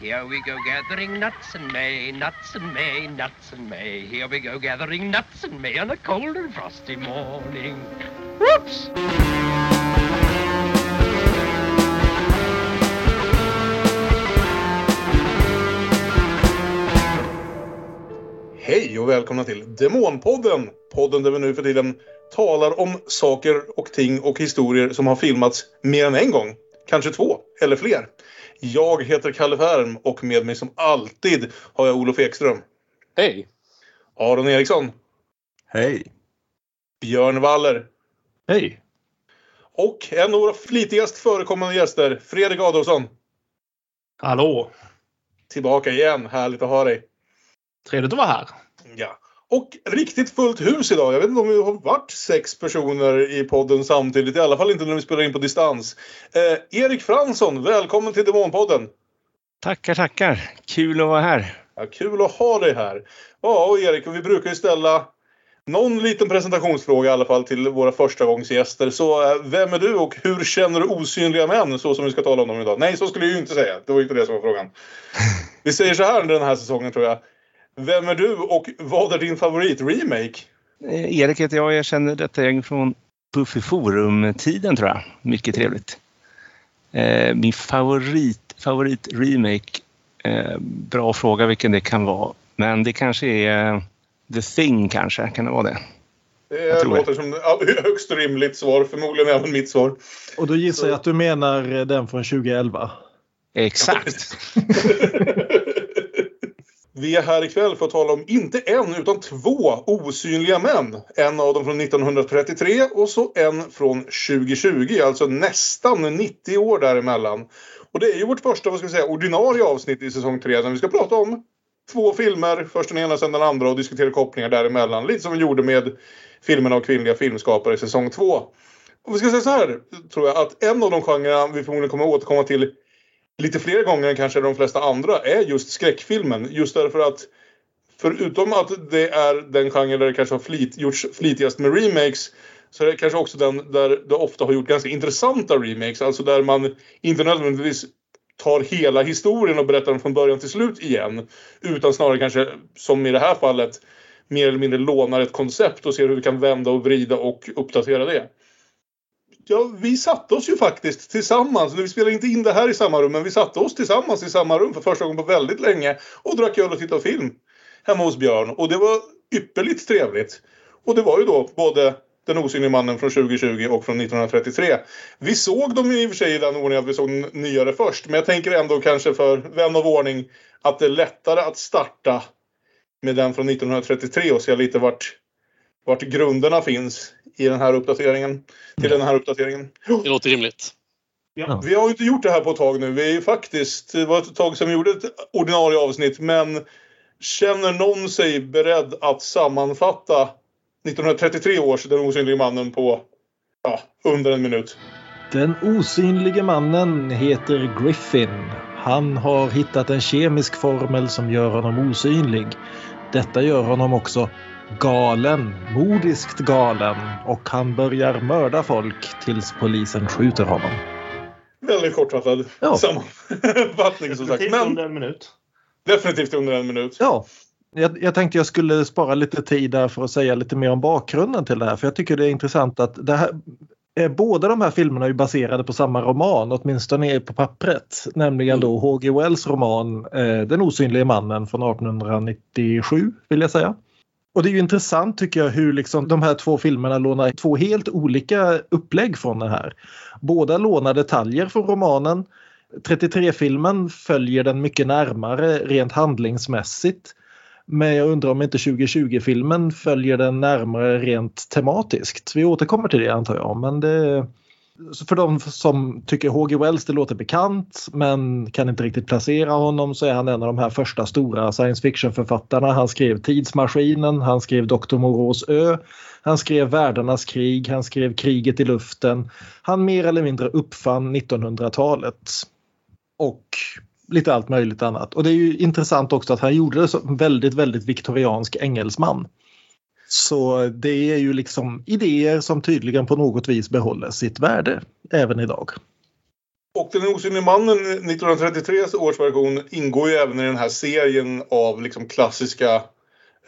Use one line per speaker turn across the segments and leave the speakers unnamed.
Here we go gathering nuts in May, nuts in May, nuts in May. Here we go gathering nuts in May on a cold and frosty morning. Whoops!
Hej och välkomna till Demonpodden! Podden där vi nu för tiden talar om saker och ting och historier som har filmats mer än en gång. Kanske två eller fler. Jag heter Kalle Färm och med mig som alltid har jag Olof Ekström.
Hej!
Aron Eriksson.
Hej!
Björn Waller.
Hej!
Och en av våra flitigast förekommande gäster, Fredrik Adolfsson.
Hallå!
Tillbaka igen. Härligt att ha dig.
Trevligt att vara här.
Ja. Och riktigt fullt hus idag. Jag vet inte om vi har varit sex personer i podden samtidigt. I alla fall inte när vi spelar in på distans. Eh, Erik Fransson, välkommen till Demonpodden.
Tackar, tackar. Kul att vara här.
Ja, kul att ha dig här. Ja, och Erik, vi brukar ju ställa någon liten presentationsfråga i alla fall till våra förstagångsgäster. Så eh, vem är du och hur känner du osynliga män så som vi ska tala om dem idag? Nej, så skulle jag ju inte säga. Det var inte det som var frågan. Vi säger så här under den här säsongen tror jag. Vem är du och vad är din favorit-remake?
Eh, Erik heter jag. Jag känner detta gäng från Buffy Forum-tiden tror jag. Mycket trevligt. Eh, min favorit, favorit remake. Eh, bra fråga vilken det kan vara. Men det kanske är The Thing kanske. Kan det vara det?
Det låter som högst rimligt svar. Förmodligen även mitt svar.
Och då gissar jag att du menar den från 2011?
Exakt.
Vi är här ikväll för att tala om inte en utan två osynliga män. En av dem från 1933 och så en från 2020. Alltså nästan 90 år däremellan. Och det är ju vårt första vad ska vi säga, ordinarie avsnitt i säsong 3 där vi ska prata om två filmer. Först den ena, sen den andra och diskutera kopplingar däremellan. Lite som vi gjorde med filmerna av kvinnliga filmskapare i säsong 2. Och vi ska säga så här, tror jag, att en av de genrerna vi förmodligen kommer att återkomma till lite fler gånger än kanske de flesta andra är just skräckfilmen. Just därför att förutom att det är den genre där det kanske har flit, gjorts flitigast med remakes så är det kanske också den där det ofta har gjort ganska intressanta remakes. Alltså där man inte nödvändigtvis tar hela historien och berättar den från början till slut igen. Utan snarare kanske, som i det här fallet, mer eller mindre lånar ett koncept och ser hur vi kan vända och vrida och uppdatera det. Ja, vi satte oss ju faktiskt tillsammans. Vi spelade inte in det här i samma rum, men vi satte oss tillsammans i samma rum för första gången på väldigt länge och drack öl och tittade film hemma hos Björn. Och det var ypperligt trevligt. Och det var ju då både Den osynlige mannen från 2020 och från 1933. Vi såg dem i och för sig i den ordningen att vi såg nyare först, men jag tänker ändå kanske för vän av ordning att det är lättare att starta med den från 1933 och se lite vart, vart grunderna finns i den här uppdateringen. Till den här uppdateringen.
Det låter rimligt.
Ja. Vi har ju inte gjort det här på ett tag nu. Vi är ju faktiskt, det var ett tag sedan vi gjorde ett ordinarie avsnitt. Men känner någon sig beredd att sammanfatta 1933 års Den osynlige mannen på ja, under en minut?
Den osynlige mannen heter Griffin. Han har hittat en kemisk formel som gör honom osynlig. Detta gör honom också galen, modiskt galen och han börjar mörda folk tills polisen skjuter honom.
Väldigt kortfattad
Ja.
sammanfattning som sagt. Men
en minut.
definitivt under en minut.
Ja, jag, jag tänkte jag skulle spara lite tid där för att säga lite mer om bakgrunden till det här. För jag tycker det är intressant att det här, eh, båda de här filmerna är baserade på samma roman, åtminstone på pappret. Nämligen då H.G. Wells roman eh, Den osynlige mannen från 1897 vill jag säga. Och det är ju intressant tycker jag hur liksom de här två filmerna lånar två helt olika upplägg från det här. Båda lånar detaljer från romanen. 33-filmen följer den mycket närmare rent handlingsmässigt. Men jag undrar om inte 2020-filmen följer den närmare rent tematiskt. Vi återkommer till det antar jag. Men det, för de som tycker H.G. Wells det låter bekant men kan inte riktigt placera honom så är han en av de här första stora science fiction-författarna. Han skrev Tidsmaskinen, han skrev Dr. Moreaus ö, han skrev Världarnas krig, han skrev Kriget i luften. Han mer eller mindre uppfann 1900-talet. Och lite allt möjligt annat. Och det är ju intressant också att han gjorde det som väldigt, väldigt viktoriansk engelsman. Så det är ju liksom idéer som tydligen på något vis behåller sitt värde även idag.
Och Den osynlige mannen, 1933 års version, ingår ju även i den här serien av liksom klassiska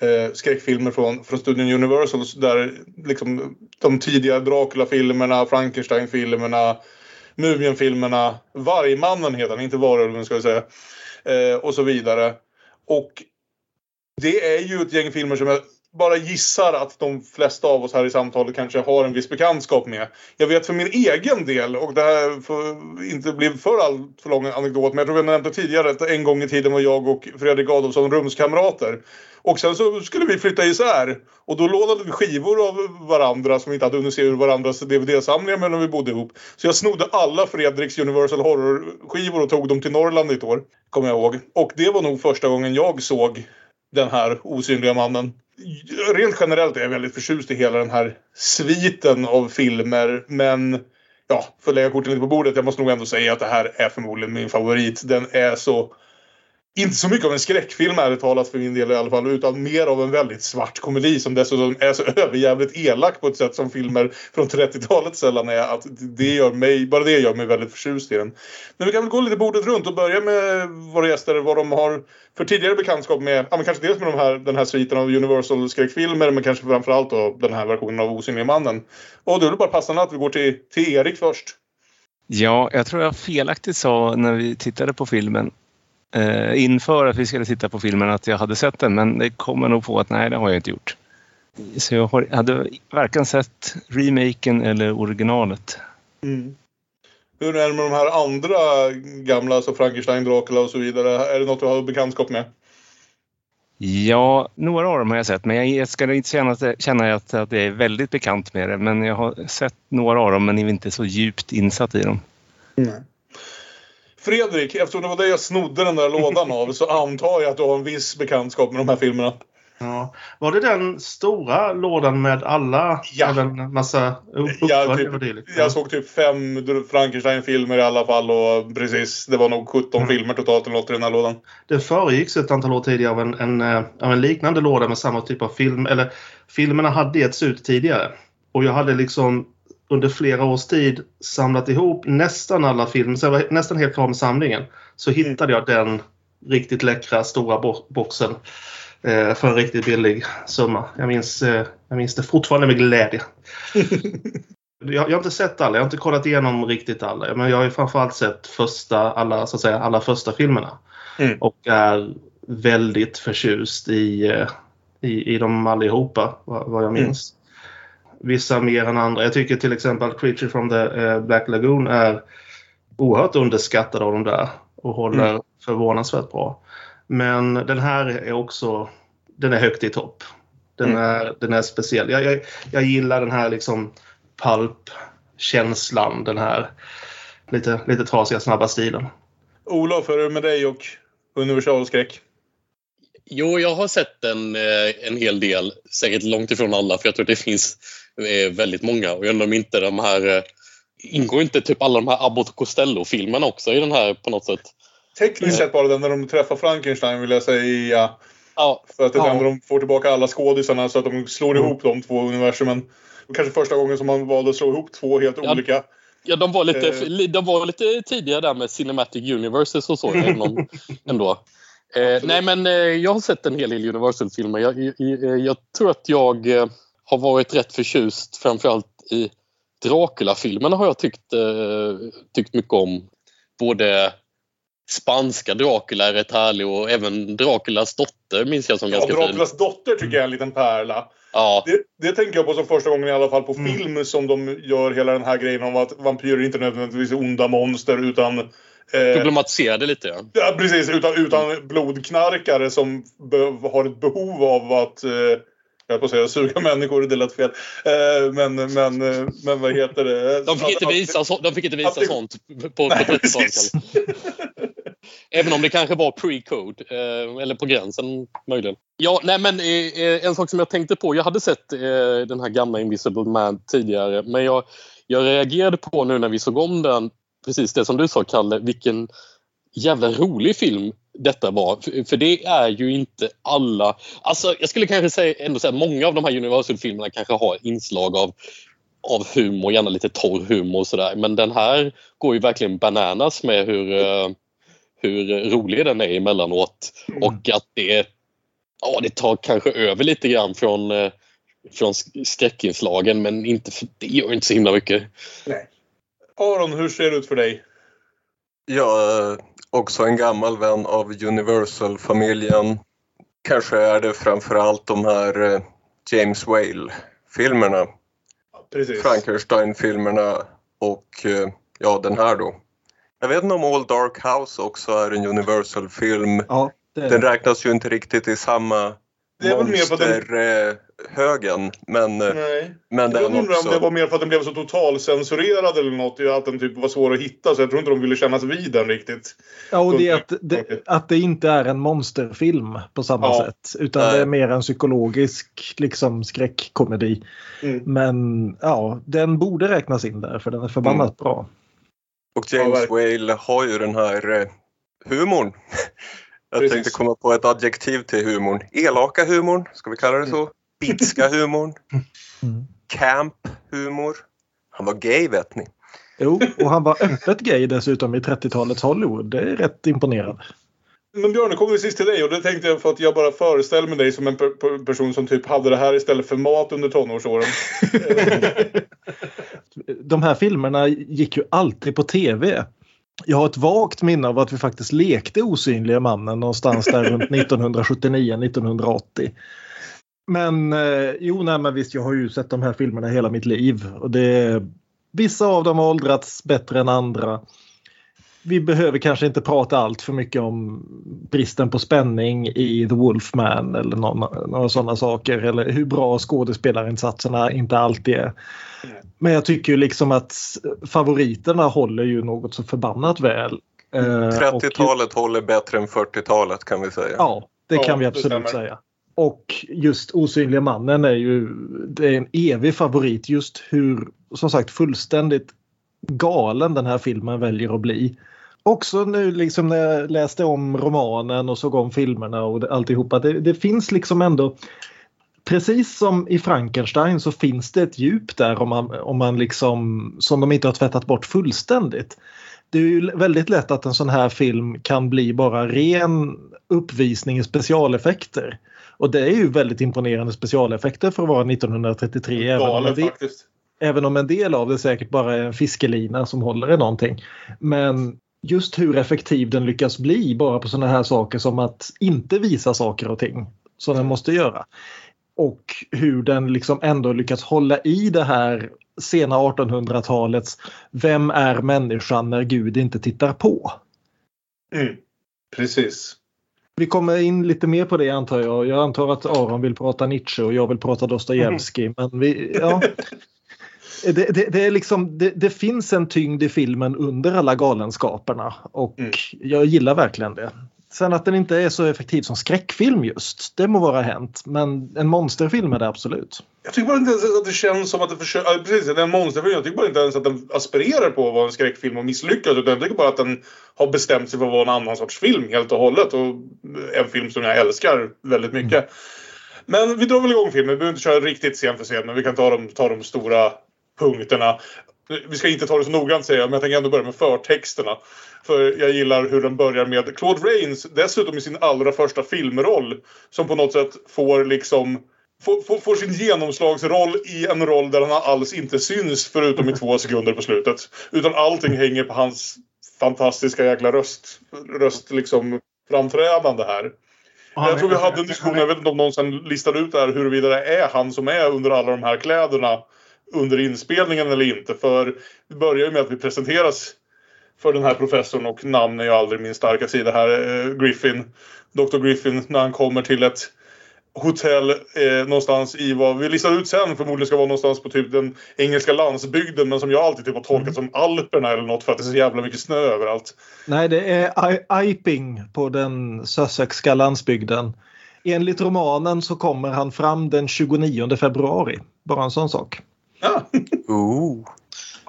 eh, skräckfilmer från, från studion Universal. Där liksom de tidiga Dracula-filmerna, Frankenstein-filmerna, Mumien-filmerna, Vargmannen heter han, inte Varulven ska vi säga. Eh, och så vidare. Och det är ju ett gäng filmer som jag bara gissar att de flesta av oss här i samtalet kanske har en viss bekantskap med. Jag vet för min egen del, och det här får inte bli för allt för lång anekdot, men jag tror jag nämnde tidigare att en gång i tiden var jag och Fredrik Adolfsson rumskamrater. Och sen så skulle vi flytta isär. Och då lånade vi skivor av varandra som vi inte hade hunnit se ur varandras DVD-samlingar medan vi bodde ihop. Så jag snodde alla Fredriks Universal Horror-skivor och tog dem till Norrland ett år. Kommer jag ihåg. Och det var nog första gången jag såg den här osynliga mannen. Rent generellt är jag väldigt förtjust i hela den här sviten av filmer. Men ja, för att lägga korten lite på bordet, jag måste nog ändå säga att det här är förmodligen min favorit. Den är så inte så mycket av en skräckfilm ärligt talat för min del i alla fall utan mer av en väldigt svart komedi som dessutom är så överjävligt elak på ett sätt som filmer från 30-talet sällan är. Att det gör mig, bara det gör mig väldigt förtjust i den. Men vi kan väl gå lite bordet runt och börja med våra gäster vad de har för tidigare bekantskap med, ja men kanske dels med de här, den här sviten av Universal skräckfilmer men kanske framförallt då den här versionen av Osynliga mannen. Och då är det bara passande att vi går till, till Erik först.
Ja, jag tror jag felaktigt sa när vi tittade på filmen eh, inför att vi skulle titta på filmen att jag hade sett den men det kommer nog på att nej, det har jag inte gjort. Så jag har, hade varken sett remaken eller originalet.
Mm. Hur är det med de här andra gamla, alltså Frankenstein, Dracula och så vidare? Är det något du har bekantskap med?
Ja, några av dem har jag sett, men jag ska inte känna, känna att, att jag är väldigt bekant med det. Men jag har sett några av dem, men är inte så djupt insatt i dem.
Nej. Fredrik, eftersom det var det jag snodde den där lådan av så antar jag att du har en viss bekantskap med de här filmerna.
Ja. Var det den stora lådan med alla?
Ja.
Även massa
jag, typ, jag såg typ fem Frankenstein-filmer i alla fall och precis, det var nog 17 mm. filmer totalt eller något i den här lådan.
Det föregicks ett antal år tidigare av en, en, eh, av en liknande låda med samma typ av film. Eller filmerna hade getts ut tidigare. Och jag hade liksom under flera års tid samlat ihop nästan alla filmer, så jag var nästan helt klar med samlingen. Så mm. hittade jag den riktigt läckra stora boxen eh, för en riktigt billig summa. Jag minns, eh, jag minns det fortfarande med glädje. jag, jag, har inte sett alla, jag har inte kollat igenom riktigt alla. Men jag har ju framförallt sett första, alla, så att säga, alla första filmerna. Mm. Och är väldigt förtjust i, eh, i, i dem allihopa, vad, vad jag minns. Mm vissa mer än andra. Jag tycker till exempel att Creature from the eh, Black Lagoon är oerhört underskattad av de där och håller mm. förvånansvärt bra. Men den här är också den är högt i topp. Den, mm. är, den är speciell. Jag, jag, jag gillar den här liksom pulp-känslan. Den här lite, lite trasiga, snabba stilen.
Olof, hur är det med dig och universalskräck?
Jo, jag har sett en, eh, en hel del. Säkert långt ifrån alla, för jag tror det finns eh, väldigt många. Och jag undrar om inte de här... Eh, ingår inte typ alla de här Abbott Costello-filmerna också i den här på något sätt?
Tekniskt sett bara den när de träffar Frankenstein vill jag säga. Ja. För att det är ja. den de får tillbaka alla skådisarna så att de slår mm. ihop de två universumen. Kanske första gången som man valde att slå ihop två helt ja. olika.
Ja, de var lite, eh. de var lite tidigare där med Cinematic Universes och så ändå. Eh, nej, men eh, jag har sett en hel del Universal-filmer. Jag, jag, jag, tror att jag eh, har varit rätt förtjust framförallt i Dracula-filmerna har jag tyckt, eh, tyckt mycket om. Både spanska Dracula är rätt härlig och även Draculas dotter minns jag som ja, ganska
Draculas fin. dotter tycker jag är en liten pärla. Ja. Det, det tänker jag på som första gången i alla fall på mm. film som de gör hela den här grejen om att vampyrer inte nödvändigtvis är onda monster utan
Eh, Problematiserade lite ja.
Ja precis, utan, utan blodknarkare som har ett behov av att eh, jag på att säga suga människor, det lät fel. Eh, men, men, eh, men vad heter det?
De fick inte visa, så, de fick inte visa det, sånt på, på 30-talet. Även om det kanske var pre-code, eh, eller på gränsen möjligen. Ja, nej men en sak som jag tänkte på. Jag hade sett den här gamla Invisible Man tidigare men jag, jag reagerade på nu när vi såg om den precis det som du sa Kalle, vilken jävla rolig film detta var. För, det är ju inte alla... Alltså jag skulle kanske säga ändå säga många av de här Universal-filmerna kanske har inslag av av humor, gärna lite torr humor och sådär. Men den här går ju verkligen bananas med hur, eh, hur rolig den är emellanåt.
Mm.
Och att det, ja, det tar kanske över lite grann från, eh, från sk- skräckinslagen men inte för, det gör inte så himla mycket.
Aron, hur ser det ut för dig?
Jag är också en gammal vän av Universal-familjen. Kanske är det framförallt de här eh, James Whale-filmerna. Frankenstein-filmerna och eh, ja, den här då. Jag vet inte om All Dark House också är en Universal-film.
Ja, det
Den räknas ju inte riktigt i samma
Det är väl mer på den...
monsterhögen. Men, eh,
Nej.
men
Jag
den
undrar om det
också.
var mer för att den blev så totalcensurerad eller något. Att den typ var svår att hitta. Så jag tror inte de ville kännas vid den riktigt.
Ja, och det är att det, att det inte är en monsterfilm på samma
Ja.
sätt. Utan
Nej.
det är mer en psykologisk liksom, skräckkomedi.
Mm.
Men ja, den borde räknas in där för den är förbannat
Mm.
bra.
Och James
Ja,
Whale har ju den här eh, humorn. Jag
Precis.
tänkte komma på ett adjektiv till humorn. Elaka humorn, ska vi kalla det så? Bitska humorn.
Mm.
Camp humor. Han var gay vet ni.
Jo, och han var öppet gay dessutom i 30-talets Hollywood. Det är rätt imponerande.
Men Björn, nu kommer vi sist till dig och det tänkte jag för att jag bara föreställer mig dig som en per per- person som typ hade det här istället för mat under tonårsåren.
De här filmerna gick ju alltid på tv. Jag har ett vagt minne av att vi faktiskt lekte Osynliga mannen någonstans där runt 1979-1980. Men eh, jo, nej, men visst, jag har ju sett de här filmerna hela mitt liv. Och det, vissa av dem har åldrats bättre än andra. Vi behöver kanske inte prata allt för mycket om bristen på spänning i The Wolfman eller någon, några sådana saker. Eller hur bra skådespelarinsatserna inte alltid är. Men jag tycker ju liksom att favoriterna håller ju något så förbannat väl. Eh, och-
30-talet håller bättre än 40-talet kan vi säga.
Ja, det
Ja,
kan vi
det
absolut säga. Och just Osynliga mannen är ju det är en evig favorit. Just hur, som sagt, fullständigt galen den här filmen väljer att bli. Också nu liksom när jag läste om romanen och såg om filmerna och alltihopa. Det, det finns liksom ändå Precis som i Frankenstein så finns det ett djup där om man, om man liksom, som de inte har tvättat bort fullständigt. Det är ju väldigt lätt att en sån här film kan bli bara ren uppvisning i specialeffekter. Och det är ju väldigt imponerande specialeffekter för att vara 1933. Även om, del, även om en del av det säkert bara är en fiskelina som håller i någonting. Men just hur effektiv den lyckas bli bara på sådana här saker som att inte visa saker och ting som den måste göra. Och hur den liksom ändå lyckats hålla i det här sena 1800-talets Vem är människan när Gud inte tittar på?
Mm. Precis.
Vi kommer in lite mer på det antar jag. Jag antar att Aron vill prata Nietzsche och jag vill prata Dostojevskij. Men vi, ja. det, det, det, är liksom, det, det finns en tyngd i filmen under alla galenskaperna och
Mm.
jag gillar verkligen det. Sen att den inte är så effektiv som skräckfilm just, det må vara hänt. Men en monsterfilm är det absolut.
Jag tycker bara inte ens att det känns som att det försöker... Precis, det är en monsterfilm. Jag tycker bara inte ens att den aspirerar på att vara en skräckfilm och misslyckas. Utan jag tycker bara att den har bestämt sig för att vara en annan sorts film helt och hållet. Och en film som jag älskar väldigt mycket. Men vi drar väl igång filmen. Vi behöver inte köra riktigt scen för scen. Men vi kan ta de, ta de stora punkterna. Vi ska inte ta det så noggrant säger jag, men jag tänker ändå börja med förtexterna. För jag gillar hur den börjar med Claude Rains, dessutom i sin allra första filmroll. Som på något sätt får liksom får, får, får sin genomslagsroll i en roll där han alls inte syns förutom i två sekunder på slutet. Utan allting hänger på hans fantastiska jäkla röst, röst liksom framträdande här. Jag tror vi hade en diskussion, jag vet inte om någon sen listade ut det här huruvida det är han som är under alla de här kläderna under inspelningen eller inte. För det börjar ju med att vi presenteras för den här professorn och namn är ju aldrig min starka sida här, eh, Griffin. Dr Griffin när han kommer till ett hotell eh, någonstans i vad vi listar ut sen förmodligen ska vara någonstans på typ den engelska landsbygden men som jag alltid typ har tolkat som Alperna eller något för att det är så jävla mycket snö överallt.
Nej, det är Iping på den Sussexska landsbygden. Enligt romanen så kommer han fram den 29 februari. Bara en sån sak.
Ja,
Ooh.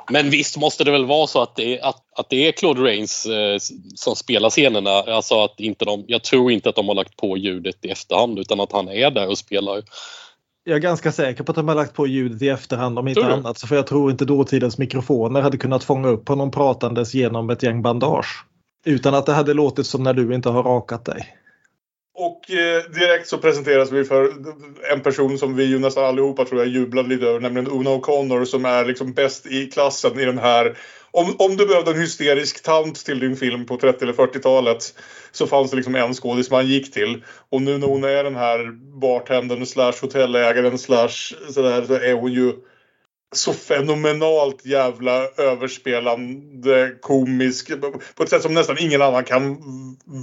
Men visst måste det väl vara så att det är, att, att det är Claude Rains eh, som spelar scenerna. Alltså att inte de, jag tror inte att de har lagt på ljudet i efterhand utan att han är där och spelar.
Jag är ganska säker på att de har lagt på ljudet i efterhand om inte annat. För jag tror inte dåtidens mikrofoner hade kunnat fånga upp honom pratandes genom ett gäng bandage. Utan att det hade låtit som när du inte har rakat dig.
Och eh, direkt så presenteras vi för en person som vi ju nästan allihopa tror jag jublade lite över, nämligen Una O'Connor som är liksom bäst i klassen i den här. Om, om du behövde en hysterisk tant till din film på 30 eller 40-talet så fanns det liksom en skådis man gick till. Och nu när hon är den här bartendern slash hotellägaren slash sådär så är hon ju så fenomenalt jävla överspelande komisk på ett sätt som nästan ingen annan kan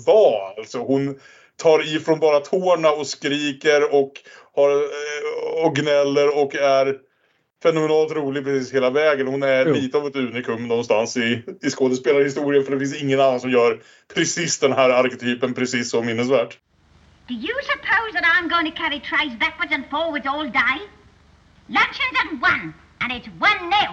vara. Alltså hon tar i från bara tårna och skriker och, har, eh, och gnäller och är fenomenalt rolig precis hela vägen. Hon är
Jo.
lite av ett unikum någonstans i, i skådespelarhistorien för det finns ingen annan som gör precis den här arketypen precis så minnesvärt.
Do you suppose that I'm going to carry trays backwards and forwards all day? Luncheon's at one, and it's one nil.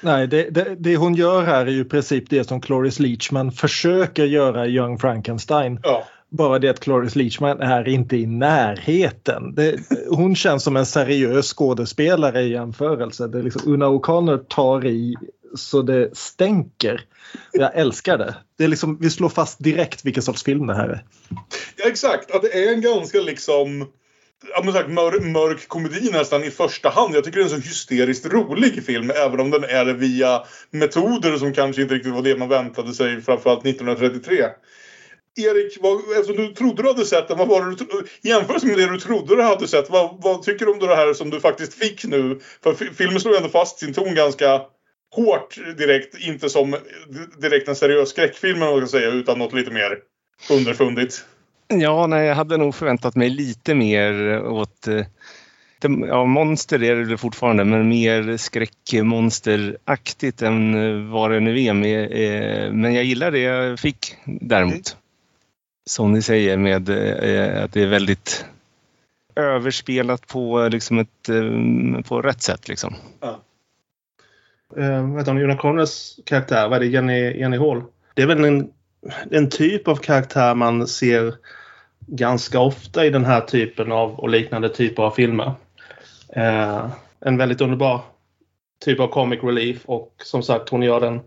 Nej, det, det, det hon gör här är ju i princip det som Cloris Leachman försöker göra i Young Frankenstein.
Ja.
Bara det att Cloris Leachman är inte i närheten. Det, hon känns som en seriös skådespelare i jämförelse. Det är liksom, Una O'Connor tar i så det stänker. Jag älskar det. det är liksom, vi slår fast direkt vilken sorts film det här är.
Ja, exakt. Att det är en ganska liksom ja, men sagt, mör, mörk komedi nästan i första hand. Jag tycker det är en så hysteriskt rolig film även om den är det via metoder som kanske inte riktigt var det man väntade sig framförallt 1933. Erik, vad, eftersom du trodde du hade sett den, vad var det du, jämfört i jämförelse med det du trodde du hade sett, vad, vad tycker du om det här som du faktiskt fick nu? För filmen slår ändå fast sin ton ganska hårt direkt, inte som direkt en seriös skräckfilm eller vad man ska säga, utan något lite mer underfundigt.
Ja, nej, jag hade nog förväntat mig lite mer åt... eh, Ja, monster är det fortfarande, men mer skräckmonsteraktigt än eh, vad det nu är. Med, eh, men jag gillar det jag fick däremot. Som ni säger med att det är väldigt överspelat på, liksom ett, på rätt sätt. Liksom.
vet du, Una Connors karaktär, vad är det, Jenny, Jenny Hall? Det är väl en, en typ av karaktär man ser ganska ofta i den här typen av och liknande typer av filmer. Eh, en väldigt underbar typ av comic relief och som sagt hon gör den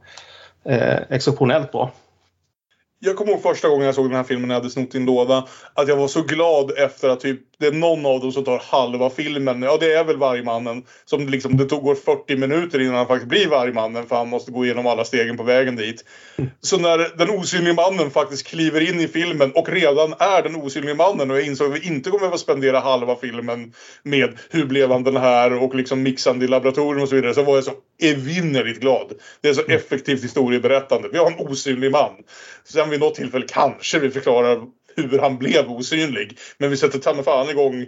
eh, exceptionellt bra.
Jag kommer ihåg första gången jag såg den här filmen när jag hade snott din låda. Att jag var så glad efter att typ, det är någon av dem som tar halva filmen. Ja, det är väl Vargmannen. Som liksom, det tog går 40 minuter innan han faktiskt blir Vargmannen. För han måste gå igenom alla stegen på vägen dit. Så när den osynliga mannen faktiskt kliver in i filmen och redan är den osynliga mannen och jag insåg att vi inte kommer behöva spendera halva filmen med hur blev han den här och liksom mixande i laboratorium och så vidare. Så var jag så evinnerligt glad. Det är så effektivt historieberättande. Vi har en osynlig man. Sen vid något tillfälle kanske vi förklarar hur han blev osynlig. Men vi sätter ta fan igång.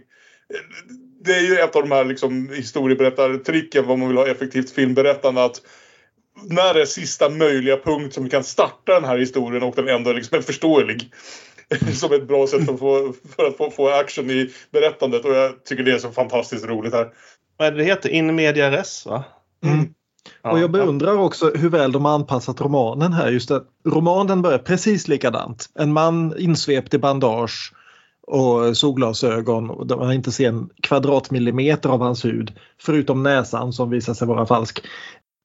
Det är ju ett av de här liksom historieberättartricken vad man vill ha effektivt filmberättande. Att när är sista möjliga punkt som vi kan starta den här historien och den ändå liksom är förståelig. Som ett bra sätt att få, för att få, få action i berättandet. Och jag tycker det är så fantastiskt roligt här.
Vad är det det heter? In media res va?
Mm.
Ja,
Och jag beundrar också hur väl de har anpassat romanen här. Just att romanen börjar precis likadant. En man insvept i bandage och solglasögon och där man inte ser en kvadratmillimeter av hans hud förutom näsan som visar sig vara falsk.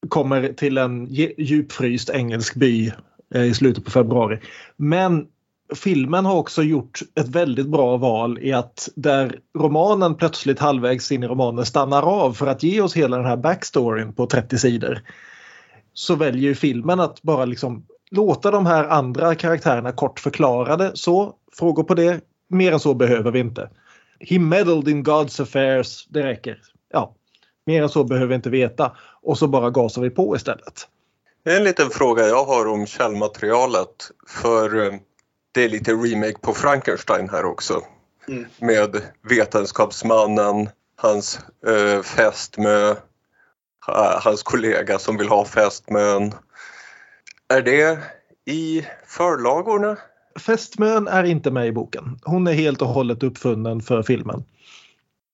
Kommer till en djupfryst engelsk by eh, i slutet på februari. Men filmen har också gjort ett väldigt bra val i att där romanen plötsligt halvvägs in i romanen stannar av för att ge oss hela den här backstoryn på 30 sidor. Så väljer ju filmen att bara liksom låta de här andra karaktärerna kort förklarade. Så, frågor på det. Mer än så behöver vi inte. He meddled in God's affairs. Det räcker. Ja, mer än så behöver vi inte veta. Och så bara gasar vi på istället.
En liten fråga jag har om källmaterialet. För eh, det är lite remake på Frankenstein här också.
Mm.
Med vetenskapsmannen, hans eh, fästmö, ha- hans kollega som vill ha fästmön. Är det i förlagorna?
Fästmön är inte med i boken. Hon är helt och hållet uppfunnen för filmen.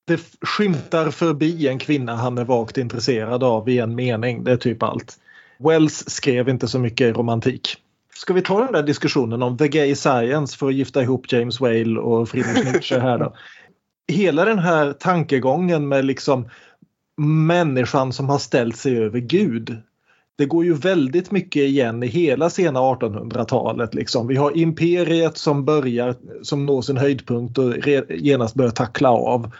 Det skymtar förbi en kvinna han är vagt intresserad av i en mening. Det är typ allt. Wells skrev inte så mycket romantik. Ska vi ta den där diskussionen om the gay science för att gifta ihop James Whale och Friedrich Nietzsche här då? Hela den här tankegången med liksom människan som har ställt sig över Gud. Det går ju väldigt mycket igen i hela sena 1800-talet. Liksom. Vi har imperiet som börjar, som når sin höjdpunkt och genast börjar tackla av.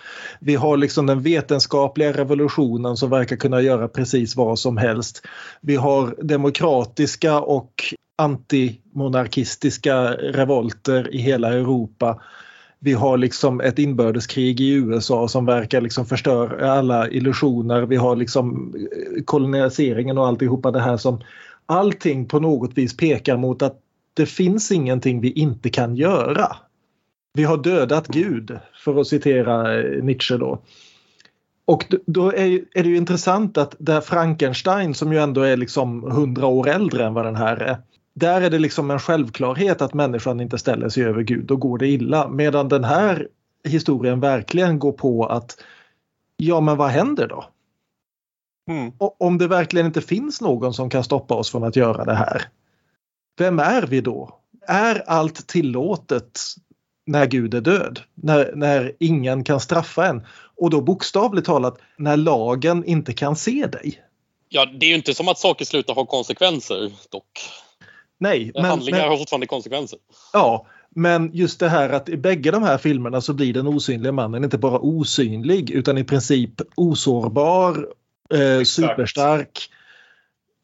Vi har liksom den vetenskapliga revolutionen som verkar kunna göra precis vad som helst. Vi har demokratiska och antimonarkistiska revolter i hela Europa vi har liksom ett inbördeskrig i USA som verkar liksom förstöra alla illusioner. Vi har liksom eh, koloniseringen och alltihopa det här som allting på något vis pekar mot att det finns ingenting vi inte kan göra. Vi har dödat Gud, för att citera eh, Nietzsche då. Och då är, är det ju intressant att där Frankenstein som ju ändå är liksom hundra år äldre än vad den här är där är det liksom en självklarhet att människan inte ställer sig över Gud. Då går det illa. Medan den här historien verkligen går på att ja, men vad händer då? Mm. Om det verkligen inte finns någon som kan stoppa oss från att göra det här. Vem är vi då? Är allt tillåtet när Gud är död? När, när ingen kan straffa en? Och då bokstavligt talat när lagen inte kan se dig?
Ja, det är ju inte som att saker slutar ha konsekvenser dock.
Nej.
Men, Handlingar men, har fortfarande konsekvenser.
Ja, men just det här att i bägge de här filmerna så blir den osynliga mannen inte bara osynlig utan i princip osårbar, eh, superstark.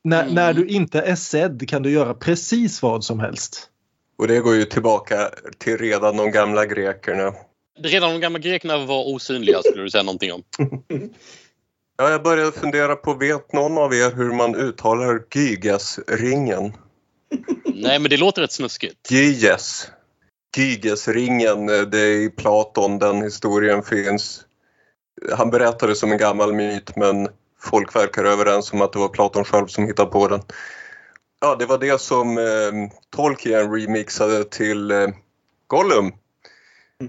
När, mm. när du inte är sedd kan du göra precis vad som helst.
Och det går ju tillbaka till redan de gamla grekerna.
Redan de gamla grekerna var osynliga skulle du säga någonting om.
ja, jag började fundera på, vet någon av er hur man uttalar Gyges-ringen?
Nej, men det låter rätt snuskigt.
Gyges. Gygesringen, eh, det är i Platon den historien finns. Han berättade som en gammal myt men folk verkar överens om att det var Platon själv som hittade på den. Ja, det var det som eh, Tolkien remixade till eh, Gollum.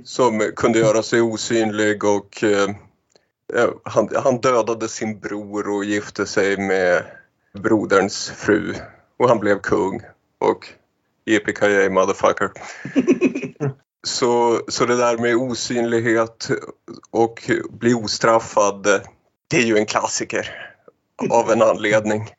Som kunde göra sig osynlig och eh, han, han dödade sin bror och gifte sig med broderns fru. Och han blev kung och yippee motherfucker. så, så det där med osynlighet och bli ostraffad, det är ju en klassiker av en anledning.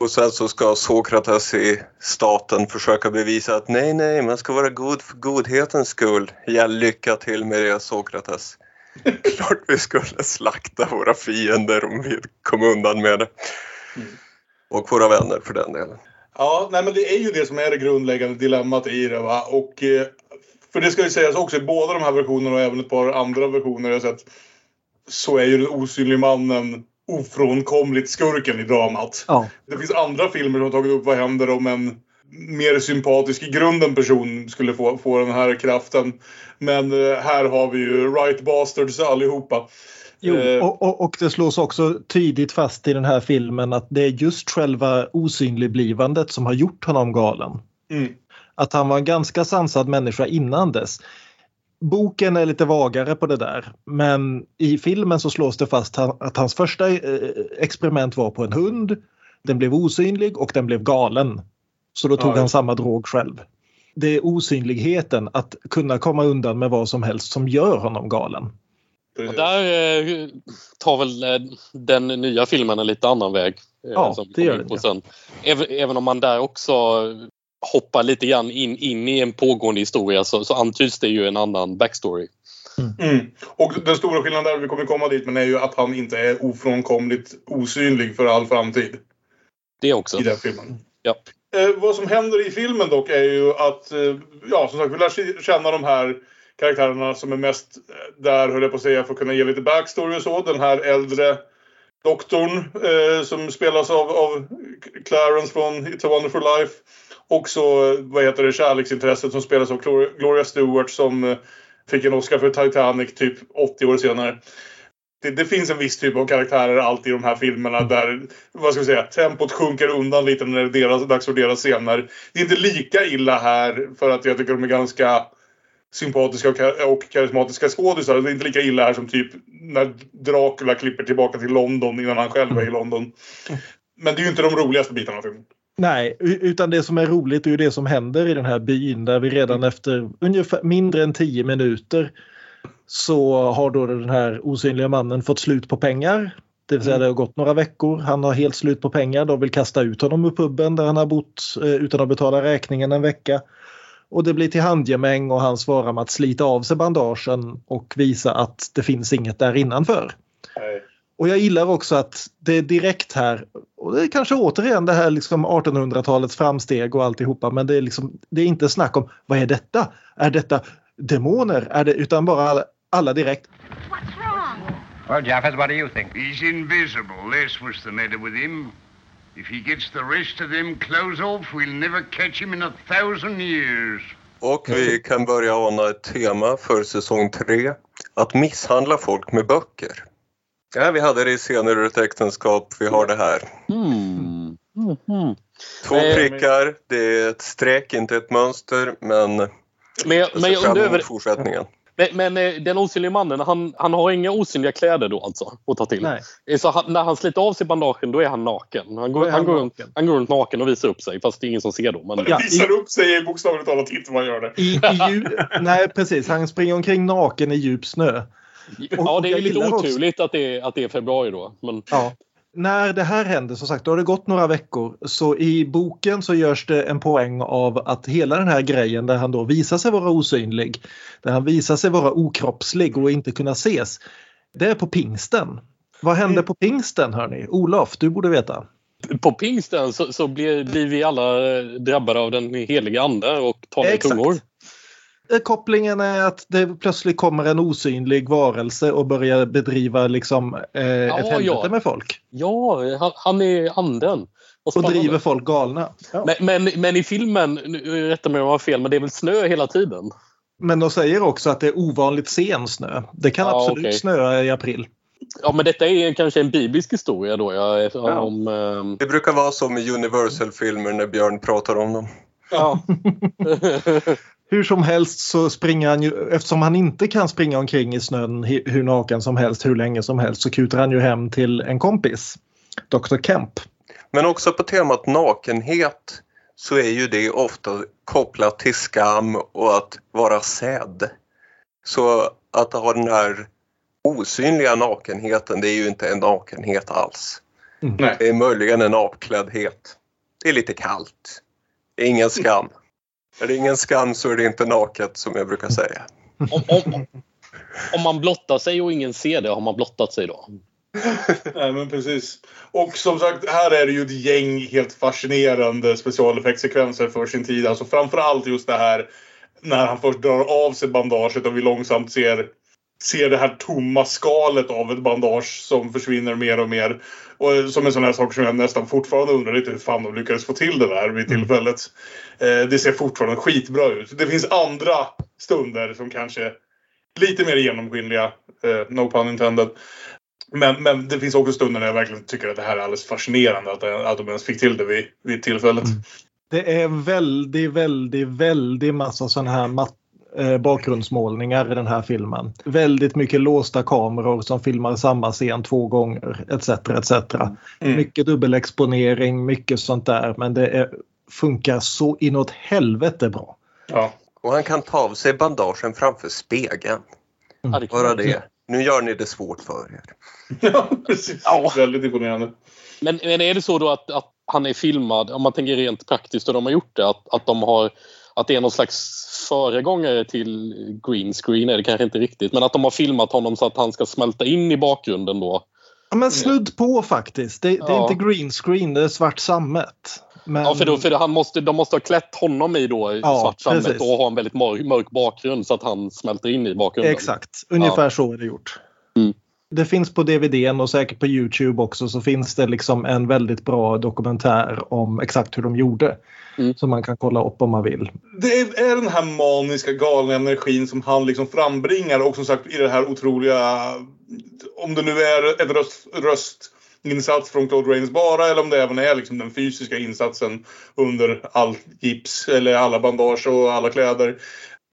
Och sen så ska Sokrates i staten försöka bevisa att nej, nej, man ska vara god för godhetens skull. Ja, lycka till med det Sokrates. Klart vi skulle slakta våra fiender om vi kom undan med det. Mm. Och våra vänner för den delen.
Ja, nej men det är ju det som är det grundläggande dilemmat i det. Va? Och, eh, för det ska ju sägas också i båda de här versionerna och även ett par andra versioner jag sett. Så är ju den osynlige mannen ofrånkomligt skurken i dramat. Ja. Det finns andra filmer som har tagit upp vad händer om en mer sympatisk i grunden person skulle få, få den här kraften. Men eh, här har vi ju right bastards allihopa.
Jo, eh, och, och, och, det slås också tydligt fast i den här filmen att det är just själva osynligblivandet som har gjort honom galen. Mm. Att han var en ganska sansad människa innan dess. Boken är lite vagare på det där men i filmen så slås det fast att hans första eh, experiment var på en hund. Den blev osynlig och den blev galen. Så då tog ja, han samma drog själv. Det är osynligheten, att kunna komma undan med vad som helst som gör honom galen.
Och där eh, tar väl eh, den nya filmen en lite annan väg.
Eh, ja, det gör det. Sen.
Även om man där också hoppar lite grann in, in i en pågående historia så, så antyds det ju en annan backstory.
Mm. Mm. Och den stora skillnaden där, vi kommer komma dit, men är ju att han inte är ofrånkomligt osynlig för all framtid.
Det också.
I den filmen.
Ja.
Eh, vad som händer i filmen dock är ju att, eh, ja som sagt, vi lär känna de här karaktärerna som är mest där, höll jag på att säga, för att kunna ge lite backstory och så. Den här äldre doktorn eh, som spelas av, av Clarence från It's a wonderful life. Och så, vad heter det, kärleksintresset som spelas av Gloria Stewart som eh, fick en Oscar för Titanic typ 80 år senare. Det, det, finns en viss typ av karaktärer alltid i de här filmerna där vad ska vi säga, tempot sjunker undan lite när det är deras, dags för deras scener. Det är inte lika illa här för att jag tycker de är ganska sympatiska och karismatiska skådisar. Det är inte lika illa här som typ när Dracula klipper tillbaka till London innan han själv är i London. Men det är ju inte de roligaste bitarna av filmen.
Nej, utan det som är roligt är ju det som händer i den här byn där vi redan efter ungefär mindre än tio minuter så har då den här osynliga mannen fått slut på pengar. Det vill säga det har gått några veckor, han har helt slut på pengar, de vill kasta ut honom ur puben där han har bott eh, utan att betala räkningen en vecka. Och det blir till handgemäng och han svarar med att slita av sig bandagen och visa att det finns inget där innanför.
Nej.
Och jag gillar också att det är direkt här, och det är kanske återigen det här liksom 1800-talets framsteg och alltihopa, men det är, liksom, det är inte snack om vad är detta? Är detta demoner? Är det, utan bara alla, alla direkt.
What's wrong?
Well, Japheth, what do you think?
He's invisible. That's what's the matter with him. If he gets the rest of them clothes off, we'll never catch him in a thousand years.
Och vi kan börja ana ett tema för säsong tre. Att misshandla folk med böcker. Ja, vi hade det i scener ur ett äktenskap. Vi har det här.
Mm. Mhm.
Två
Eh,
prickar, det är ett streck, inte ett mönster. Men
Men, men jag
fram
undrar över...
fortsättningen.
Men, men eh, den osynliga mannen, han, han har inga osynliga kläder då alltså att ta till?
Nej.
Eh, Så han, när han sliter av sig bandagen då är han naken? Han går,
är
han,
han
går, runt,
naken.
han går runt naken och visar upp sig fast det är ingen som ser då. Men...
Ja,
Visar upp sig i bokstavligt talat inte man gör det.
I, i dju- Nej precis, han springer omkring naken i djup snö.
Ja, det är lite
också-
oturligt att det, är, att det är februari då. Men,
Ja. När det här händer, som sagt, då har det gått några veckor. Så i boken så görs det en poäng av att hela den här grejen där han då visar sig vara osynlig, där han visar sig vara okroppslig och inte kunna ses, det är på pingsten. Vad hände på pingsten hörni? Olof, du borde veta.
på pingsten så, så blir, blir vi alla drabbade av den heliga ande och talar i tungor.
Eh, Kopplingen är att det plötsligt kommer en osynlig varelse och börjar bedriva liksom, eh, ett helvete
ja.
med folk.
Ja, han, han är anden.
Och
spännande.
driver folk galna. Ja.
Men, men, men i filmen, nu, rätta mig om jag har fel, men det är väl snö hela tiden?
Men de säger också att det är ovanligt sen snö. Det kan
Ja,
absolut
okej.
snöa i april.
Ja, men detta är kanske en biblisk historia då. Ja,
Ja.
om, ehm,
Det brukar vara som i Universal-filmer när Björn pratar om dem.
Ja.
Hur som helst så springer han ju, eftersom han inte kan springa omkring i snön hur naken som helst, hur länge som helst, så kutar han ju hem till en kompis, Dr. Kemp.
Men också på temat nakenhet så är ju det ofta kopplat till skam och att vara sedd. Så att ha den här osynliga nakenheten, det är ju inte en nakenhet alls.
Nej.
Det är möjligen en avkläddhet. Det är lite kallt. Det är ingen skam. Är det ingen skam så är det inte naket som jag brukar säga.
om, om, om man blottar sig och ingen ser det, har man blottat sig då?
Nej, men precis. Och som sagt, här är det ju ett gäng helt fascinerande specialeffektsekvenser för sin tid. Alltså framförallt just det här när han först drar av sig bandaget och vi långsamt ser, ser det här tomma skalet av ett bandage som försvinner mer och mer. Och som en sån här sak som jag nästan fortfarande undrar lite hur fan de lyckades få till det där vid tillfället. Eh, det ser fortfarande skitbra ut. Det finns andra stunder som kanske lite mer genomskinliga. Eh, no pun intended. Men, men det finns också stunder när jag verkligen tycker att det här är alldeles fascinerande att, att de ens fick till det vid, vid tillfället.
Det är väldigt, väldigt, väldigt massa sådana här bakgrundsmålningar i den här filmen. Väldigt mycket låsta kameror som filmar samma scen två gånger etc. etc.
Mm.
Mycket dubbelexponering, mycket sånt där men det är, funkar så inåt helvete bra.
Ja.
Och han kan ta av sig bandagen framför spegeln.
Kan
Bara det. Nu gör ni det svårt för er.
ja, precis.
Ja.
Väldigt imponerande.
Men, men är det så då att, att han är filmad, om man tänker rent praktiskt hur de har gjort det, att, att de har att det är någon slags föregångare till green screen är det kanske inte riktigt, men att de har filmat honom så att han ska smälta in i bakgrunden då.
Ja, men snudd på faktiskt. Det, det är
Ja.
inte green screen, det är svart sammet. Men,
Ja, för, då, för han måste, de måste ha klätt honom i då
Ja,
svart sammet
precis.
och ha en väldigt mörk, mörk bakgrund så att han smälter in i bakgrunden.
Exakt, ungefär så är det gjort.
Mm.
Det finns på DVDn och säkert på Youtube också så finns det liksom en väldigt bra dokumentär om exakt hur de gjorde.
Mm.
Som man kan kolla upp om man vill.
Det är den här maniska galna energin som han liksom frambringar och som sagt i det här otroliga... Om det nu är en röst, röstinsats från Claude Rains bara eller om det även är liksom den fysiska insatsen under all gips eller alla bandage och alla kläder.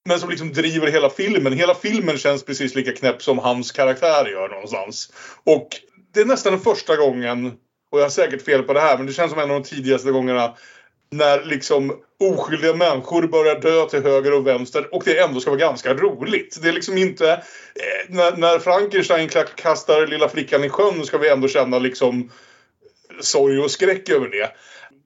Men som liksom driver hela filmen. Hela filmen känns precis lika knäpp som hans karaktär gör någonstans. Och det är nästan den första gången och jag har säkert fel på det här, men det känns som en av de tidigaste gångerna när liksom oskyldiga människor börjar dö till höger och vänster och det ändå ska vara ganska roligt. Det är liksom inte... Eh, när, när Frankenstein kastar lilla flickan i sjön ska vi ändå känna liksom sorg och skräck över det.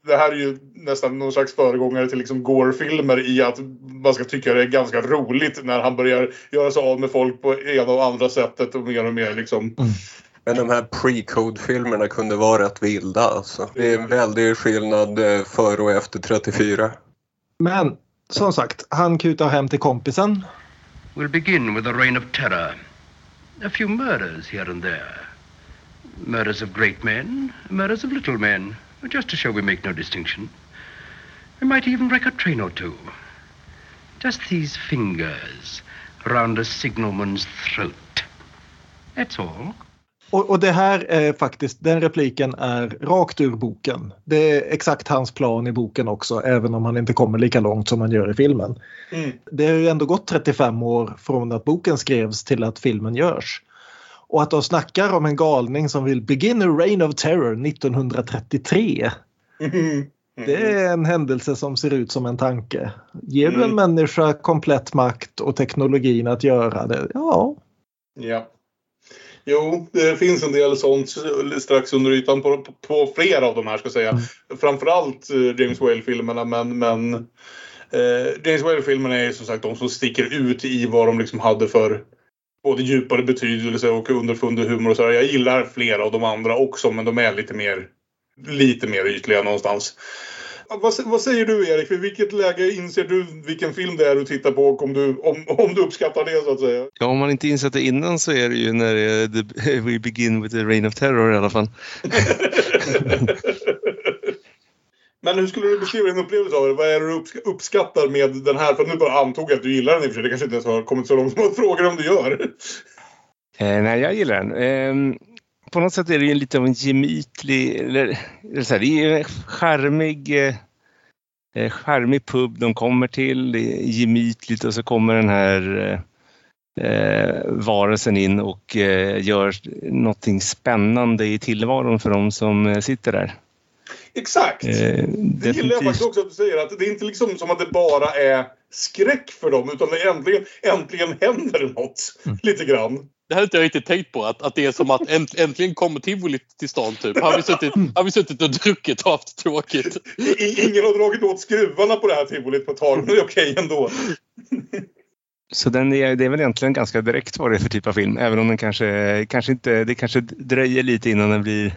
Det här är ju nästan någon slags föregångare till liksom Gore-filmer i att man ska tycka det är ganska roligt när han börjar göra sig av med folk på ena och andra sättet och mer och mer liksom. Mm.
Men de här pre-code-filmerna kunde vara rätt vilda alltså. Det är en väldig skillnad eh, före och efter 34.
Men som sagt, han kutar hem till kompisen.
We'll begin with a reign of terror. A few murders here and there. Murders of great men, murders of little men. Just to show we make no distinction. We might even wreck a train or two. Just these fingers round a signalman's throat. That's all.
Och, och, det här är faktiskt, den repliken är rakt ur boken. Det är exakt hans plan i boken också, även om han inte kommer lika långt som han gör i filmen. Mm. Det har ju ändå gått 35 år från att boken skrevs till att filmen görs. Och att de snackar om en galning som vill begin a reign of terror 1933. Mm. Det är en händelse som ser ut som en tanke. Ger du en mm. människa komplett makt och teknologin att göra det, ja.
Ja. Jo, det finns en del sånt strax under ytan på, på, på flera av de här ska jag säga. Mm. Framförallt eh, James Whale-filmerna men, men eh, James Whale-filmerna är som sagt de som sticker ut i vad de liksom hade för både djupare betydelse och underfundig humor och så. Jag gillar flera av de andra också men de är lite mer, lite mer ytliga någonstans. Vad, vad, säger du Erik? Vid vilket läge inser du vilken film det är du tittar på och om du, om, om du uppskattar det så att säga?
Ja, om man inte insett det innan så är det ju när det är the, We begin with the reign of terror i alla fall.
Men hur skulle du beskriva din upplevelse av det? Vad är det du uppskattar med den här? För nu bara antog jag att du gillar den i och för sig. Det kanske inte ens har kommit så långt som att fråga om du gör.
Eh, nej, jag gillar den. Eh, på något sätt är det ju lite av en gemytlig, eller, eller så här, det är en charmig, eh, eh, charmig pub de kommer till. Det är gemytligt och så kommer den här eh, eh varelsen in och eh, gör någonting spännande i tillvaron för de som eh, sitter där.
Exakt! Eh, det gillar jag faktiskt också att du säger. Att det är inte liksom som att det bara är skräck för dem utan det äntligen, äntligen händer något. Mm. Lite grann.
Det hade inte jag riktigt tänkt på. Att, att det är som att änt, äntligen kommer tivoli till stan typ. Har vi suttit, har vi suttit och druckit och haft tråkigt.
Ingen har dragit åt skruvarna på det här tivolit på ett tag men det är okej ändå.
Så den är, det är väl egentligen ganska direkt vad det är för typ av film. Även om den kanske, kanske inte, det kanske dröjer lite innan den blir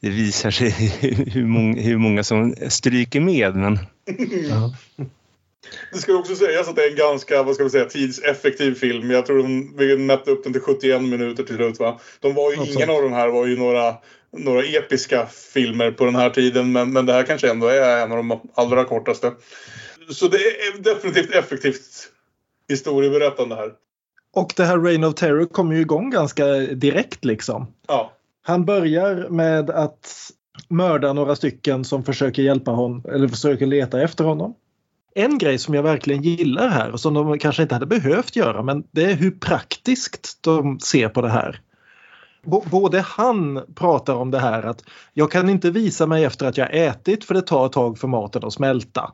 det visar sig hur många, hur många som stryker med. Men... Ja.
Det ska också sägas att det är en ganska vad ska vi säga, tidseffektiv film. Jag tror de, vi mätte upp den till 71 minuter till slut. Va? De var ju, ingen av de här var ju några, några episka filmer på den här tiden. Men, men det här kanske ändå är en av de allra kortaste. Så det är definitivt effektivt historieberättande här.
Och det här Reign of Terror kommer ju igång ganska direkt liksom.
Ja.
Han börjar med att mörda några stycken som försöker hjälpa honom eller försöker leta efter honom. En grej som jag verkligen gillar här och som de kanske inte hade behövt göra men det är hur praktiskt de ser på det här. både han pratar om det här att jag kan inte visa mig efter att jag ätit för det tar ett tag för maten att smälta.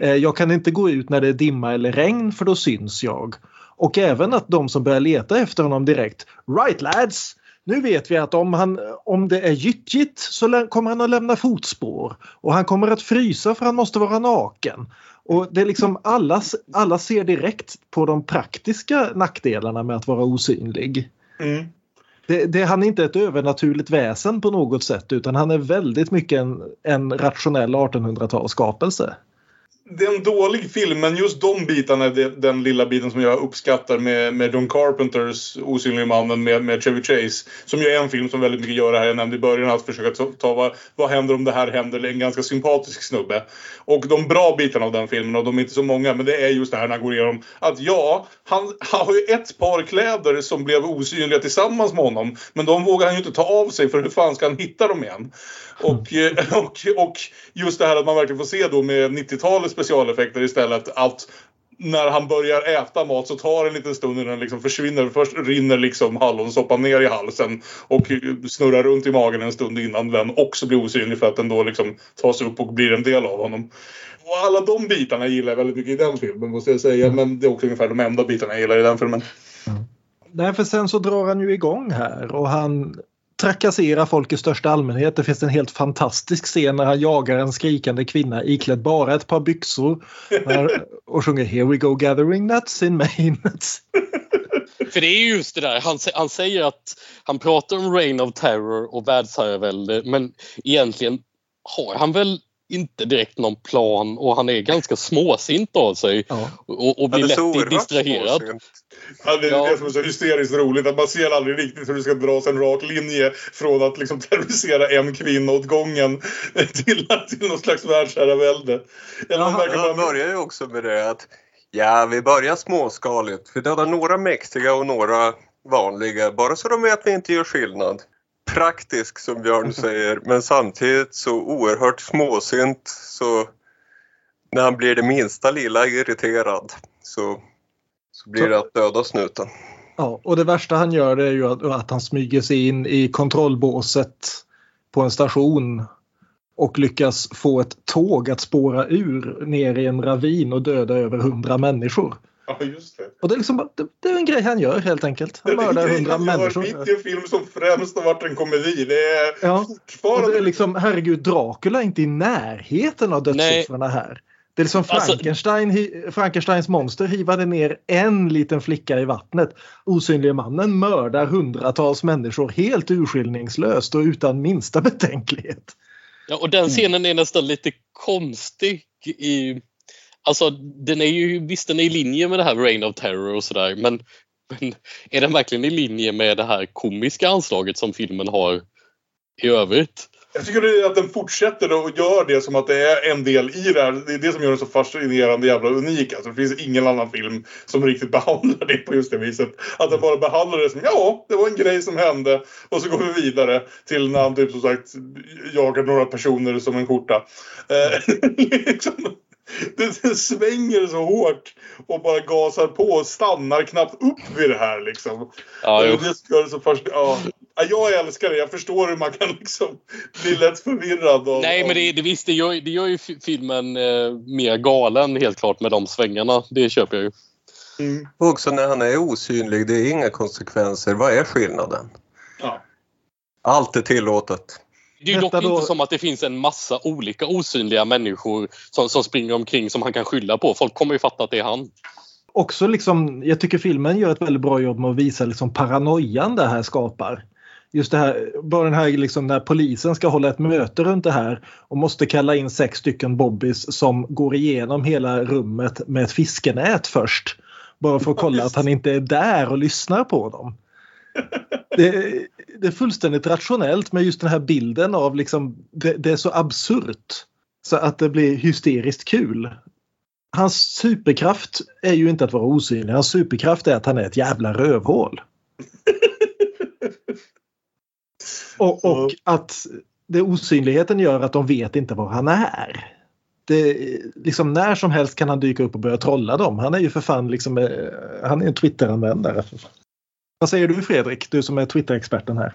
Eh, jag kan inte gå ut när det är dimma eller regn för då syns jag. Och även att de som börjar leta efter honom direkt. Right lads! Nu vet vi att om, han, om det är gyttjigt så kommer han att lämna fotspår och han kommer att frysa för han måste vara naken. Och det är liksom alla, alla ser direkt på de praktiska nackdelarna med att vara osynlig. Mm. Det, det, han är inte ett övernaturligt väsen på något sätt utan han är väldigt mycket en, en rationell 1800-talsskapelse
det är en dålig film men just de bitarna är den lilla biten som jag uppskattar med, med John Carpenters Osynliga mannen med, med Chevy Chase. Som ju är en film som väldigt mycket gör det här jag nämnde i början. Att försöka ta, ta vad, vad händer om det här händer. En ganska sympatisk snubbe. Och de bra bitarna av den filmen, och de är inte så många, men det är just det här när han går igenom att ja, han, han har ju ett par kläder som blev osynliga tillsammans med honom. Men de vågar han ju inte ta av sig för hur fan ska han hitta dem igen? Och, eh, och, och just det här att man verkligen får se då med 90-talets specialeffekter istället att när han börjar äta mat så tar det en liten stund innan den liksom försvinner. Först rinner liksom hallonsoppan ner i halsen och snurrar runt i magen en stund innan den också blir osynlig för att den då liksom tas upp och blir en del av honom. Och alla de bitarna gillar jag väldigt mycket i den filmen måste jag säga. Men det är också ungefär de enda bitarna jag gillar i den filmen. Mm.
Nej, för sen så drar han ju igång här och han trakasserar folk i största allmänhet. Det finns en helt fantastisk scen när han jagar en skrikande kvinna iklädd bara ett par byxor och sjunger Here we go gathering nuts in Maine.
För det är just det där, han, han säger att han pratar om Reign of Terror och världsherravälde men egentligen har han väl inte direkt någon plan och han är ganska småsint av sig
Ja.
och, och blir lätt distraherad.
Ja, det är
Ja.
det som är så hysteriskt roligt. Att man ser aldrig riktigt hur det ska dras en rak linje från att liksom terrorisera en kvinna åt gången till, till någon slags världsherravälde. Verkar
Han
bara...
börjar ju också med det att ja, vi börjar småskaligt. Vi dödar några mäktiga och några vanliga, bara så de vet att vi inte gör skillnad. Praktisk som Björn säger, men samtidigt så oerhört småsint så när han blir det minsta lilla irriterad så, så blir det att döda snuten.
Ja, och det värsta han gör är ju att, att han smyger sig in i kontrollbåset på en station och lyckas få ett tåg att spåra ur ner i en ravin och döda över hundra människor.
Ja, just det.
Och det är, liksom, det, det är en grej han gör helt enkelt. Han mördar hundra människor.
mitt i en film som främst har varit en komedi. Det är
Ja, och
fortfarande...
det är liksom, herregud, Dracula är inte i närheten av dödssiffrorna här. Det är liksom
Alltså-
Frankenstein, hi- Frankensteins monster hivade ner en liten flicka i vattnet. Osynlige mannen mördar hundratals människor helt urskillningslöst och utan minsta betänklighet.
Ja, och den scenen är nästan lite konstig i... Alltså den är ju, visst den är i linje med det här Reign of Terror och sådär men, men är den verkligen i linje med det här komiska anslaget som filmen har i övrigt?
Jag tycker att den fortsätter och gör det som att det är en del i det här. Det är det som gör den så fascinerande jävla unik. Alltså, det finns ingen annan film som riktigt behandlar det på just det viset. Att den bara behandlar det som ja, det var en grej som hände och så går vi vidare till när han typ som sagt jagar några personer som en skjorta. Eh, liksom, det, svänger så hårt och bara gasar på och stannar knappt upp vid det här liksom.
Ja, jo.
det ska det så först, ja. Ja, Jag älskar det. Jag förstår hur man kan liksom bli lätt förvirrad. Av,
Nej, men det, det, visst, det, gör, det gör ju fi- filmen eh, mer galen helt klart med de svängarna. Det köper jag ju.
Mm.
Och också när han är osynlig, det är inga konsekvenser. Vad är skillnaden?
Ja.
Allt är tillåtet.
Det är ju dock
då-
inte som att det finns en massa olika osynliga människor som, som springer omkring som han kan skylla på. Folk kommer ju fatta att det är han.
Också liksom, jag tycker filmen gör ett väldigt bra jobb med att visa liksom paranoian det här skapar. Just det här, bara den här liksom när polisen ska hålla ett möte runt det här och måste kalla in sex stycken bobbys som går igenom hela rummet med ett fiskenät först. Bara för att kolla att han inte är där och lyssnar på dem. Det, är- det är fullständigt rationellt med just den här bilden av liksom, det, det är så absurt så att det blir hysteriskt kul. Hans superkraft är ju inte att vara osynlig. Hans superkraft är att han är ett jävla rövhål. och, och att det osynligheten gör att de vet inte var han är. Det, liksom när som helst kan han dyka upp och börja trolla dem. Han är ju för fan liksom, eh, han är en Twitter-användare. Vad säger du Fredrik, du som är Twitter-experten här?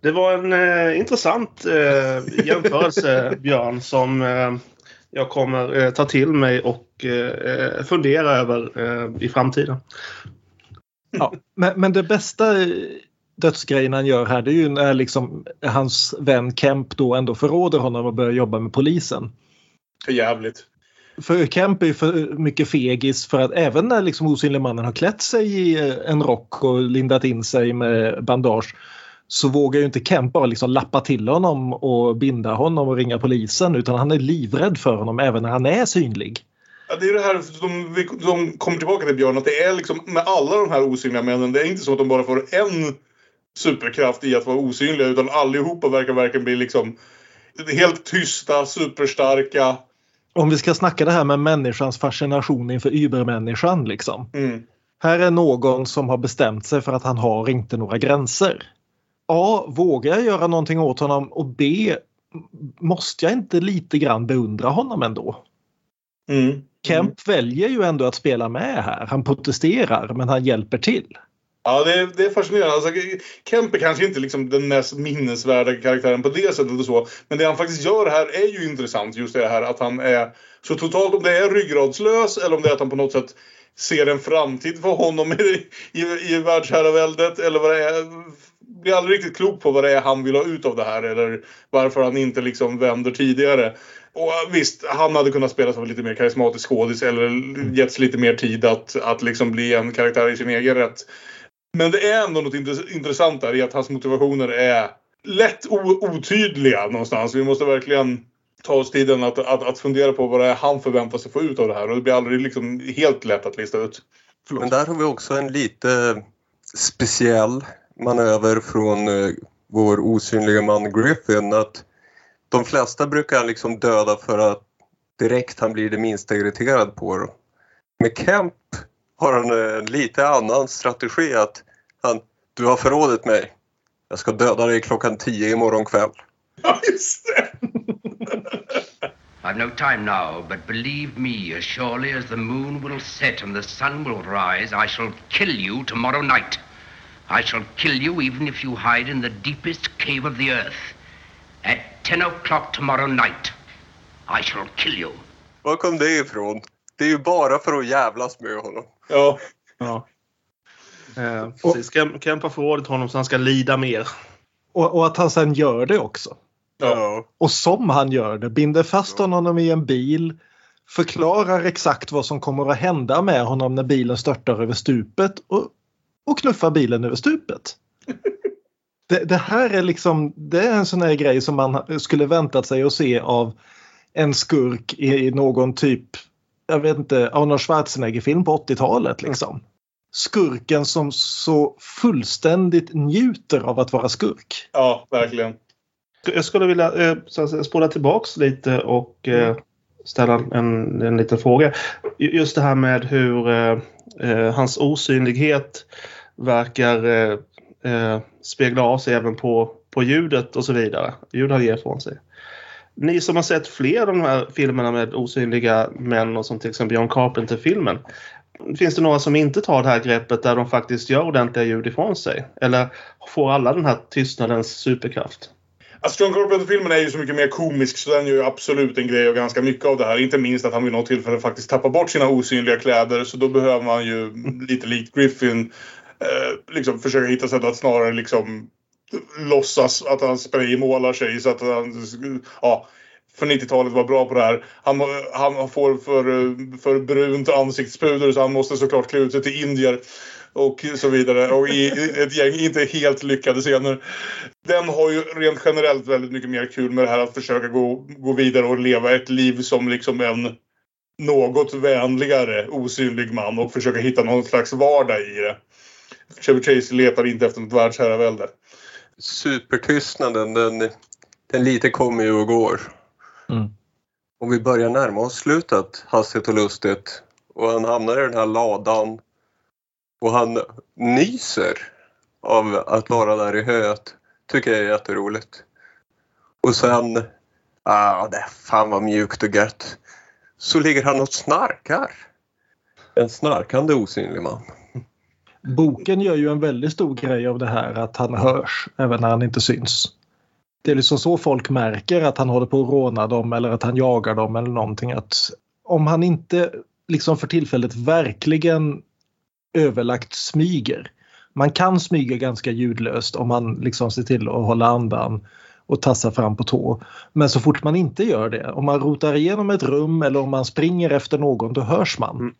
Det var en eh, intressant eh, jämförelse, Björn, som eh, jag kommer eh, ta till mig och eh, fundera över eh, i framtiden.
Ja, men, men det bästa dödsgrejen han gör här det är ju när liksom hans vän Kemp då ändå förråder honom och börjar jobba med polisen.
För jävligt.
För Kemp är ju för mycket fegis för att även när liksom osynliga mannen har klätt sig i eh, en rock och lindat in sig med bandage så vågar ju inte Kemp bara liksom lappa till honom och binda honom och ringa polisen utan han är livrädd för honom även när han är synlig.
Ja, det är det här de, de kommer tillbaka till Björn. Att det är liksom med alla de här osynliga männen. Det är inte så att de bara får en superkraft i att vara osynliga. Utan allihopa verkar verkligen bli liksom helt tysta, superstarka.
Om vi ska snacka det här med människans fascination inför übermänniskan liksom.
Mm.
Här är någon som har bestämt sig för att han har inte några gränser. A. Vågar jag göra någonting åt honom? Och B. Måste jag inte lite grann beundra honom ändå?
Mm.
Kemp väljer ju ändå att spela med här. Han protesterar men han hjälper till.
Ja, det är, det är fascinerande. Alltså, Kemp är kanske inte liksom den mest minnesvärda karaktären på det sättet och så. Men det han faktiskt gör här är ju intressant. Just det här att han är så totalt, om det är ryggradslös eller om det är att han på något sätt ser en framtid för honom i, i, i världsherraväldet eller vad det är. Blir aldrig riktigt klok på vad det är han vill ha ut av det här eller varför han inte liksom vänder tidigare. Och visst, han hade kunnat spela som en lite mer karismatisk skådis eller getts lite mer tid att, att liksom bli en karaktär i sin egen rätt. Men det är ändå något intressant där i att hans motivationer är lätt otydliga någonstans. Vi måste verkligen ta oss tiden att, att, att fundera på vad det är han förväntar sig få ut av det här och det blir aldrig liksom helt lätt att lista ut.
Förlåt. Men där har vi också en lite speciell manöver från eh, vår osynliga man Griffin att de flesta brukar liksom döda för att direkt han blir det minsta irriterad på dem. Med Kemp har han en lite annan strategi att han, du har förrådit mig. Jag ska döda dig klockan tio imorgon kväll.
Ja, just det!
I've no time now, but believe me, as surely as the moon will set and the sun will rise, I shall kill you tomorrow night. I shall kill you even if you hide in the deepest cave of the earth. At ten o'clock tomorrow night, I shall kill you.
Var kom det ifrån? Det är ju bara för att jävlas med honom.
Ja.
ja. Eh, precis. Kemp har förrådit honom så han ska lida mer.
Och, och, att han sen gör det också.
Ja.
Och som han gör det, binder fast honom i en bil, förklarar exakt vad som kommer att hända med honom när bilen störtar över stupet och, och knuffar bilen över stupet. Det, det, här är liksom, det är en sån här grej som man skulle väntat sig att se av en skurk i någon typ, jag vet inte, Arnold Schwarzenegger-film på 80-talet liksom. Skurken som så fullständigt njuter av att vara skurk.
Ja, verkligen.
Jag skulle vilja eh, spola tillbaks lite och eh, ställa en, en liten fråga. Just det här med hur eh, eh hans osynlighet verkar eh, spegla av sig även på, på ljudet och så vidare. Ljud han ger från sig. Ni som har sett fler av de här filmerna med osynliga män och som till exempel John Carpenter-filmen. Finns det några som inte tar det här greppet där de faktiskt gör ordentliga ljud ifrån sig? Eller får alla den här tystnadens superkraft?
Alltså John Carpenter-filmen är ju så mycket mer komisk så den gör ju absolut en grej och ganska mycket av det här. Inte minst att han vid något tillfälle faktiskt tappar bort sina osynliga kläder. Så då behöver man ju lite likt Griffin eh, liksom försöka hitta sätt att snarare liksom låtsas att han spraymålar sig så att han ja, för 90-talet var bra på det här. Han, han får för, för brunt ansiktspuder så han måste såklart klä ut sig till indier och så vidare. Och i ett gäng inte helt lyckade scener. Den har ju rent generellt väldigt mycket mer kul med det här att försöka gå, gå vidare och leva ett liv som liksom en något vänligare osynlig man och försöka hitta någon slags vardag i det. Chevy Chase letar inte efter något världsherravälde.
Supertystnaden, den, den lite kommer ju och går.
Mm.
Och vi börjar närma oss slutet hastigt och lustigt och han hamnar i den här ladan och han nyser av att vara där i höet. Tycker jag är jätteroligt. Och sen, ah, det fan vad mjukt och gött. Så ligger han och snarkar. En snarkande osynlig man.
Boken gör ju en väldigt stor grej av det här att han hörs även när han inte syns. Det är liksom så folk märker att han håller på att råna dem eller att han jagar dem eller någonting. Att om han inte liksom för tillfället verkligen överlagt smyger. Man kan smyga ganska ljudlöst om man liksom ser till att hålla andan och tassa fram på tå. Men så fort man inte gör det, om man rotar igenom ett rum eller om man springer efter någon, då hörs man. Mm.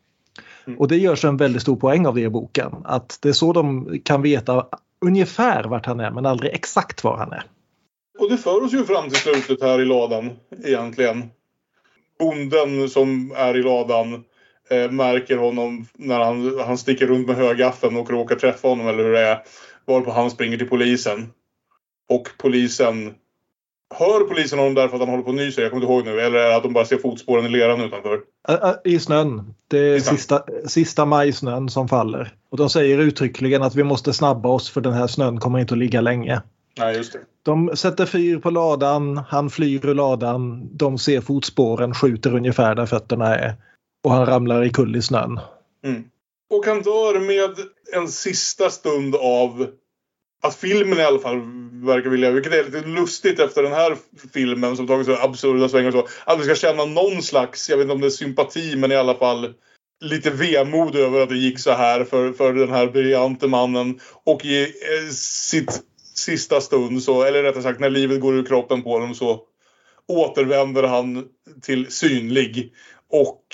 Mm. Och det görs en väldigt stor poäng av det i boken. Att det är så de kan veta ungefär vart han är men aldrig exakt var han är.
Och det för oss ju fram till slutet här i ladan egentligen. Bonden som är i ladan eh, märker honom när han, han sticker runt med högaffeln och råkar träffa honom eller hur det är. Varpå han springer till polisen. Och polisen Hör polisen honom därför att han håller på att nysa? Jag kommer inte ihåg nu. Eller att de bara ser fotspåren i leran utanför?
I snön. Det är sista, sista majsnön som faller. Och de säger uttryckligen att vi måste snabba oss för den här snön kommer inte att ligga länge.
Nej, just det.
De sätter fyr på ladan, han flyr ur ladan, de ser fotspåren, skjuter ungefär där fötterna är. Och han ramlar i kull i snön.
Mm. Och han dör med en sista stund av att filmen i alla fall verkar vilja, vilket är lite lustigt efter den här filmen som tagit så absurda svängar och så. Att vi ska känna någon slags, jag vet inte om det är sympati, men i alla fall lite vemod över att det gick så här för, för den här briljante mannen. Och i eh, sitt sista stund, så, eller rättare sagt när livet går ur kroppen på honom så återvänder han till synlig. Och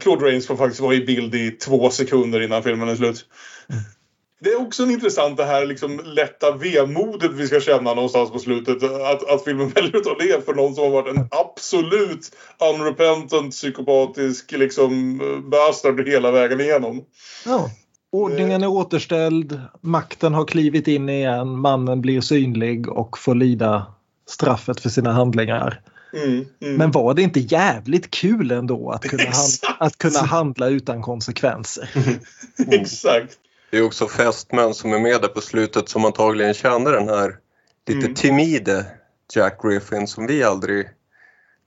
Claude Rains får faktiskt vara i bild i två sekunder innan filmen är slut. Det är också en intressant det här liksom lätta vemodet vi ska känna någonstans på slutet. Att, att filmen väljer att ta det för någon som har varit en absolut unrepentant psykopatisk liksom bastard hela vägen igenom.
Ja. Ordningen är återställd, makten har klivit in igen, mannen blir synlig och får lida straffet för sina handlingar.
Mm, mm.
Men var det inte jävligt kul ändå att kunna, hand, att kunna handla utan konsekvenser?
Exakt.
Det är också fästmän som är med där på slutet som antagligen känner den här lite
Mm.
timide Jack Griffin som vi aldrig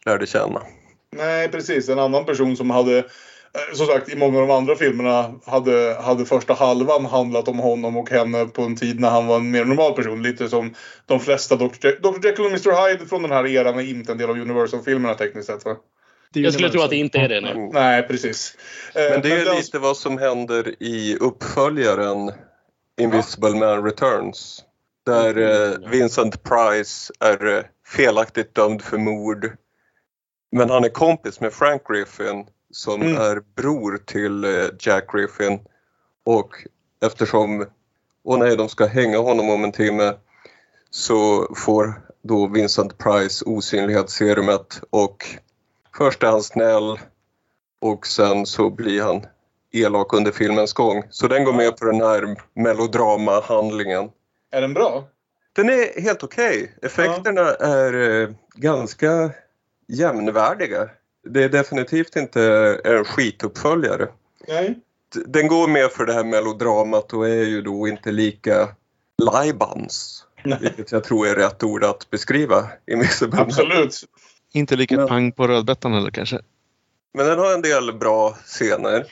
lärde känna.
Nej, precis. En annan person som hade, eh, som sagt, i många av de andra filmerna hade, hade första halvan handlat om honom och henne på en tid när han var en mer normal person. Lite som de flesta Dr. Je- Dr. Jekyll och Mr. Hyde från den här eran är inte en del av Universal-filmerna tekniskt sett. Va?
Jag skulle tro att det inte är det nu.
Nej, precis. Eh,
Men det är
den-
lite vad som händer i uppföljaren Invisible Man Returns. Där eh, Vincent Price är eh, felaktigt dömd för mord. Men han är kompis med Frank Griffin som
Mm.
är bror till Jack Griffin. Och eftersom, åh nej, de ska hänga honom om en timme så får då Vincent Price osynlighetsserumet och först är han snäll och sen så blir han elak under filmens gång. Så den går med på den här melodramahandlingen.
Är den bra?
Den är helt okej. Effekterna är eh, ganska jämnvärdiga. Det är definitivt inte en skituppföljare.
Nej.
Den går med för det här melodramat och är ju då inte lika lajbans. Vilket jag tror är rätt ord att beskriva Invisible.
Absolut.
Inte lika
Men-
pang på rödbetan heller kanske.
Men den har en del bra scener.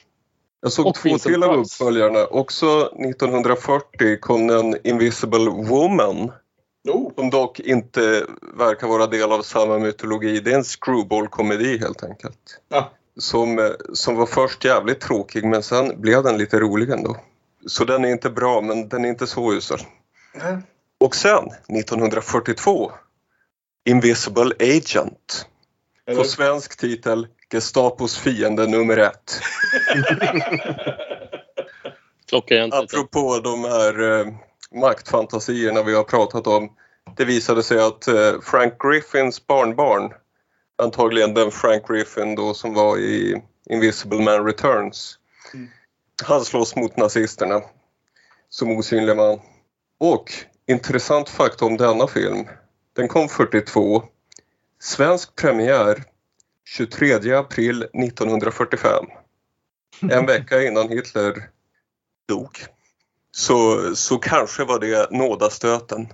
Jag såg
Och
två till av uppföljarna. Också 1940 kom den Invisible Woman.
Oh.
Som dock inte verkar vara del av samma mytologi. Det är en screwball-komedi helt enkelt.
Ja.
Som, eh, som var först jävligt tråkig men sen blev den lite rolig ändå. Så den är inte bra men den är inte så usel.
Nej.
Och sen 1942 Invisible Agent. På svensk titel Gestapos fiende nummer ett.
Klockrent.
Apropå de här eh, maktfantasierna vi har pratat om. Det visade sig att eh, Frank Griffins barnbarn, antagligen den Frank Griffin då som var i Invisible Man Returns.
Mm.
Han slåss mot nazisterna som osynlig man. Och intressant fakta om denna film. Den kom 42. Svensk premiär 23 april 1945. En vecka innan Hitler dog. Så, så kanske var det nådastöten.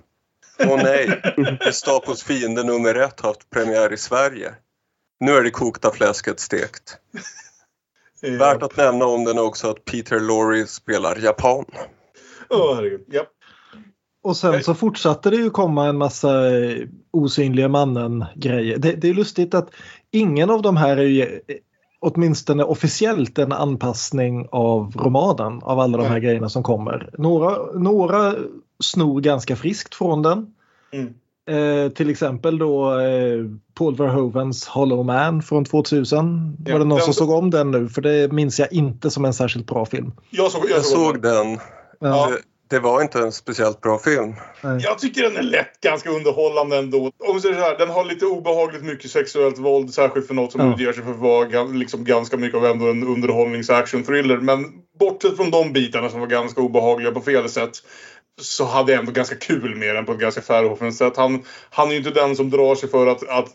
Åh nej, Gestapos fiende nummer ett har haft premiär i Sverige. Nu är det kokta fläsket stekt. Värt att nämna om den också att Peter Lorre spelar japan.
Åh, herregud. Ja.
Och sen så fortsatte det ju komma en massa eh, osynliga mannen-grejer. Det, det är lustigt att ingen av de här är ju eh, åtminstone officiellt en anpassning av romanen av alla de här grejerna som kommer. Några, några snor ganska friskt från den.
Mm.
Eh, till exempel då eh, Paul Verhovens Hollow Man från 2000.
Ja,
Var det någon
den-
som såg om den nu? För det minns jag inte som en särskilt bra film.
Jag såg, jag
Jag
såg,
såg den.
Ja,
Det, var inte en speciellt bra film.
Jag tycker den är lätt ganska underhållande ändå. Om säger så här, den har lite obehagligt mycket sexuellt våld, särskilt för något som
Ja.
utger sig för att vara liksom ganska mycket av ändå en underhållnings-action-thriller. Men bortsett från de bitarna som var ganska obehagliga på fel sätt så hade jag ändå ganska kul med den på ett ganska Verhoeven sätt. Han, han är ju inte den som drar sig för att, att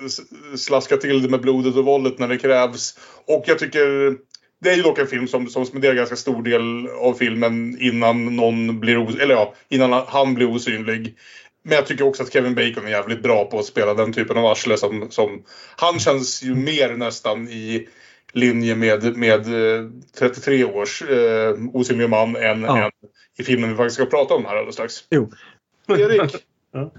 slaska till det med blodet och våldet när det krävs. Och jag tycker det är ju dock en film som, som spenderar ganska stor del av filmen innan någon blir eller ja, innan han blir osynlig. Men jag tycker också att Kevin Bacon är jävligt bra på att spela den typen av arsle som, som han känns ju mer nästan i linje med, med eh, 33 års eh, osynliga man än,
Ja.
än i filmen vi faktiskt ska prata om här alldeles strax.
Jo.
Erik,
Ja.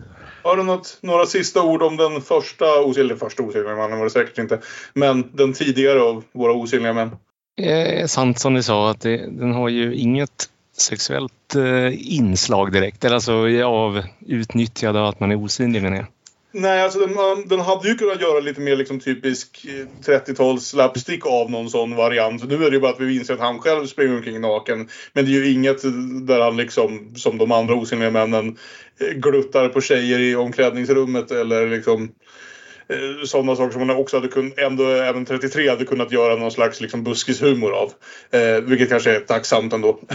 har du något, några sista ord om den första, osynliga, första osynliga mannen var det säkert inte, men den tidigare av våra osynliga män?
Eh, är sant som ni sa att det, den har ju inget sexuellt eh, inslag direkt. Eller alltså av utnyttjande av att man är osynlig menar jag.
Nej, alltså den, den hade ju kunnat göra lite mer liksom typisk eh, 30-tals slapstick av någon sån variant. Nu är det ju bara att vi inser att han själv springer omkring naken. Men det är ju inget där han liksom, som de andra osynliga männen, eh, gluttar på tjejer i omklädningsrummet eller liksom eh, sådana saker som man också hade kunnat, ändå även 33 hade kunnat göra någon slags liksom buskishumor av. Eh, vilket kanske är tacksamt ändå.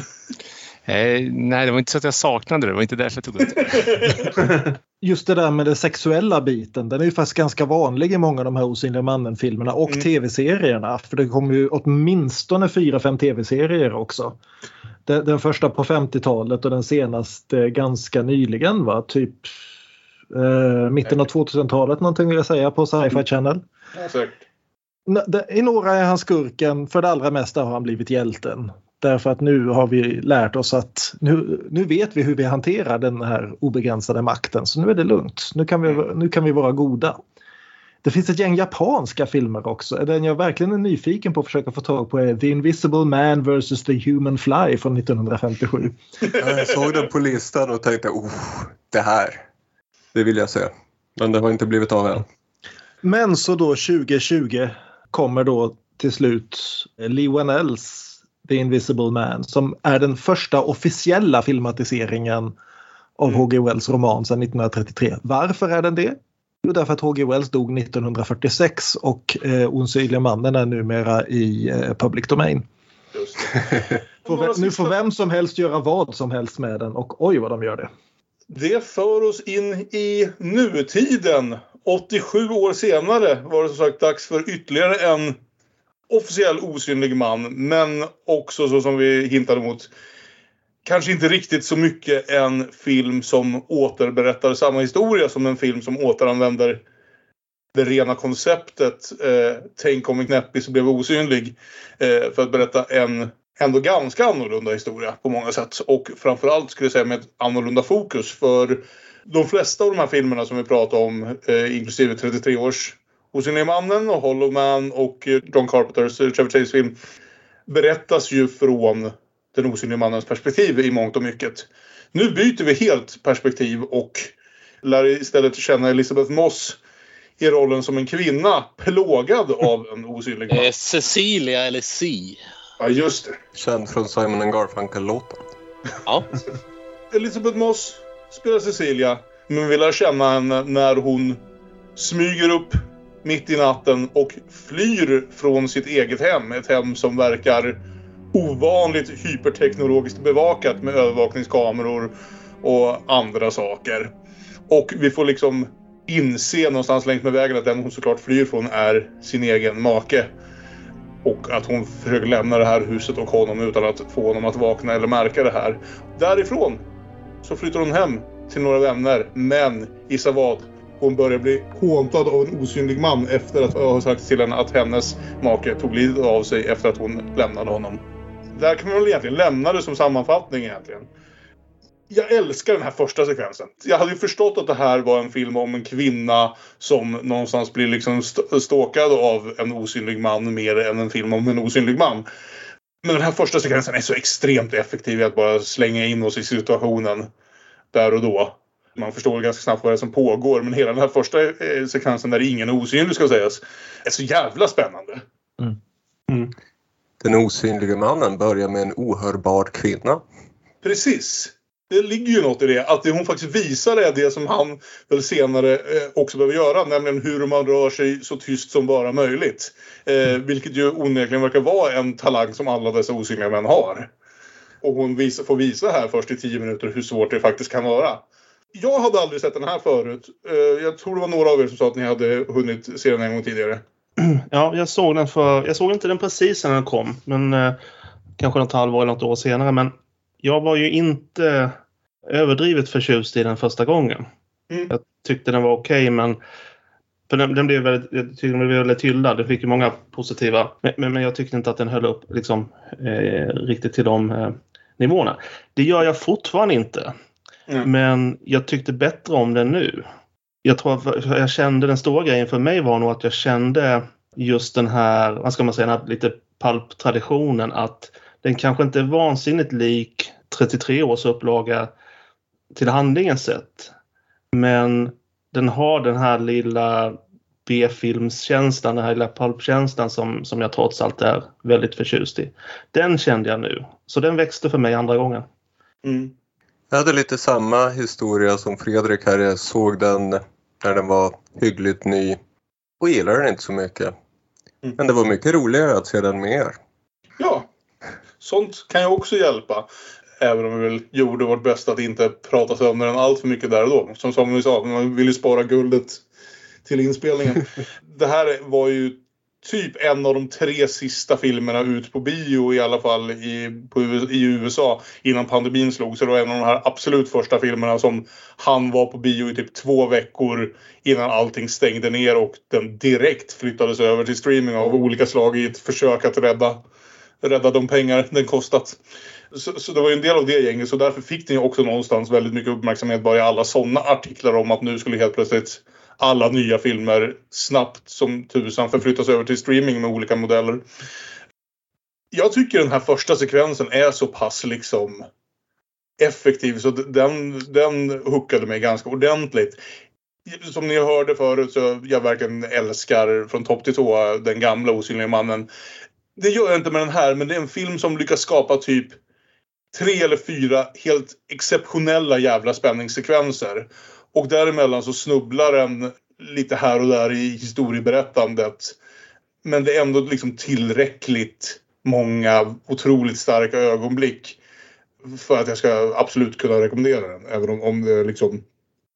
Eh, nej, det var inte så att jag saknade det. Det var inte därför jag tog upp det.
Just det där med den sexuella biten, den är ju faktiskt ganska vanlig i många av de här Osynliga mannen-filmerna och
Mm.
tv-serierna. För det kommer ju åtminstone fyra, fem tv-serier också. Den, den första på 50-talet och den senaste ganska nyligen, va? typ eh, mitten av 2000-talet någonting vill jag säga på Sci-Fi Channel.
Ja, säkert.
N- det- I några är han skurken, för det allra mesta har han blivit hjälten. Därför att nu har vi lärt oss att nu, nu vet vi hur vi hanterar den här obegränsade makten. Så nu är det lugnt. Nu kan vi, nu kan vi vara goda. Det finns ett gäng japanska filmer också. Den jag verkligen är nyfiken på att försöka få tag på är The Invisible Man vs. The Human Fly från 1957.
Jag såg den på listan och tänkte oh, det här, det vill jag se. Men det har inte blivit av än.
Men så då 2020 kommer då till slut Lee Wanells The Invisible Man som är den första officiella filmatiseringen av H.G. Wells roman sedan 1933. Varför är den det? Jo, därför att H.G. Wells dog 1946 och eh, Osynliga mannen är numera i eh, public domain. Nu får vem som helst göra vad som helst med den och oj vad de gör det.
Det för oss in i nutiden. 87 år senare var det som sagt dags för ytterligare en officiell osynlig man. Men också så som vi hintade mot. Kanske inte riktigt så mycket en film som återberättar samma historia som en film som återanvänder det rena konceptet. Eh, Tänk om en knäppis blev osynlig. Eh, för att berätta en ändå ganska annorlunda historia på många sätt. Och framförallt skulle jag säga med ett annorlunda fokus. För de flesta av de här filmerna som vi pratar om, eh, inklusive 33 års Osynliga mannen och Hollow Man och eh, John Carpenters eh, Trevor Chase-film, berättas ju från den osynliga mannens perspektiv i mångt och mycket. Nu byter vi helt perspektiv och lär istället känna Elizabeth Moss i rollen som en kvinna plågad av en osynlig man.
Eh, Cecilia eller Si.
Ja, just det.
Känd från Simon Garfunkel-låten.
Ja.
Elisabeth Moss spelar Cecilia. Men vi lär känna henne när hon smyger upp mitt i natten och flyr från sitt eget hem. Ett hem som verkar ovanligt hyperteknologiskt bevakat med övervakningskameror och andra saker. Och vi får liksom inse någonstans längs med vägen att den hon såklart flyr från är sin egen make. Och att hon försöker lämna det här huset och honom utan att få honom att vakna eller märka det här. Därifrån så flyttar hon hem till några vänner. Men gissa vad? Hon börjar bli håntad av en osynlig man efter att ha sagt till henne att hennes make tog livet av sig efter att hon lämnade honom. Där kan man väl egentligen lämna det som sammanfattning egentligen. Jag älskar den här första sekvensen. Jag hade ju förstått att det här var en film om en kvinna som någonstans blir liksom st- stalkad av en osynlig man mer än en film om en osynlig man. Men den här första sekvensen är så extremt effektiv i att bara slänga in oss i situationen där och då. Man förstår ganska snabbt vad det är som pågår men hela den här första eh, sekvensen där ingen är osynlig ska sägas är så jävla spännande.
Den osynliga mannen börjar med en ohörbar kvinna.
Precis. Det ligger ju något i det. Att det hon faktiskt visar är det som han väl senare eh, också behöver göra. Nämligen hur man rör sig så tyst som bara möjligt. Eh, vilket ju onekligen verkar vara en talang som alla dessa osynliga män har. Och hon visa, får visa här först i tio minuter hur svårt det faktiskt kan vara. Jag hade aldrig sett den här förut. Eh, jag tror det var några av er som sa att ni hade hunnit se den en gång tidigare.
Ja, jag såg den för... Jag såg inte den precis när den kom. Men eh, kanske något halvår eller något år senare. Men jag var ju inte överdrivet förtjust i den första gången.
Mm.
Jag tyckte den var okej men För den, den blev väldigt, jag den blev väldigt hyllad. Den fick ju många positiva. Men, men, men jag tyckte inte att den höll upp liksom, eh, riktigt till de eh, nivåerna. Det gör jag fortfarande inte. Mm. Men jag tyckte bättre om den nu. Jag tror att jag kände den stora grejen för mig var nog att jag kände just den här, vad ska man säga, den här lite pulp-traditionen att den kanske inte är vansinnigt lik 33 års upplaga till handlingens sätt. Men den har den här lilla B-filmskänslan, den här lilla pulpkänslan som, som jag trots allt är väldigt förtjust i. Den kände jag nu. Så den växte för mig andra gången.
Mm. Jag hade lite samma historia som Fredrik här. Jag såg den när den var hyggligt ny och gillade den inte så mycket. Mm. Men det var mycket roligare att se den med er.
Sånt kan ju också hjälpa. Även om vi väl gjorde vårt bästa att inte prata sönder den allt för mycket där och då. Som, som vi sa, man vill ju spara guldet till inspelningen. det här var ju typ en av de tre sista filmerna ut på bio i alla fall i, på, i USA innan pandemin slog. Så det var en av de här absolut första filmerna som han var på bio i typ två veckor innan allting stängde ner och den direkt flyttades över till streaming av olika slag i ett försök att rädda, rädda de pengar den kostat. Så, så, det var ju en del av det gänget så därför fick den ju också någonstans väldigt mycket uppmärksamhet bara i alla sådana artiklar om att nu skulle helt plötsligt alla nya filmer snabbt som tusan förflyttas över till streaming med olika modeller. Jag tycker den här första sekvensen är så pass liksom effektiv så den, den hookade mig ganska ordentligt. Som ni hörde förut så jag verkligen älskar från topp till tå den gamla osynliga mannen. Det gör jag inte med den här men det är en film som lyckas skapa typ tre eller fyra helt exceptionella jävla spänningssekvenser. Och däremellan så snubblar den lite här och där i historieberättandet. Men det är ändå liksom tillräckligt många otroligt starka ögonblick för att jag ska absolut kunna rekommendera den. Även om, om det liksom,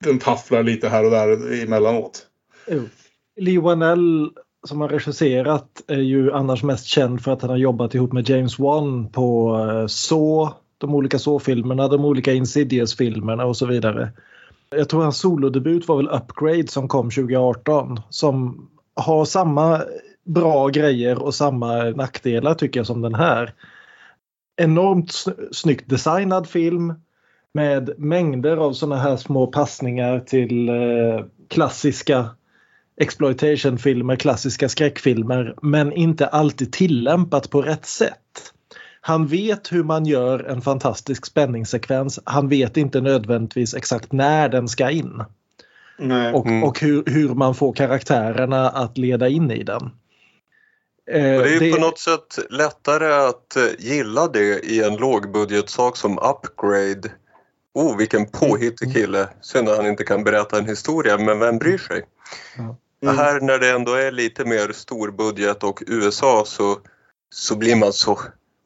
den tafflar lite här och där emellanåt.
Lee Wanell som har regisserat är ju annars mest känd för att han har jobbat ihop med James Wan på eh, Saw, de olika Saw-filmerna, de olika Insidious-filmerna och så vidare. Jag tror hans solodebut var väl Upgrade som kom 2018 som har samma bra grejer och samma nackdelar tycker jag som den här. Enormt snyggt designad film med mängder av såna här små passningar till eh, klassiska exploitation-filmer, klassiska skräckfilmer men inte alltid tillämpat på rätt sätt. Han vet hur man gör en fantastisk spänningssekvens. Han vet inte nödvändigtvis exakt när den ska in. Nej. Och, mm. och hur, hur, man får karaktärerna att leda in i den.
Eh, det är ju det... på något sätt lättare att eh, gilla det i en lågbudgetsak som Upgrade. Oh, vilken påhittig mm. kille. Synd att han inte kan berätta en historia, men vem bryr sig? Mm. Här när det ändå är lite mer storbudget och USA så, så blir man så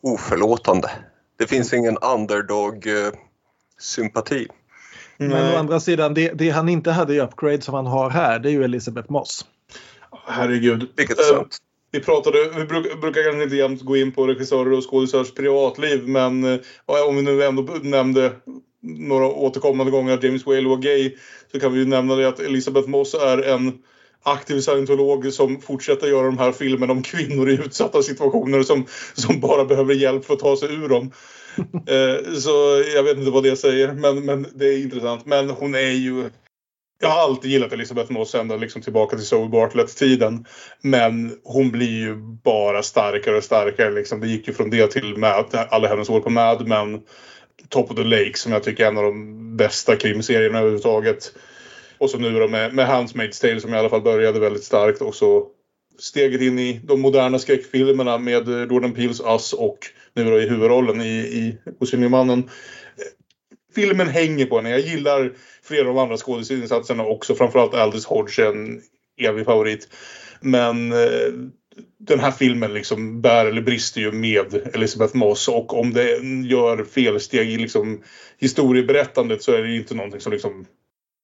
oförlåtande. Det finns ingen underdog-sympati.
Men å andra sidan, det, det, han inte hade i Upgrade som han har här, det är ju Elisabeth Moss.
Herregud.
Vilket är sant. Uh,
vi pratade, vi bruk, brukar kanske inte jämt gå in på regissörer och skådespelars privatliv men uh, om vi nu ändå nämnde några återkommande gånger att James Whale var gay så kan vi ju nämna det att Elisabeth Moss är en aktiv scientolog som fortsätter göra de här filmerna om kvinnor i utsatta situationer som, som bara behöver hjälp för att ta sig ur dem. eh, så jag vet inte vad det säger, men, men det är intressant. Men hon är ju... Jag har alltid gillat Elisabeth Moss ända liksom tillbaka till Zoe Bartlett-tiden. Men hon blir ju bara starkare och starkare. Liksom. Det gick ju från det till Mad, alla hennes år på Mad Men. Top of the Lake som jag tycker är en av de bästa krimserierna överhuvudtaget. Och så nu då med, med Handsmaid's Tale som i alla fall började väldigt starkt och så steget in i de moderna skräckfilmerna med eh, Jordan Peels Us och nu då i huvudrollen i, i Osynligmannen. Filmen hänger på henne. Jag gillar flera av de andra skådespelarinsatserna också. Framförallt Aldous Hodge, en evig favorit. Men eh, den här filmen liksom bär eller brister ju med Elisabeth Moss och om det gör felsteg i liksom historieberättandet så är det inte någonting som liksom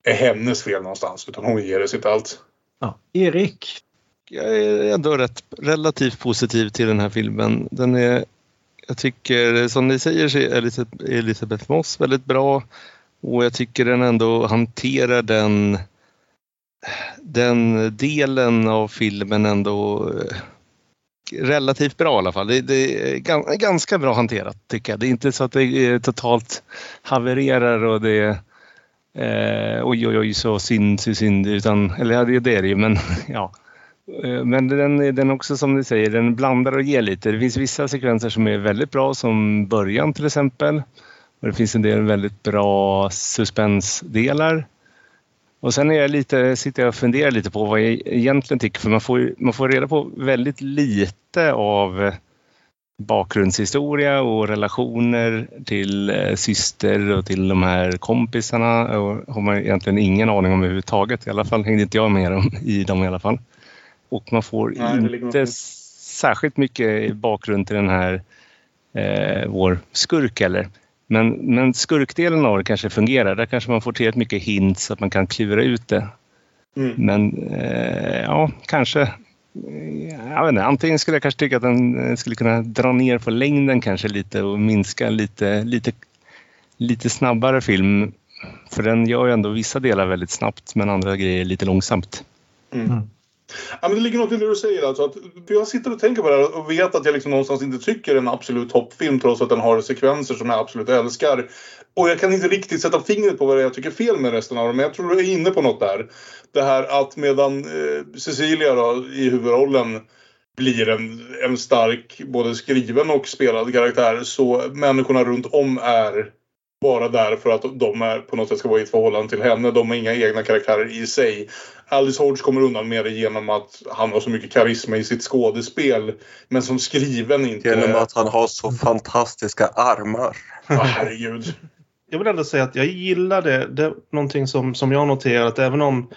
är hennes fel någonstans utan hon ger det sitt allt.
Ja. Erik?
Jag är ändå rätt relativt positiv till den här filmen. Den är, jag tycker som ni säger så är Elisabeth Moss väldigt bra och jag tycker den ändå hanterar den den delen av filmen ändå eh, relativt bra i alla fall. Det, det är ganska bra hanterat tycker jag. Det är inte så att det totalt havererar och det eh, oj oj oj så synd, så synd utan eller ja, det, är det ju men ja. Eh, men den, den också som ni säger, den blandar och ger lite. Det finns vissa sekvenser som är väldigt bra som början till exempel. Och det finns en del väldigt bra suspensdelar. Och sen är jag lite, sitter jag och funderar lite på vad jag egentligen tycker för man får, man får reda på väldigt lite av bakgrundshistoria och relationer till eh, syster och till de här kompisarna och har man egentligen ingen aning om överhuvudtaget. I alla fall hängde inte jag med dem, i dem i alla fall. Och man får Nej, inte särskilt mycket bakgrund till den här eh, vår skurk heller. Men, men skurkdelen av det kanske fungerar. Där kanske man får tillräckligt mycket hints så att man kan klura ut det. Mm. Men eh, ja, kanske. Jag vet inte, antingen skulle jag kanske tycka att den eh, skulle kunna dra ner på längden kanske lite och minska lite, lite, lite snabbare film. För den gör ju ändå vissa delar väldigt snabbt men andra grejer lite långsamt.
Mm. mm. Ja, men det ligger något i det du säger. Alltså, att, för jag sitter och tänker på det här och vet att jag liksom någonstans inte tycker en absolut toppfilm trots att den har sekvenser som jag absolut älskar. Och jag kan inte riktigt sätta fingret på vad jag tycker är fel med resten av dem. Men jag tror du är inne på något där. Det här att medan eh, Cecilia då, i huvudrollen blir en, en stark både skriven och spelad karaktär så människorna runt om är bara där för att de är på något sätt ska vara i ett förhållande till henne. De har inga egna karaktärer i sig. Alice Hodge kommer undan med det genom att han har så mycket karisma i sitt skådespel. Men som skriven inte...
Genom att han har så fantastiska armar.
Ja, herregud.
Jag vill ändå säga att jag gillar det. Det är någonting som, som jag noterat även om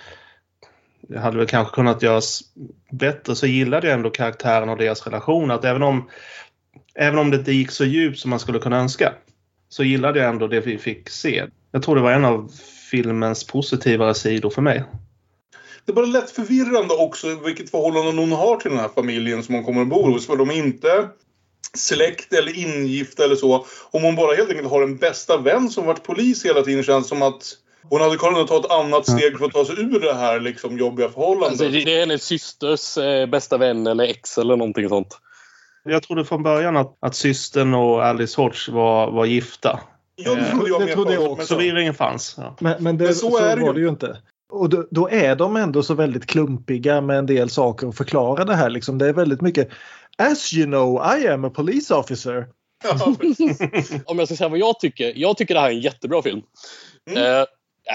det hade väl kanske kunnat göras bättre så gillade jag ändå karaktären och deras relation. Att även om, även om det inte gick så djupt som man skulle kunna önska så gillade jag ändå det vi fick se. Jag tror det var en av filmens positivare sidor för mig.
Det är bara lätt förvirrande också vilket förhållande hon har till den här familjen som hon kommer att bo hos. För de är inte släkt eller ingifta eller så. Om hon bara helt enkelt har en bästa vän som varit polis hela tiden känns som att hon hade kunnat ta ett annat steg för att ta sig ur det här liksom, jobbiga förhållandet. Alltså,
det är hennes systers eh, bästa vän eller ex eller någonting sånt.
Jag trodde från början att, att systern och Alice Hodge var, var gifta.
Ja, det trodde jag,
det trodde jag också. Förvirringen fanns. Ja.
Men, men, det, men så, så är det var det ju inte. Och då, då, är de ändå så väldigt klumpiga med en del saker att förklara det här. Liksom. Det är väldigt mycket As you know, I am a police officer.
om jag ska säga vad jag tycker. Jag tycker det här är en jättebra film. Mm. Eh,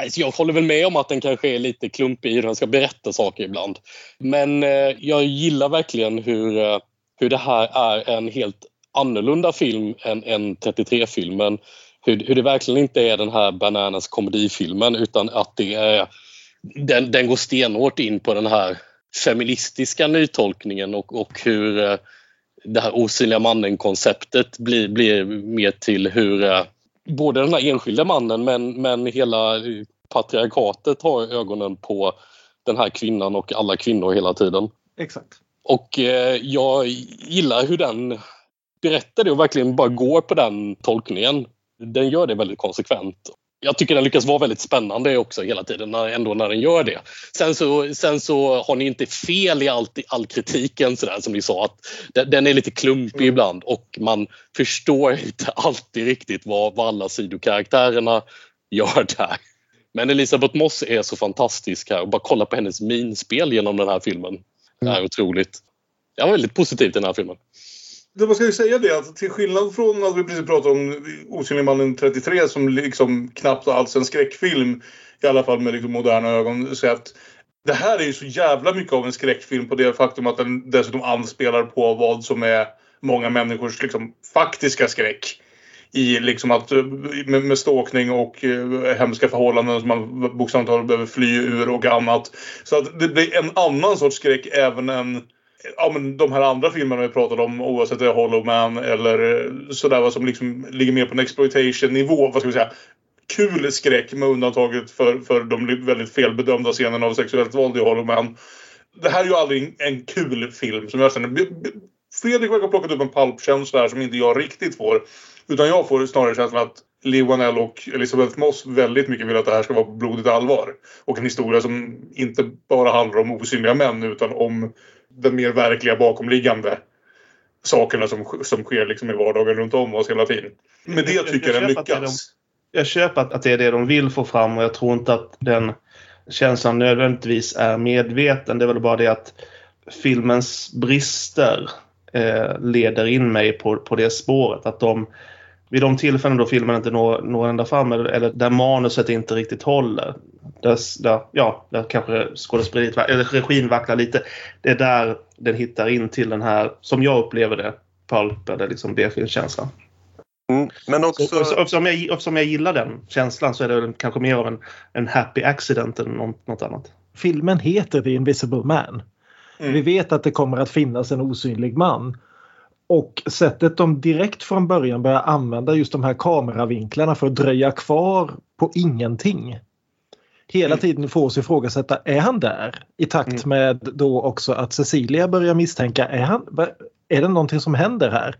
alltså jag håller väl med om att den kanske är lite klumpig hur den ska berätta saker ibland. Men eh, jag gillar verkligen hur eh, hur det här är en helt annorlunda film än, än 33-filmen. Hur, hur det verkligen inte är den här Bananas komedifilmen utan att det är den, den går stenhårt in på den här feministiska nytolkningen och, och hur eh, det här osynliga mannen-konceptet blir, blir mer till hur eh, både den här enskilda mannen men, men hela patriarkatet har ögonen på den här kvinnan och alla kvinnor hela tiden.
Exakt.
Och eh, jag gillar hur den berättar det och verkligen bara går på den tolkningen. Den gör det väldigt konsekvent. Jag tycker den lyckas vara väldigt spännande också hela tiden, när, ändå när den gör det. Sen så, sen så har ni inte fel i allt, all kritiken sådär som ni sa. att den, den är lite klumpig mm. ibland och man förstår inte alltid riktigt vad, vad alla sidokaraktärerna gör där. Men Elisabeth Moss är så fantastisk här och bara kolla på hennes minspel genom den här filmen. Det är otroligt. Jag var väldigt positiv till den här filmen.
Det man ska ju säga det att till skillnad från att vi precis pratade om Osynlig mannen 33 som liksom knappt alls en skräckfilm. I alla fall med liksom moderna ögon. Så att det här är ju så jävla mycket av en skräckfilm på det faktum att den dessutom anspelar på vad som är många människors liksom, faktiska skräck. I liksom att med, med stalkning och eh, hemska förhållanden som man bokstavligt talat behöver fly ur och annat. Så att det blir en annan sorts skräck även än ja, men de här andra filmerna vi pratade om oavsett det är Hollow Man eller eh, sådär vad som liksom ligger mer på en exploitation nivå. Vad ska vi säga? Kul skräck med undantaget för, för de väldigt felbedömda scenerna av sexuellt våld i Hollow Man. Det här är ju aldrig en kul film som jag känner. Fredrik verkar ha plockat upp en palpkänsla här som inte jag riktigt får. Utan jag får snarare känslan att Lee Wanell och Elisabeth Moss väldigt mycket vill att det här ska vara på blodigt allvar. Och en historia som inte bara handlar om osynliga män utan om den mer verkliga bakomliggande sakerna som, som sker liksom i vardagen runt om oss hela tiden. Med det tycker jag den
det är
lyckas.
Jag köper att, att det är det de vill få fram och jag tror inte att den känslan nödvändigtvis är medveten. Det är väl bara det att filmens brister eh, leder in mig på, på det spåret. Att de, vid de tillfällen då filmen inte når, når ända fram eller, eller där manuset inte riktigt håller. Där, där, ja, där kanske skådespeleriet eller regin vacklar lite. Det är där den hittar in till den här, som jag upplever det, pulp eller liksom B-filmkänslan.
Mm, men också...
Så, eftersom, jag, eftersom jag gillar den känslan så är det väl kanske mer av en, en happy accident än något, något annat.
Filmen heter The Invisible Man.
Mm.
Vi vet att det kommer att finnas en osynlig man. Och sättet de direkt från början börjar använda just de här kameravinklarna för att dröja kvar på ingenting. Hela
Mm.
tiden får oss ifrågasätta, är han där? I takt
Mm.
med då också att Cecilia börjar misstänka, är, han, är det någonting som händer här?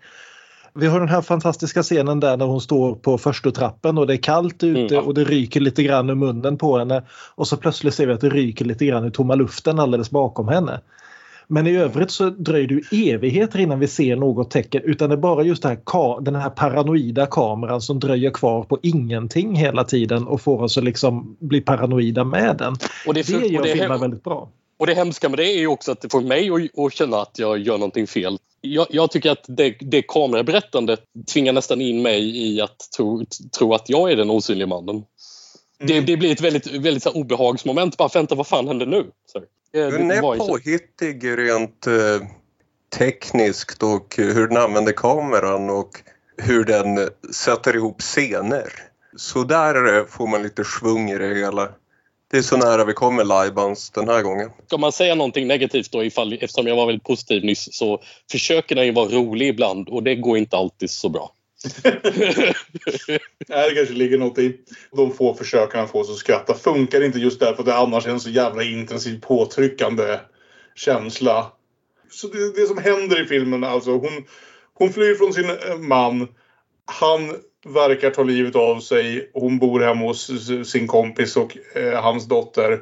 Vi har den här fantastiska scenen där när hon står på första trappen och det är kallt ute
Mm.
och det ryker lite grann ur munnen på henne. Och så plötsligt ser vi att det ryker lite grann i tomma luften alldeles bakom henne. Men i övrigt så dröjer det ju evigheter innan vi ser något tecken utan det är bara just det här, den här paranoida kameran som dröjer kvar på ingenting hela tiden och får oss att liksom bli paranoida med den.
Och det,
Det
är,
gör
det
filmen väldigt bra.
och det hemska med det är ju också att det får mig att, att känna att jag gör någonting fel. Jag, jag tycker att det, det kameraberättandet tvingar nästan in mig i att tro, tro att jag är den osynliga mannen. Det, det blir ett väldigt, väldigt så obehagsmoment. Bara vänta, vad fan händer nu? Så,
Den
det
är påhittig rent eh, tekniskt och hur den använder kameran och hur den sätter ihop scener. Så där eh, får man lite svung i det hela. Det är så nära vi kommer livebands den här gången.
Ska man säga någonting negativt då, ifall, eftersom jag var väldigt positiv nyss, så försöker den ju vara rolig ibland och det går inte alltid så bra.
Nej, det kanske ligger något i de få försöken att få oss att skratta. Funkar inte just därför att det annars är en så jävla intensiv påtryckande känsla. Så det, det som händer i filmen, alltså hon, hon flyr från sin eh, man. Han verkar ta livet av sig. Hon bor hemma hos sin kompis och eh, hans dotter.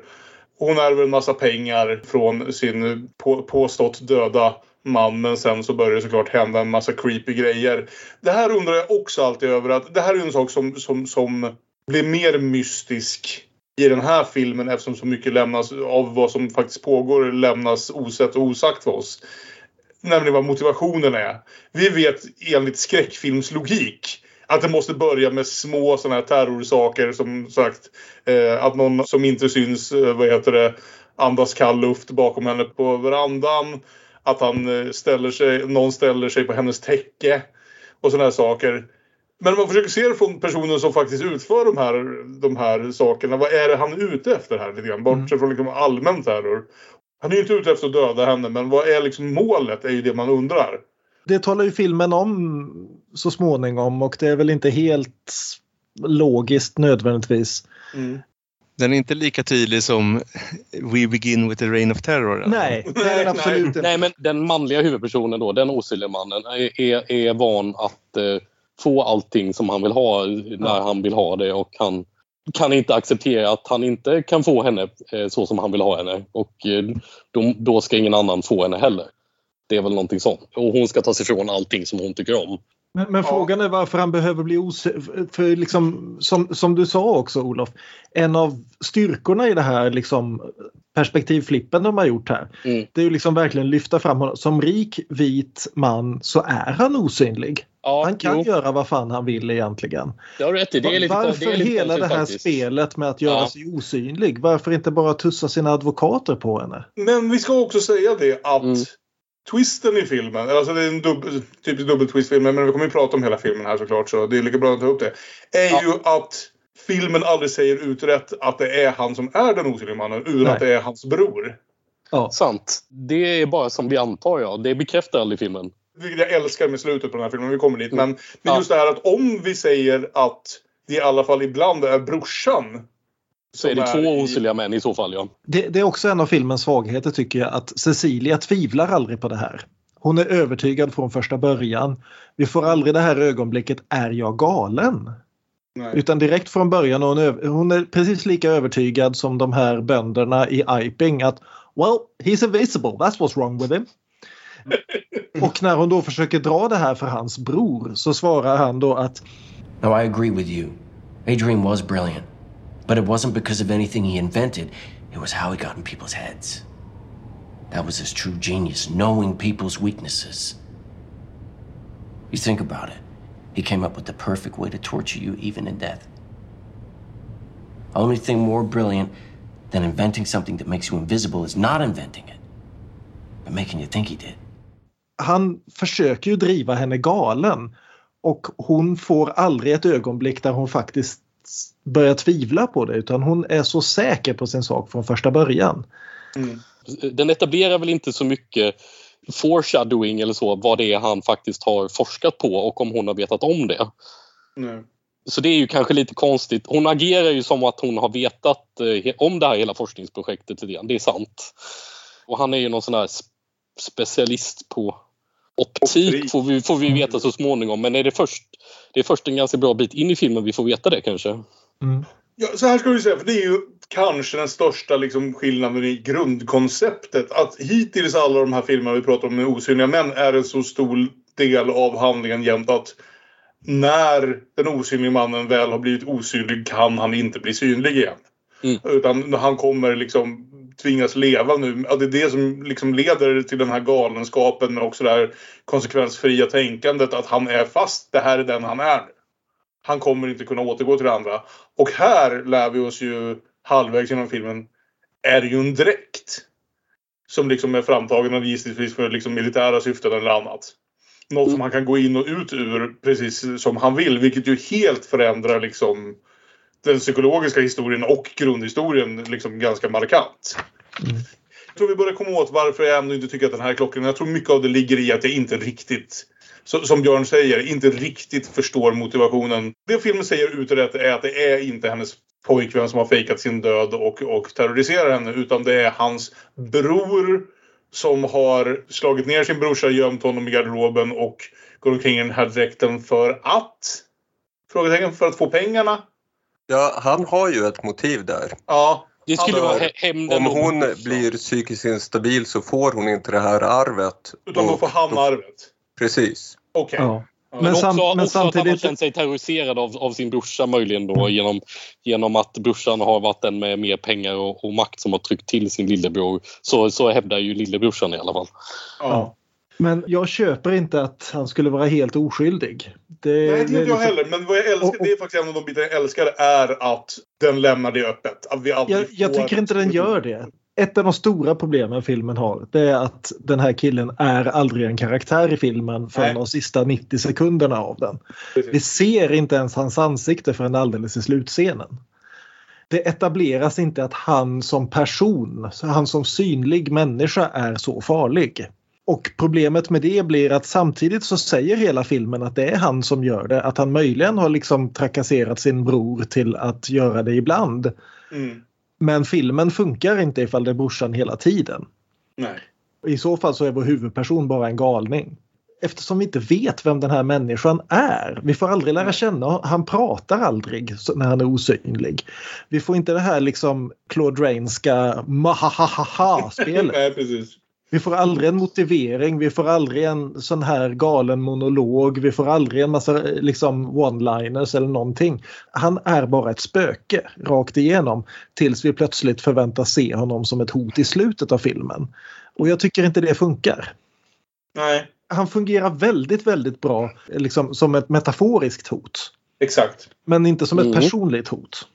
Hon ärver en massa pengar från sin på, påstått döda man men sen så börjar det såklart hända en massa creepy grejer. Det här undrar jag också alltid över att det här är en sak som, som, som blir mer mystisk i den här filmen eftersom så mycket lämnas av vad som faktiskt pågår lämnas osett och osagt för oss. Nämligen vad motivationen är. Vi vet enligt skräckfilmslogik att det måste börja med små sådana här terrorsaker som sagt eh, att någon som inte syns, eh, vad heter det, andas kall luft bakom henne på verandan. Att han eh, ställer sig, någon ställer sig på hennes täcke och sådana här saker. Men om man försöker se det från personen som faktiskt utför de här, de här sakerna. Vad är det han är ute efter här? Lite grann? Bortsett från liksom allmän terror. Han är ju inte ute efter att döda henne men vad är liksom målet? är ju det man undrar.
Det talar ju filmen om så småningom och det är väl inte helt logiskt nödvändigtvis.
Den är inte lika tydlig som We begin with the rain of terror. alltså.
Nej, det är den absolut inte.
Nej, men den manliga huvudpersonen då, den osynliga mannen, är, är, är van att eh, få allting som han vill ha när han vill ha det och han kan inte acceptera att han inte kan få henne eh, så som han vill ha henne och eh, då, då ska ingen annan få henne heller. Det är väl någonting sånt. Och hon ska ta sig ifrån allting som hon tycker om.
Men, men frågan är varför han behöver bli osäker. För liksom, som, som du sa också Olof, en av styrkorna i det här liksom, perspektivflippen de har gjort här.
Mm.
Det är ju liksom verkligen lyfta fram honom. Som rik vit man så är han osynlig.
Ja,
Han kan
jo,
göra vad fan han vill egentligen.
det har rätt i. Det är lite,
varför
det är lite
hela det här
faktiskt.
spelet med att göra
Ja.
sig osynlig? Varför inte bara tussa sina advokater på henne?
Men vi ska också säga det att
Mm.
Twisten i filmen, alltså det är en dubbel, typisk dubbeltwist-film, men vi kommer ju prata om hela filmen här såklart så det är lika bra att ta upp det. Är
Ja.
ju att filmen aldrig säger uträtt att det är han som är den osynliga mannen, utan
Nej.
att det är hans bror.
Sant. Det är bara som vi antar, ja. Det bekräftar aldrig filmen.
Vilket jag älskar med slutet på den här filmen, vi kommer dit. Men, men
Ja.
just det här att om vi säger att det i alla fall ibland är brorsan.
Så är det två
i-
osynliga män i så fall, ja.
Det, det är också en av filmens svagheter tycker jag att Cecilia tvivlar aldrig på det här. Hon är övertygad från första början. Vi får aldrig det här ögonblicket, är jag galen?
Nej.
Utan direkt från början hon, öv- hon är precis lika övertygad som de här bönderna i Iping att Well, he's invisible, that's what's wrong with him. Och när hon då försöker dra det här för hans bror så svarar han då att
No, I agree with you. Adrian was brilliant. But it wasn't because of anything he invented, it was how he got in people's heads. That was his true genius, knowing people's weaknesses. You think about it. He came up with the perfect way to torture you, even in death. Only thing more brilliant than inventing something that makes you invisible is not inventing it, but making you think he did.
han försöker ju driva henne galen. Och hon får aldrig ett ögonblick där hon faktiskt börjar tvivla på det utan hon är så säker på sin sak från första början.
Mm.
Den etablerar väl inte så mycket foreshadowing eller så, vad det är han faktiskt har forskat på och om hon har vetat om det.
Nej.
Så det är ju kanske lite konstigt. Hon agerar ju som att hon har vetat eh, om det här hela forskningsprojektet lite grann. Det är sant. Och han är ju någon sån här sp- specialist på optik
Optik.
får vi, får vi veta så småningom. Men är det först det är först en ganska bra bit in i filmen vi får veta det kanske.
Mm.
Ja, så här ska vi säga, för det är ju kanske den största liksom, skillnaden i grundkonceptet. Att hittills alla de här filmerna vi pratar om med osynliga män är en så stor del av handlingen jämt att när den osynliga mannen väl har blivit osynlig kan han inte bli synlig igen.
Mm.
Utan han kommer liksom tvingas leva nu. Ja, det är det som liksom leder till den här galenskapen men också det här konsekvensfria tänkandet att han är fast. Det här är den han är. Han kommer inte kunna återgå till det andra. Och här lär vi oss ju halvvägs genom filmen är det ju en dräkt. Som liksom är framtagen gissningsvis för liksom militära syften eller annat. Något som han kan gå in och ut ur precis som han vill. Vilket ju helt förändrar liksom den psykologiska historien och grundhistorien liksom ganska markant. Jag tror vi börjar komma åt varför jag ändå inte tycker att den här är klockren. Jag tror mycket av det ligger i att jag inte riktigt, så, som Björn säger, inte riktigt förstår motivationen. Det filmen säger ut och rätt är att det är inte hennes pojkvän som har fejkat sin död och, och terroriserar henne. Utan det är hans bror som har slagit ner sin brorsa, gömt honom i garderoben och går omkring i den här dräkten för att? Frågetecken. För att få pengarna?
Ja, han har ju ett motiv där.
Ja.
Det skulle vara hä- hämnden
Om hon blir psykiskt instabil så får hon inte det här arvet.
Utan då får han arvet.
Precis.
Okej.
Ja.
Men,
Men,
också,
sam, men
också att han har
samtidigt,
känt sig terroriserad av, av sin brorsa möjligen då genom, genom att brorsan har varit den med mer pengar och, och makt som har tryckt till sin lillebror. Så, så hävdar ju lillebrorsan i alla fall.
Ja.
men jag köper inte att han skulle vara helt oskyldig. Det,
Nej, det inte jag
liksom-
heller. Men vad jag älskar,
Och- och-
det är faktiskt en av de bitar jag älskar är att den lämnar det öppet. Att vi aldrig
Jag, jag tycker inte den gör det. Ett av de stora problemen filmen har det är att den här killen är aldrig en karaktär i filmen förrän de sista 90 sekunderna av den.
Precis.
Vi ser inte ens hans ansikte förrän alldeles i slutscenen. Det etableras inte att han som person, han som synlig människa är så farlig. Och problemet med det blir att samtidigt så säger hela filmen att det är han som gör det. Att han möjligen har liksom trakasserat sin bror till att göra det ibland.
Mm.
Men filmen funkar inte ifall det är brorsan hela tiden.
Nej.
I så fall så är vår huvudperson bara en galning. Eftersom vi inte vet vem den här människan är. Vi får aldrig lära känna Han pratar aldrig när han är osynlig. Vi får inte det här liksom Claude Rainska mahahaha-spelet.
Nej, precis.
Vi får aldrig en motivering, vi får aldrig en sån här galen monolog, vi får aldrig en massa liksom one-liners eller någonting. Han är bara ett spöke rakt igenom tills vi plötsligt förväntas se honom som ett hot i slutet av filmen. Och jag tycker inte det funkar.
Nej,
Han fungerar väldigt, väldigt bra liksom, som ett metaforiskt hot.
exakt.
Men inte som ett
Mm.
personligt hot.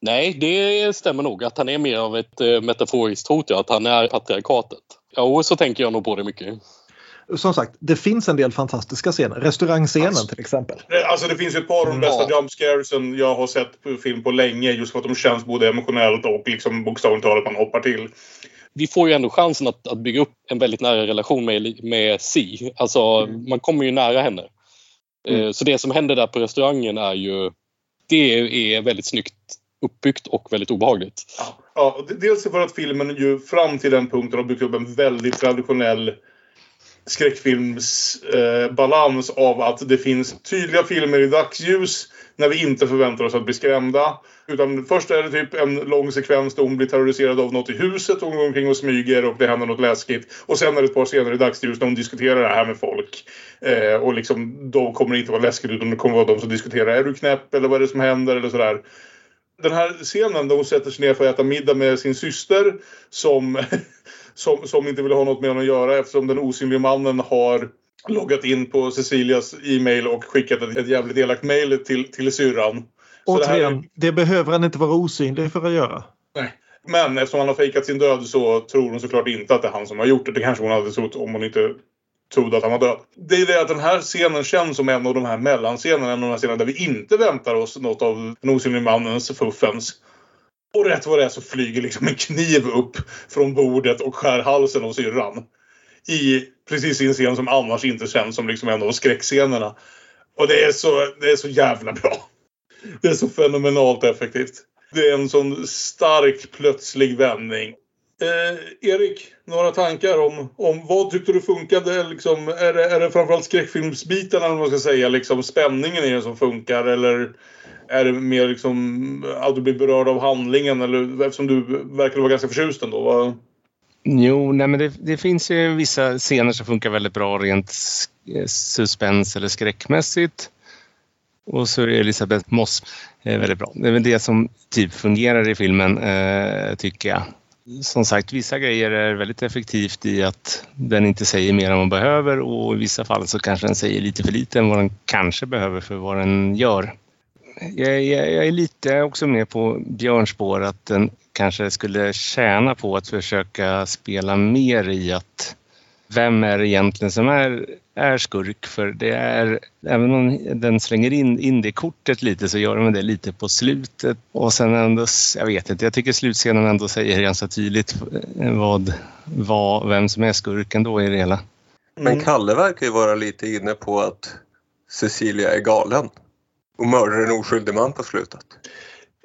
Nej, det stämmer nog att han är mer av ett eh, metaforiskt hot, ja, att han är patriarkatet. Ja, och så tänker jag nog på det mycket.
Som sagt, det finns en del fantastiska scener. Restaurangscenen
Alltså-
till exempel.
Eh, Alltså det finns ett par av de bästa
Ja.
jump scaresen jag har sett på film på länge. Just för att de känns både emotionellt och liksom bokstavligt talat man hoppar till.
Vi får ju ändå chansen att, att bygga upp en väldigt nära relation med, med Si. Alltså,
Mm.
man kommer ju nära henne. Eh, Så det som händer där på restaurangen är ju... Det är väldigt snyggt uppbyggt och väldigt obehagligt.
Ja, Ja, dels för att filmen ju fram till den punkten har byggt upp en väldigt traditionell skräckfilmsbalans eh, av att det finns tydliga filmer i dagsljus när vi inte förväntar oss att bli skrämda. Utan först är det typ en lång sekvens då hon blir terroriserad av något i huset hon går omkring och smyger och det händer något läskigt. Och sen är det ett par scener i dagsljus när hon diskuterar det här med folk. Eh, och liksom, då kommer det inte vara läskigt utan det kommer vara de som diskuterar. Är du knäpp eller vad är det som händer eller sådär. Den här scenen då hon sätter sig ner för att äta middag med sin syster som, som, som inte vill ha något med honom att göra eftersom den osynliga mannen har loggat in på Cecilias e-mail och skickat ett, ett jävligt elakt mail till, till syrran. Så det är-
Återigen, det behöver han inte vara osynlig för att göra.
Nej. Men eftersom han har fejkat sin död så tror hon såklart inte att det är han som har gjort det. Det kanske hon hade trott om hon inte trodde att han var död. Det är det att den här scenen känns som en av de här mellanscenerna. En av de här scenerna där vi inte väntar oss något av den osynlige mannens fuffens. Och rätt vad det är så flyger liksom en kniv upp från bordet och skär halsen av syrran. I precis i en scen som annars inte känns som liksom en av skräckscenerna. Och det är så, det är så jävla bra. Det är så fenomenalt effektivt. Det är en sån stark plötslig vändning. Eh, Erik, några tankar om, om vad tyckte du funkade? Liksom, är, det, är det framförallt skräckfilmsbiten eller man ska säga? Liksom, spänningen i den som funkar? Eller är det mer liksom att du blir berörd av handlingen? Eller, eftersom du verkar vara ganska förtjust ändå. Va?
Jo, nej, men det, det finns ju vissa scener som funkar väldigt bra rent suspens eller skräckmässigt. Och så är Elisabeth Moss eh, väldigt bra. Det är väl det som typ fungerar i filmen, eh, tycker jag. Som sagt, vissa grejer är väldigt effektivt i att den inte säger mer än man behöver och i vissa fall så kanske den säger lite för lite än vad den kanske behöver för vad den gör. Jag, jag, jag är lite också med på Björns spår att den kanske skulle tjäna på att försöka spela mer i att vem är det egentligen som är, är skurk? För det är, även om den slänger in, in det kortet lite så gör de det lite på slutet. Och sen ändå, jag vet inte, jag tycker slutscenen ändå säger ganska tydligt vad, vad, vem som är skurken då i det hela.
Men Kalle verkar ju vara lite inne på att Cecilia är galen och mördar en oskyldig man på slutet.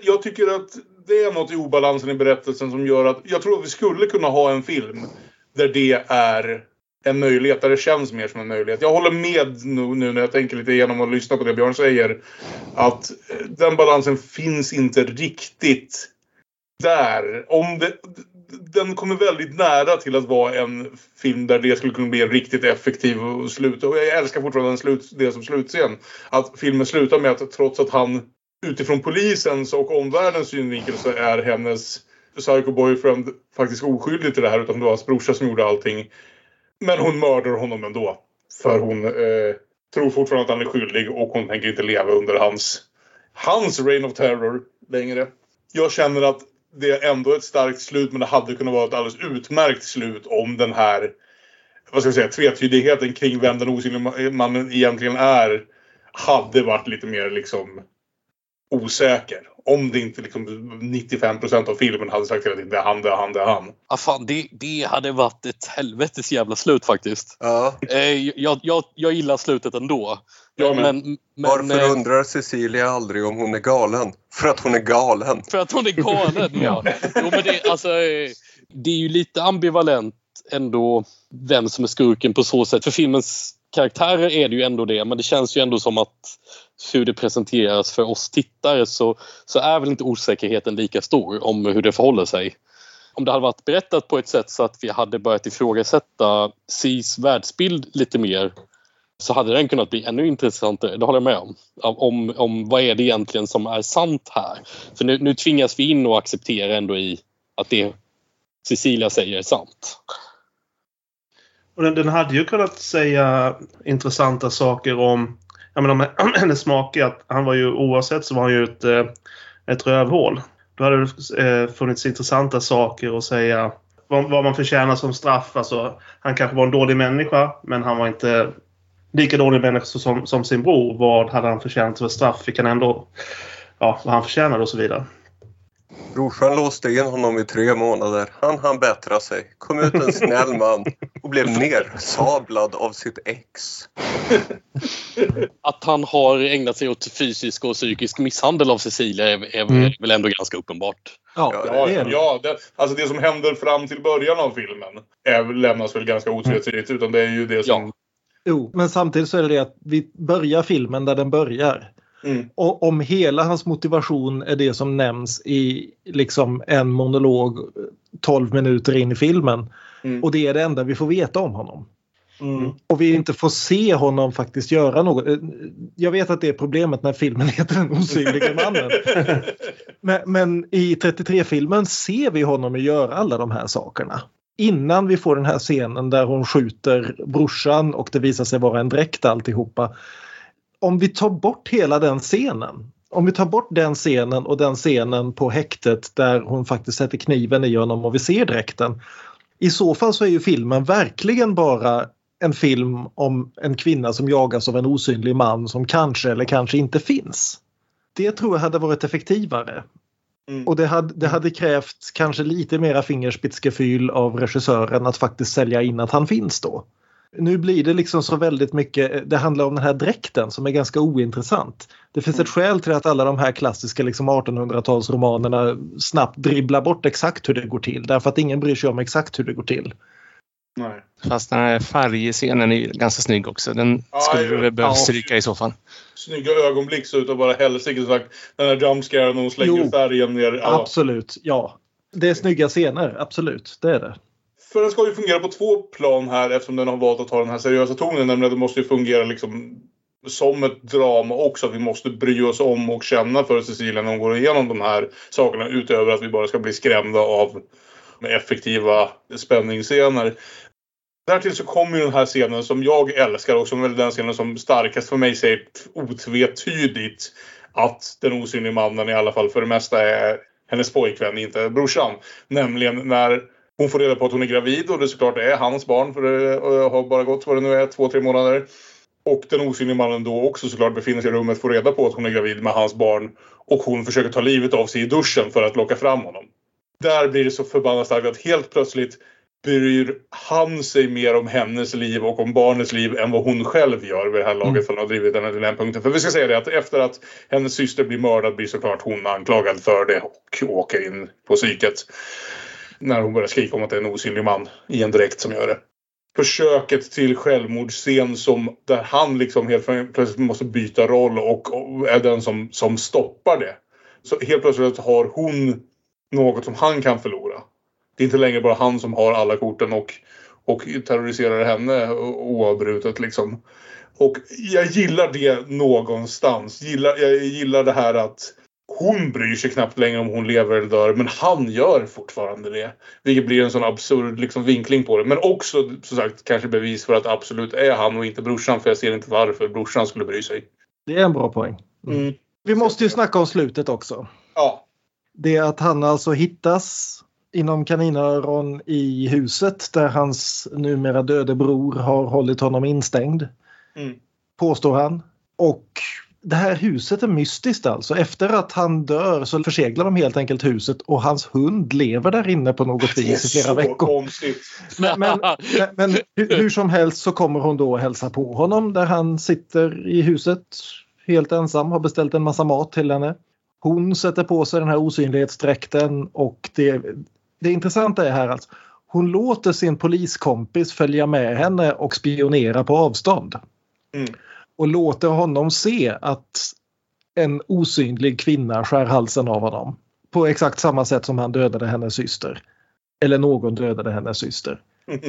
Jag tycker att det är något i obalansen i berättelsen som gör att jag tror att vi skulle kunna ha en film där det är en möjlighet, där det känns mer som en möjlighet. Jag håller med nu, nu när jag tänker lite igenom och lyssnar på det Björn säger. Att eh, den balansen finns inte riktigt där. Om det, den kommer väldigt nära till att vara en film där det skulle kunna bli en riktigt effektiv slut. Och jag älskar fortfarande den slut, det som slutscen. Att filmen slutar med att trots att han utifrån polisens och omvärldens synvinkel så är hennes psycho boyfriend faktiskt oskyldig till det här utan det var hans brorsa som gjorde allting. Men hon mördar honom ändå. För hon eh, tror fortfarande att han är skyldig och hon tänker inte leva under hans, hans reign of terror längre. Jag känner att det är ändå ett starkt slut men det hade kunnat vara ett alldeles utmärkt slut om den här vad ska jag säga, tvetydigheten kring vem den osynliga eh, mannen egentligen är hade varit lite mer liksom osäker. Om det inte liksom 95% av filmen hade sagt hela tiden det är han, det är han, det är han.
Ah, fan, det, det hade varit ett helvetes jävla slut faktiskt.
Ja.
Eh, jag, jag, jag gillar slutet ändå.
Jag med.
Men, men,
Varför
eh,
undrar Cecilia aldrig om hon är galen? För att hon är galen.
För att hon är galen, ja. Jo, men det, alltså, eh, det är ju lite ambivalent ändå vem som är skurken på så sätt. För filmens karaktärer är det ju ändå det, men det känns ju ändå som att hur det presenteras för oss tittare så, så är väl inte osäkerheten lika stor om hur det förhåller sig. Om det hade varit berättat på ett sätt så att vi hade börjat ifrågasätta SIS världsbild lite mer så hade den kunnat bli ännu intressantare, det håller jag med om. Om, om vad är det egentligen som är sant här? För nu, nu tvingas vi in och acceptera ändå i att det Cecilia säger är sant.
Och den, den hade ju kunnat säga intressanta saker om, jag menar, om hennes make. Att han var ju oavsett så var han ju ett, eh, ett rövhål. Då hade det eh, funnits intressanta saker att säga. Vad, vad man förtjänar som straff. Alltså, han kanske var en dålig människa men han var inte lika dålig människa som, som sin bror. Vad hade han förtjänat för straff? Fick han ändå ja, vad han förtjänade och så vidare.
Brorsan låste in honom i tre månader. Han hann bättra sig, kom ut en snäll man och blev nersablad av sitt ex.
Att han har ägnat sig åt fysisk och psykisk misshandel av Cecilia är, är
Mm.
väl ändå ganska uppenbart.
Ja,
Ja,
Ja,
det är det.
ja det, alltså det som händer fram till början av filmen är, lämnas väl ganska otvetydigt. Utan det är ju det som...
Jo, men samtidigt så är det det att vi börjar filmen där den börjar.
Mm.
Och om hela hans motivation är det som nämns i liksom en monolog 12 minuter in i filmen
Mm.
och det är det enda vi får veta om honom.
Mm.
Och vi inte får se honom faktiskt göra något. Eh, Jag vet att det är problemet när filmen heter Den osynliga mannen. Men, men i 33-filmen ser vi honom göra alla de här sakerna. Innan vi får den här scenen där hon skjuter brorsan och det visar sig vara en dräkt alltihopa. Om vi tar bort hela den scenen. Om vi tar bort den scenen och den scenen på häktet där hon faktiskt sätter kniven i honom och vi ser dräkten. I så fall så är ju filmen verkligen bara en film om en kvinna som jagas av en osynlig man som kanske eller kanske inte finns. Det tror jag hade varit effektivare.
Mm.
Och det hade, det hade krävt kanske lite mera fingerspitzgefühl av regissören att faktiskt sälja in att han finns då. Nu blir det liksom så väldigt mycket, det handlar om den här dräkten som är ganska ointressant. Det finns ett skäl till att alla de här klassiska liksom 1800-talsromanerna snabbt dribblar bort exakt hur det går till. Därför att ingen bryr sig om exakt hur det går till.
Nej.
Fast den här färgscenen är ganska snygg också. Den
Ja,
skulle du väl behöva
ja.
stryka i så fall.
Snygga ögonblick så utav bara helsike sagt. Den här jumpscaren när hon slänger
Jo.
färgen ner. Ja.
Absolut, ja. Det är snygga scener, absolut. Det är det.
För den ska ju fungera på två plan här eftersom den har valt att ta den här seriösa tonen. Nämligen att den måste ju fungera liksom som ett drama också. Att vi måste bry oss om och känna för Cecilia när hon går igenom de här sakerna. Utöver att vi bara ska bli skrämda av effektiva spänningsscener. Därtill så kommer ju den här scenen som jag älskar och som är den scenen som starkast för mig säger otvetydigt att den osynliga mannen i alla fall för det mesta är hennes pojkvän, inte brorsan. Nämligen när hon får reda på att hon är gravid och det såklart är hans barn för det eh, har bara gått vad det nu är, två, tre månader. Och den osynliga mannen då också såklart befinner sig i rummet, får reda på att hon är gravid med hans barn. Och hon försöker ta livet av sig i duschen för att locka fram honom. Där blir det så förbannat starkt att helt plötsligt bryr han sig mer om hennes liv och om barnets liv än vad hon själv gör vid det här laget för att ha drivit henne till den punkten. För vi ska säga det att efter att hennes syster blir mördad blir såklart hon anklagad för det och åker in på psyket. När hon börjar skrika om att det är en osynlig man i en dräkt som gör det. Försöket till självmordsscen som där han liksom helt plötsligt måste byta roll och, och är den som, som stoppar det. Så helt plötsligt har hon något som han kan förlora. Det är inte längre bara han som har alla korten och, och terroriserar henne oavbrutet liksom. Och jag gillar det någonstans. Gillar, jag gillar det här att hon bryr sig knappt längre om hon lever eller dör, men han gör fortfarande det. Vilket blir en sån absurd liksom, vinkling på det. Men också som sagt kanske bevis för att absolut är han och inte brorsan. För jag ser inte varför brorsan skulle bry sig.
Det är en bra poäng.
Mm.
Vi måste ju snacka om slutet också.
Ja.
Det är att han alltså hittas inom kaninöron i huset där hans numera döde bror har hållit honom instängd.
Mm.
Påstår han. Och det här huset är mystiskt alltså. Efter att han dör så förseglar de helt enkelt huset och hans hund lever där inne på något vis i flera veckor.
konstigt.
Men, men, men, hur, som helst så kommer hon då hälsa på honom där han sitter i huset helt ensam, har beställt en massa mat till henne. Hon sätter på sig den här osynlighetsdräkten och det, det intressanta är här alltså hon låter sin poliskompis följa med henne och spionera på avstånd.
Mm.
Och låter honom se att en osynlig kvinna skär halsen av honom. På exakt samma sätt som han dödade hennes syster. Eller någon dödade hennes syster.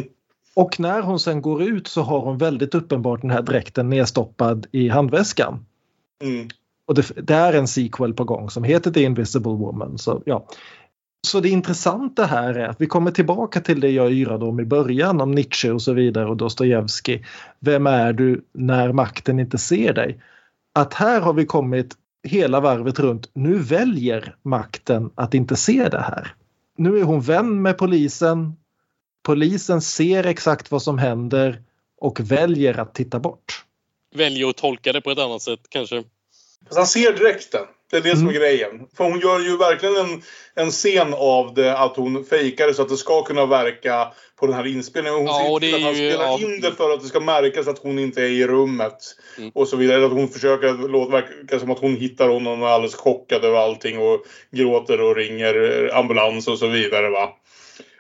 Och när hon sen går ut så har hon väldigt uppenbart den här dräkten nedstoppad i handväskan.
Mm.
Och det, det är en sequel på gång som heter The Invisible Woman. Så, ja så det intressanta här är att vi kommer tillbaka till det jag yrade om i början om Nietzsche och så vidare och Dostojevskij. Vem är du när makten inte ser dig? Att här har vi kommit hela varvet runt. Nu väljer makten att inte se det här. Nu är hon vän med polisen. Polisen ser exakt vad som händer och väljer att titta bort.
Väljer att tolka det på ett annat sätt kanske.
Fast han ser dräkten. Det är det som är
Mm.
grejen. För hon gör ju verkligen en, en scen av det att hon fejkar det så att det ska kunna verka på den här inspelningen. Hon
Ja, och det
att
är
han
ju-
spelar
ja.
in det för att det ska märkas att hon inte är i rummet.
Mm.
Och så vidare. Att hon försöker låta verka som att hon hittar honom och är alldeles chockad över allting och gråter och ringer ambulans och så vidare. Va?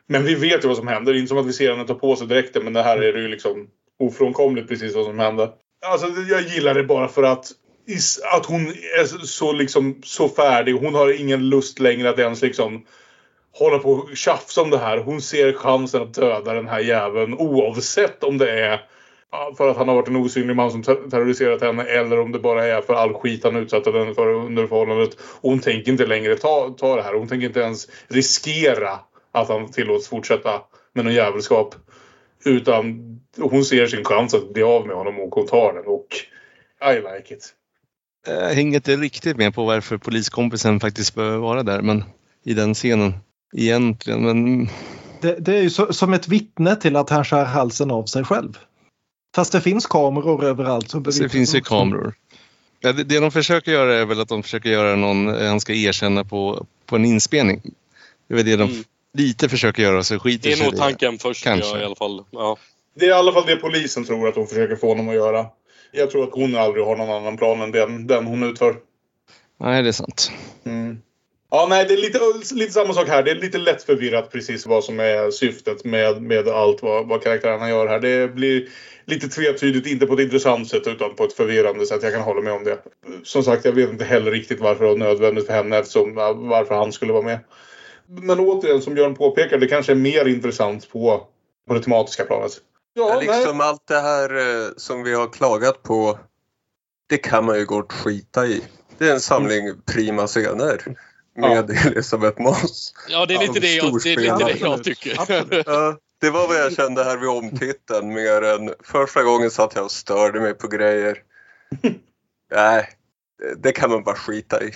Men vi vet ju vad som händer. Det är inte som att vi ser henne ta på sig dräkten men det här är det ju liksom ofrånkomligt precis vad som hände. Alltså jag gillar det bara för att att hon är så, liksom, så färdig. Hon har ingen lust längre att ens liksom hålla på och tjafsa om det här. Hon ser chansen att döda den här jäveln oavsett om det är för att han har varit en osynlig man som terroriserat henne eller om det bara är för all skit han utsatte henne för under förhållandet. Och hon tänker inte längre ta, ta det här. Hon tänker inte ens riskera att han tillåts fortsätta med någon jävelskap. Utan hon ser sin chans att bli av med honom och hon tar den. Och I like it.
Jag hänger inte riktigt med på varför poliskompisen faktiskt behöver vara där men i den scenen egentligen. Men
Det, det är ju så, som ett vittne till att han skär halsen av sig själv. Fast det finns kameror överallt. Så
det finns ju kameror. Ja, det, det de försöker göra är väl att de försöker göra någon, han ska erkänna på, på en inspelning. Det är väl det de
Mm.
lite försöker göra så skiter
Det är nog
det.
tanken först
Kanske.
ja, i alla fall. Ja.
Det är i alla fall det polisen tror att hon försöker få honom att göra. Jag tror att hon aldrig har någon annan plan än den, den hon utför.
Nej, det är sant.
Mm. Ja, nej, det är lite, lite samma sak här. Det är lite lätt förvirrat precis vad som är syftet med, med allt vad, vad karaktärerna gör här. Det blir lite tvetydigt, inte på ett intressant sätt utan på ett förvirrande sätt. Jag kan hålla med om det. Som sagt, jag vet inte heller riktigt varför det var nödvändigt för henne eftersom varför han skulle vara med. Men återigen, som Björn påpekar, det kanske är mer intressant på, på det tematiska planet. Ja,
Ja, liksom allt det här eh, som vi har klagat på, det kan man ju gott skita i. Det är en samling prima scener med Elisabeth Moss.
ja, det är lite,
Ja,
det, jag, det, är lite det jag tycker.
Absolut.
Ja, det var vad jag kände här vid omtiteln mer än första gången satt jag och störde mig på grejer. Nej, det kan man bara skita i.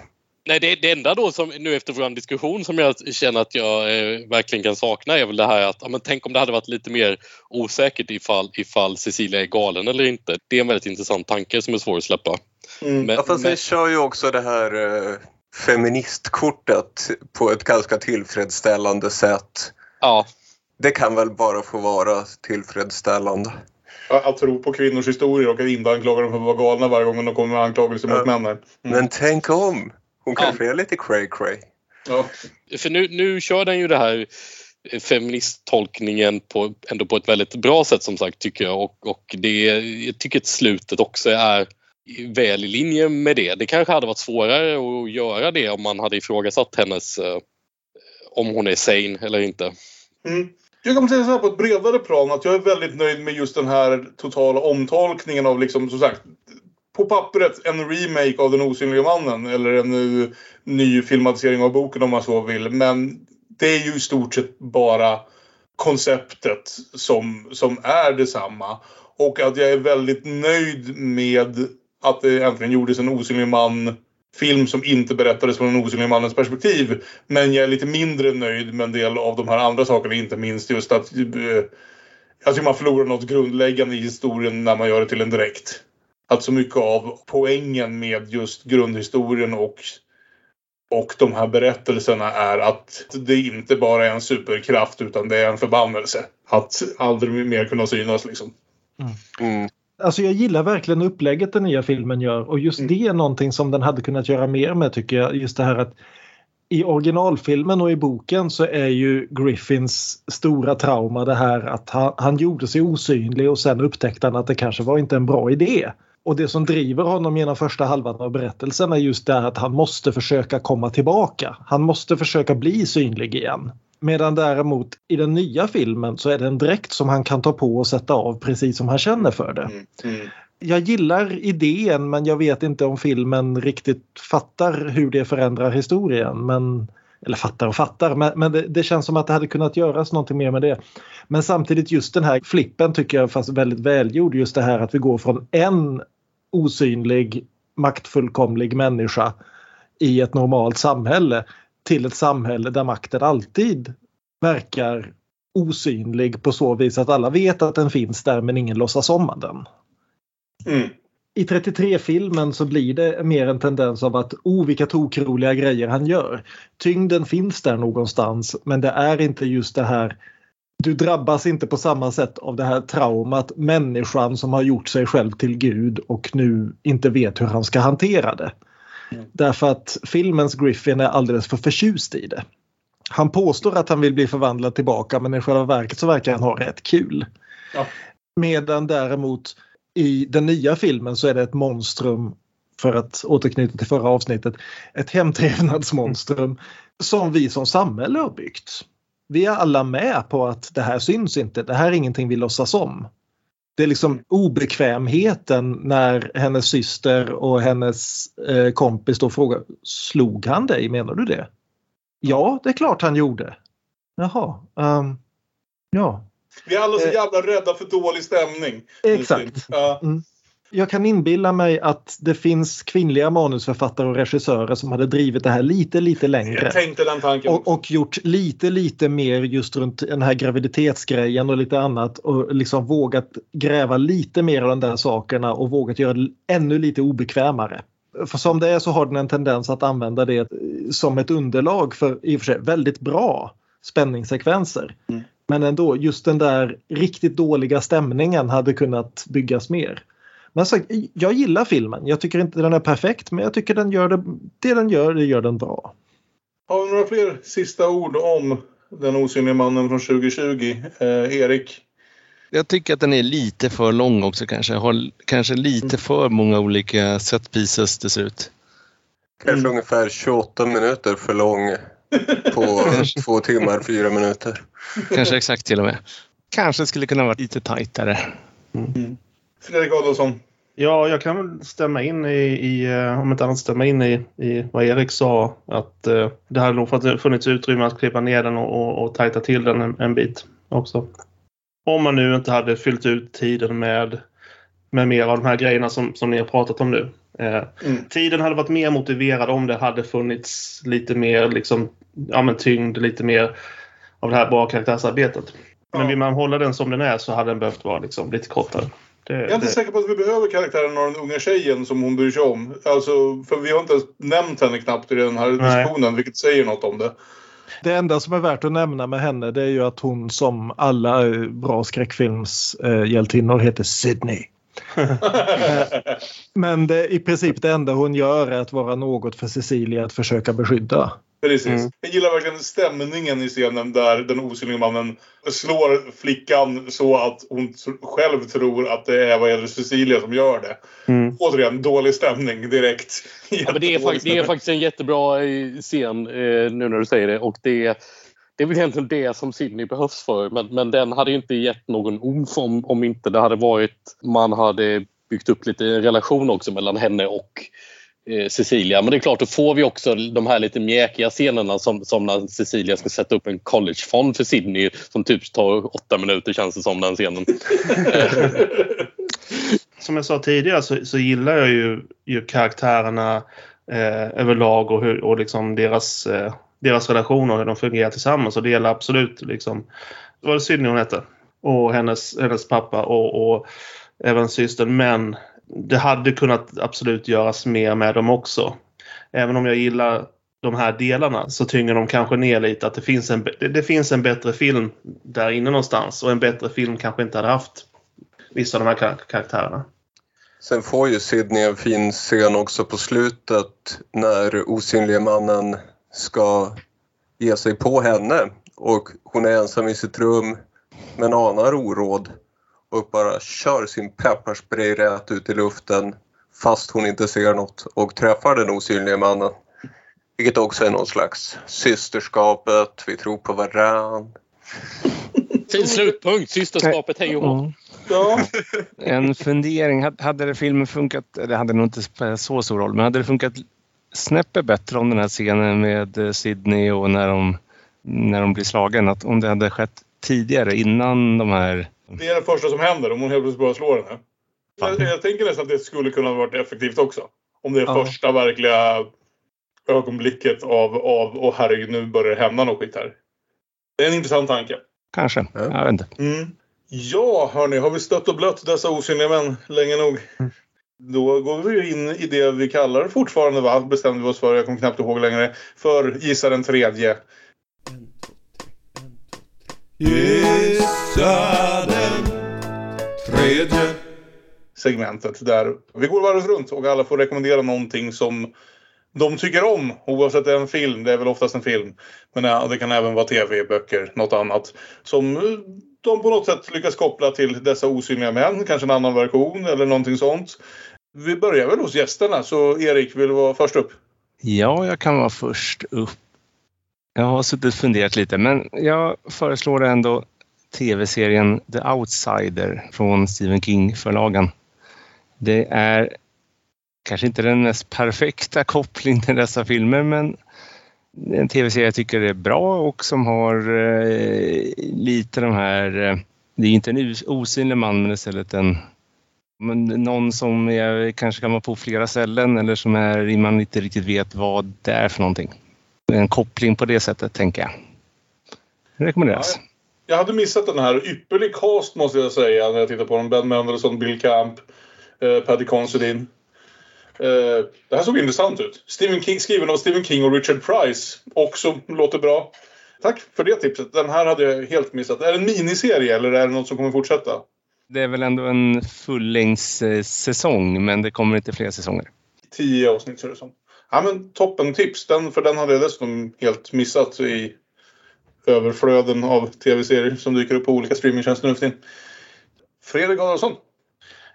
Nej, det, det enda då som nu efter vår diskussion som jag känner att jag eh, verkligen kan sakna är väl det här att ja, men tänk om det hade varit lite mer osäkert ifall, ifall Cecilia är galen eller inte. Det är en väldigt intressant tanke som är svår att släppa.
Mm.
Men,
Ja, fast
men,
vi kör ju också det här eh, feministkortet på ett ganska tillfredsställande sätt.
ja,
Det kan väl bara få vara tillfredsställande.
Att tro på kvinnors historier och att inte anklaga dem för att vara galna varje gång de kommer med anklagelser mot
Ja.
männen. Mm.
Men tänk om! Hon
Ja.
kanske är lite cray cray.
Ja.
för nu, nu kör den ju det här feministtolkningen på, ändå på ett väldigt bra sätt som sagt tycker jag och, och det, jag tycker att slutet också är väl i linje med det. Det kanske hade varit svårare att göra det om man hade ifrågasatt hennes eh, om hon är sane eller inte.
Mm. Jag kan säga så här på ett bredare plan att jag är väldigt nöjd med just den här totala omtolkningen av liksom som sagt på pappret en remake av Den osynliga mannen eller en eh, ny filmatisering av boken om man så vill. Men det är ju i stort sett bara konceptet som, som är detsamma. Och att jag är väldigt nöjd med att det äntligen gjordes en osynlig man film som inte berättades från den osynliga mannens perspektiv. Men jag är lite mindre nöjd med en del av de här andra sakerna. Inte minst just att jag tycker man förlorar något grundläggande i historien när man gör det till en direkt. Att så mycket av poängen med just grundhistorien och, och de här berättelserna är att det inte bara är en superkraft utan det är en förbannelse. Att aldrig mer kunna synas liksom.
Mm.
Alltså jag gillar verkligen upplägget den nya filmen gör och just det är någonting som den hade kunnat göra mer med tycker jag. Just det här att i originalfilmen och i boken så är ju Griffins stora trauma det här att han, han gjorde sig osynlig och sen upptäckte han att det kanske var inte en bra idé. Och det som driver honom genom första halvan av berättelsen är just det att han måste försöka komma tillbaka. Han måste försöka bli synlig igen. Medan däremot i den nya filmen så är det en dräkt som han kan ta på och sätta av precis som han känner för det.
Mm.
Jag gillar idén men jag vet inte om filmen riktigt fattar hur det förändrar historien. Men, eller fattar och fattar, men, men det, det känns som att det hade kunnat göras någonting mer med det. Men samtidigt just den här flippen tycker jag fast väldigt välgjord. Just det här att vi går från en osynlig maktfullkomlig människa i ett normalt samhälle till ett samhälle där makten alltid verkar osynlig på så vis att alla vet att den finns där men ingen låtsas om den.
Mm.
I 33-filmen så blir det mer en tendens av att oh vilka tokroliga grejer han gör. Tyngden finns där någonstans men det är inte just det här du drabbas inte på samma sätt av det här traumat människan som har gjort sig själv till gud och nu inte vet hur han ska hantera det. Därför att filmens Griffin är alldeles för förtjust i det. Han påstår att han vill bli förvandlad tillbaka men i själva verket så verkar han ha rätt kul.
Ja.
Medan däremot i den nya filmen så är det ett monstrum för att återknyta till förra avsnittet, ett hemtrevnadsmonstrum som vi som samhälle har byggt. Vi är alla med på att det här syns inte, det här är ingenting vi låtsas om. Det är liksom obekvämheten när hennes syster och hennes eh, kompis då frågar Slog han dig, menar du det? Ja, det är klart han gjorde. Jaha, um, ja.
Vi är alla så
Eh.
jävla rädda för dålig stämning.
Exakt.
Ja.
Mm. Jag kan inbilla mig att det finns kvinnliga manusförfattare och regissörer som hade drivit det här lite, lite längre.
Jag tänkte den tanken.
Och, och gjort lite, lite mer just runt den här graviditetsgrejen och lite annat och liksom vågat gräva lite mer av de där sakerna och vågat göra det ännu lite obekvämare. För som det är så har den en tendens att använda det som ett underlag för i och för sig väldigt bra spänningssekvenser.
Mm.
Men ändå, just den där riktigt dåliga stämningen hade kunnat byggas mer. Men sagt, jag gillar filmen. Jag tycker inte den är perfekt men jag tycker den gör det, det den gör, det gör den bra.
Har vi några fler sista ord om Den osynliga mannen från 2020? Eh, Erik?
Jag tycker att den är lite för lång också kanske. Har kanske lite för många olika set pieces till slut.
Kanske ungefär 28 minuter för lång på två timmar, fyra minuter.
Kanske exakt till och med. Kanske skulle kunna vara lite tajtare.
Fredrik Adolfsson?
Ja, jag kan väl stämma in i, i eh, om inte annat stämma in i, i vad Erik sa. Att eh, det hade nog funnits utrymme att klippa ner den och, och, och tajta till den en, en bit också. Om man nu inte hade fyllt ut tiden med, med mer av de här grejerna som, som ni har pratat om nu. Eh,
Mm.
Tiden hade varit mer motiverad om det hade funnits lite mer liksom, ja, men tyngd, lite mer av det här bra karaktärsarbetet. Men
Ja.
vill man hålla den som den är så hade den behövt vara liksom, lite kortare. Det,
Jag är inte
det-
säker på att vi behöver karaktären av den unga tjejen som hon bryr sig om. Alltså, för vi har inte ens nämnt henne knappt i den här
Nej.
diskussionen, vilket säger något om det.
Det enda som är värt att nämna med henne det är ju att hon som alla eh, bra skräckfilmshjältinnor heter Sydney. Men det, i princip det enda hon gör är att vara något för Cecilia att försöka beskydda.
Precis.
Mm.
Jag gillar verkligen stämningen i scenen där den osynliga mannen slår flickan så att hon själv tror att det är vad heter Cecilia som gör det.
Mm.
Återigen, dålig stämning direkt.
Ja, men det, är fakt- det är faktiskt en jättebra eh, scen eh, nu när du säger det. Och det, det är väl egentligen det som Sydney behövs för. Men, men den hade ju inte gett någon omf om, om inte det hade varit... Man hade byggt upp lite relation också mellan henne och Eh, Cecilia. Men det är klart, då får vi också de här lite mjäkiga scenerna som, som när Cecilia ska sätta upp en collegefond för Sydney som typ tar åtta minuter känns det som den scenen.
som jag sa tidigare så, så gillar jag ju, ju karaktärerna eh, överlag och, hur, och liksom deras, eh, deras relationer och hur de fungerar tillsammans. Och det gäller absolut liksom, vad var det Sydney hon hette? Och hennes, hennes pappa och, och även systern. Men det hade kunnat absolut göras mer med dem också. Även om jag gillar de här delarna så tynger de kanske ner lite att det finns en, det, finns en bättre film där inne någonstans och en bättre film kanske inte hade haft vissa av de här kar- karaktärerna.
Sen får ju Sydney en fin scen också på slutet när Osynlige mannen ska ge sig på henne och hon är ensam i sitt rum men anar oråd och bara kör sin pepparspray rätt ut i luften fast hon inte ser något och träffar den osynliga mannen. Vilket också är någon slags systerskapet, vi tror på varann.
Fin slutpunkt! Systerskapet, hej och.
Mm.
Ja,
En fundering. Hade- Hade det filmen funkat, det hade nog inte spelat så stor roll, men hade det funkat snäppet bättre om den här scenen med eh, Sydney och när de, när de blir slagen, att om det hade skett tidigare innan de här...
det är det första som händer om hon helt plötsligt bara slår henne. Jag, jag tänker nästan att det skulle kunna ha varit effektivt också. Om det är
Ja.
första verkliga ögonblicket av, av åh herregud nu börjar det hända något skit här. Det är en intressant tanke.
Kanske,
Ja.
jag vet inte.
Mm. Ja, hörni, har vi stött och blött dessa osynliga män länge nog? Då går vi in i det vi kallar fortfarande, va? bestämde vi oss för, jag kommer knappt ihåg längre, för Gissa den tredje.
Gissa den tredje.
segmentet där vi går varvet runt och alla får rekommendera någonting som de tycker om. Oavsett det är en film, det är väl oftast en film. Men eh, det kan även vara tv, böcker, något annat. Som eh, de på något sätt lyckas koppla till dessa osynliga män. Kanske en annan version eller någonting sånt. Vi börjar väl hos gästerna, så Erik vill du vara först upp.
Ja, jag kan vara först upp. Jag har suttit och funderat lite, men jag föreslår ändå tv-serien The Outsider från Stephen King-förlagen. Det är kanske inte den mest perfekta kopplingen till dessa filmer, men det är en tv-serie jag tycker är bra och som har eh, lite de här... Eh, det är inte en osynlig man, men istället en men någon som jag kanske kan vara på flera ställen eller som är, man inte riktigt vet vad det är för någonting. En koppling på det sättet, tänker jag. Det rekommenderas.
Ja, jag hade missat den här. Ypperlig cast måste jag säga när jag tittar på den. Ben Mendelsohn, Bill Camp, eh, Paddy Considine. Eh, det här såg intressant ut. Stephen King, skriven av Stephen King och Richard Price. Också låter bra. Tack för det tipset. Den här hade jag helt missat. Är det en miniserie eller är det något som kommer fortsätta?
Det är väl ändå en fullängdssäsong, men det kommer inte fler säsonger.
Tio avsnitt ser det som. Ja men toppen tips. Den, för den hade jag dessutom helt missat i överflöden av tv-serier som dyker upp på olika streamingtjänster nu för tiden. Fredrik Adolfsson.